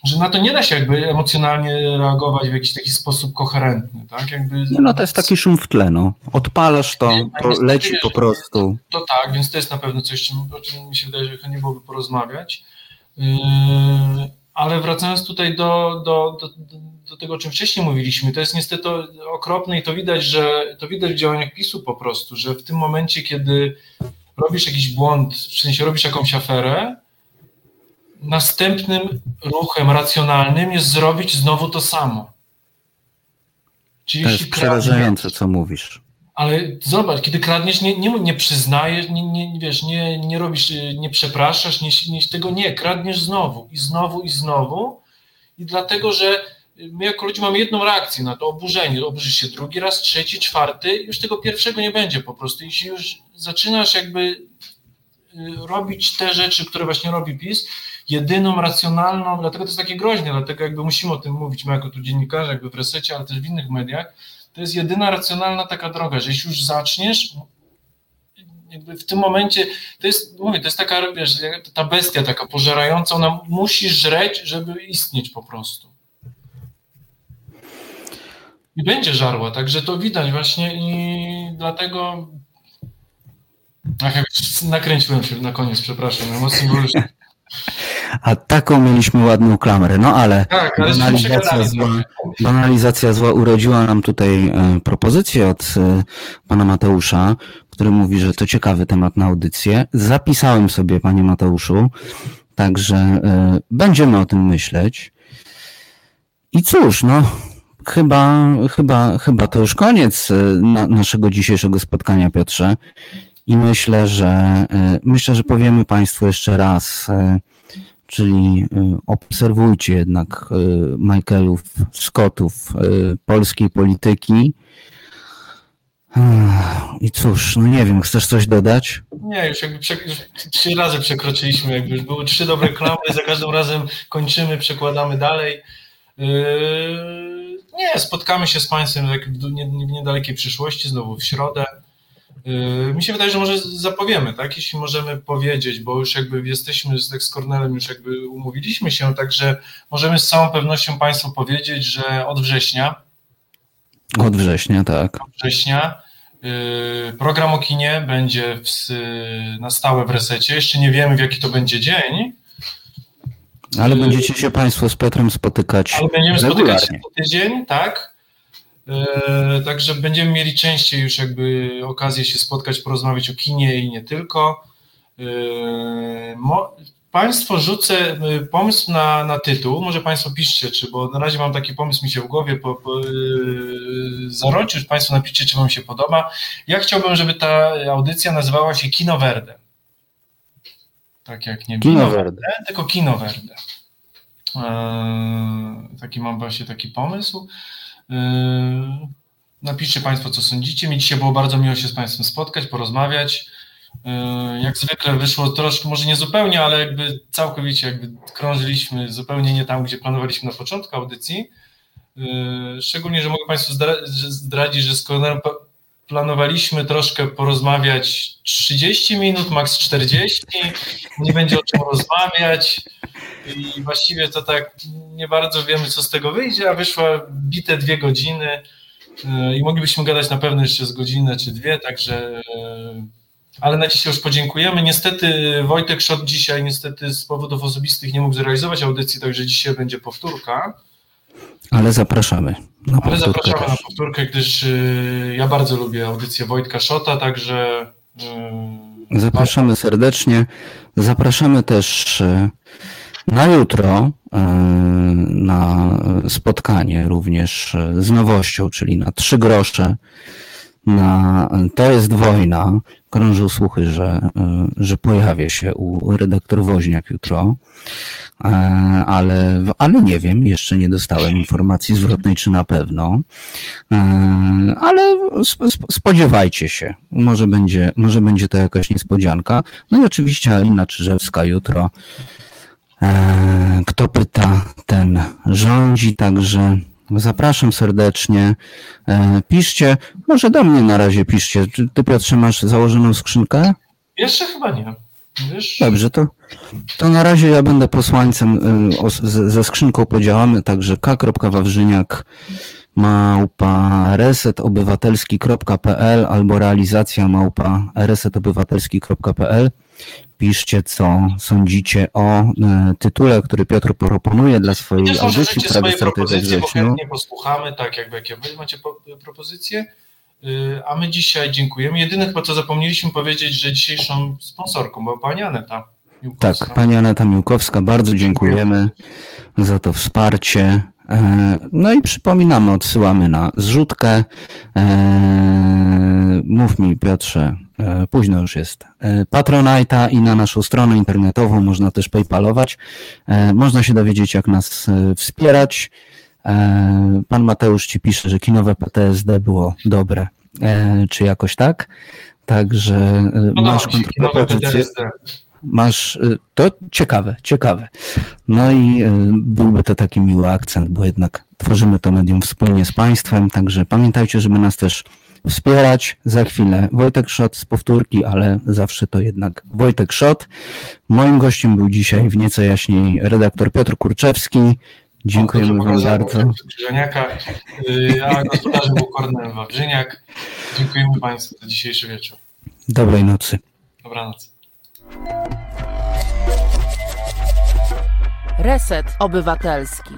że na to nie da się jakby emocjonalnie reagować w jakiś taki sposób koherentny, tak? Jakby, No to jest taki szum w tle, no. Odpalasz to, to leci po prostu. To tak, więc to jest na pewno coś, o czym mi się wydaje, że chętnie byłoby porozmawiać. Yy, ale wracając tutaj do, do, do, do tego, o czym wcześniej mówiliśmy, to jest niestety okropne i to widać, że to widać w działaniach PiSu po prostu, że w tym momencie, kiedy robisz jakiś błąd, w sensie robisz jakąś aferę, następnym ruchem racjonalnym jest zrobić znowu to samo. Czyli to jest przerażające, co mówisz. Ale zobacz, kiedy kradniesz, nie, nie, nie przyznajesz, nie, nie, wiesz, nie, nie robisz, nie przepraszasz, nie, nie, tego nie, kradniesz znowu i znowu i znowu. I dlatego, że my jako ludzie mamy jedną reakcję na to, oburzenie, oburzysz się drugi raz, trzeci, czwarty, już tego pierwszego nie będzie po prostu. Jeśli już zaczynasz jakby robić te rzeczy, które właśnie robi PiS, jedyną racjonalną, dlatego to jest takie groźne, dlatego jakby musimy o tym mówić, my jako tu dziennikarze, jakby w resecie, ale też w innych mediach, to jest jedyna racjonalna taka droga, że jeśli już zaczniesz, jakby w tym momencie, to jest, mówię, to jest taka, wiesz, ta bestia taka pożerająca, ona musi żreć, żeby istnieć po prostu. I będzie żarła, także to widać właśnie i dlatego Ach, nakręciłem się na koniec, przepraszam, były już... A taką mieliśmy ładną klamrę. No ale, tak, ale banalizacja, zła, banalizacja zła urodziła nam tutaj e, propozycję od e, pana Mateusza, który mówi, że to ciekawy temat na audycję. Zapisałem sobie, panie Mateuszu, także e, będziemy o tym myśleć. I cóż, no, chyba, chyba, chyba to już koniec na, naszego dzisiejszego spotkania, Piotrze. I myślę, że myślę, że powiemy Państwu jeszcze raz, czyli y, obserwujcie jednak y, Michaelów, Scottów y, polskiej polityki. I cóż, no nie wiem, chcesz coś dodać? Nie, już jakby już trzy razy przekroczyliśmy, jakby już były trzy dobre klamry, za każdym razem kończymy, przekładamy dalej. Nie, spotkamy się z Państwem w niedalekiej przyszłości, znowu w środę. Yy, mi się wydaje, że może zapowiemy, tak? Jeśli możemy powiedzieć, bo już jakby jesteśmy z, tak z Kornelem, już jakby umówiliśmy się, także możemy z całą pewnością Państwu powiedzieć, że od września. Od września, tak. Od września. Yy, program o kinie będzie w, na stałe w resecie. Jeszcze nie wiemy, w jaki to będzie dzień. Ale będziecie się Państwo z Petrem spotykać. Ale będziemy spotykać się co tydzień, tak? E, także będziemy mieli częściej już jakby okazję się spotkać, porozmawiać o kinie i nie tylko. E, państwo rzucę e, pomysł na, na tytuł, może Państwo piszcie, czy, bo na razie mam taki pomysł mi się w głowie po, po, zarodził, Państwo napiszcie, czy Wam się podoba. Ja chciałbym, żeby ta audycja nazywała się Kino Verde. Tak jak nie Kino Verde, tylko Kino Verde. Taki mam właśnie taki pomysł. Yy, napiszcie Państwo, co sądzicie. Mi dzisiaj było bardzo miło się z Państwem spotkać, porozmawiać. Yy, jak zwykle wyszło troszkę, może nie zupełnie, ale jakby całkowicie jakby krążyliśmy zupełnie nie tam, gdzie planowaliśmy na początku audycji. Yy, szczególnie, że mogę Państwu zdradzić, że z planowaliśmy troszkę porozmawiać 30 minut, maks 40. Nie będzie o czym rozmawiać i właściwie to tak nie bardzo wiemy, co z tego wyjdzie, a wyszła bite dwie godziny e, i moglibyśmy gadać na pewno jeszcze z godzinę czy dwie, także e, ale na dzisiaj już podziękujemy. Niestety Wojtek Szot dzisiaj niestety z powodów osobistych nie mógł zrealizować audycji, także dzisiaj będzie powtórka. Ale zapraszamy. Na Ale zapraszamy też. na powtórkę, gdyż y, ja bardzo lubię audycję Wojtka Szota, także y, zapraszamy serdecznie. Zapraszamy też y, na jutro e, na spotkanie również z nowością, czyli na trzy grosze. Na, to jest wojna. Krążą słuchy, że, e, że pojawia się u redaktor Woźniak jutro, e, ale, ale nie wiem, jeszcze nie dostałem informacji zwrotnej, czy na pewno, ale spodziewajcie się, może będzie, może będzie to jakaś niespodzianka. No i oczywiście Alina Czyżewska jutro. E, kto pyta, ten rządzi, także zapraszam serdecznie. E, piszcie, może do mnie na razie piszcie. Czy ty Piotrze masz założoną skrzynkę? Jeszcze chyba nie. Wiesz? Dobrze, to, to na razie ja będę posłańcem, e, ze skrzynką podziałamy, także k.wawrzyniak małpa resetobywatelski.pl albo realizacja małpa resetobywatelski.pl piszcie, co sądzicie o e, tytule, który Piotr proponuje dla swojej audycji prawie propozycje, bo chętnie posłuchamy, tak jakby jakie wy macie propozycje. Y, a my dzisiaj dziękujemy. Jedyne chyba co zapomnieliśmy powiedzieć, że dzisiejszą sponsorką była pani Aneta. Miłkowska. Tak, pani Aneta Miłkowska, bardzo dziękujemy za to wsparcie. E, no i przypominamy, odsyłamy na zrzutkę. E, mów mi Piotrze, E, późno już jest. Patronite'a i na naszą stronę internetową można też PayPalować. Można się dowiedzieć, jak nas wspierać. Pan Mateusz ci pisze, że kinowe PTSD było dobre, czy jakoś tak. Także no masz kontrpropozycję. Masz, to ciekawe, ciekawe. No i byłby to taki miły akcent, bo jednak tworzymy to medium wspólnie z Państwem, także pamiętajcie, żeby nas też wspierać. Za chwilę Wojtek Szot z powtórki, ale zawsze to jednak Wojtek Szot. Moim gościem był dzisiaj w nieco jaśniej redaktor Piotr Kurczewski. Dziękujemy Wam bardzo. Krzyżaniaka, y, a gospodarzem był Kornel Wawrzyniak. Dziękujemy Państwu za dzisiejszy wieczór. Dobrej nocy. Dobranoc. Reset Obywatelski.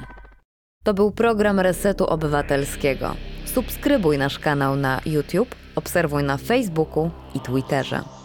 To był program Resetu Obywatelskiego. Subskrybuj nasz kanał na YouTube, obserwuj na Facebooku i Twitterze.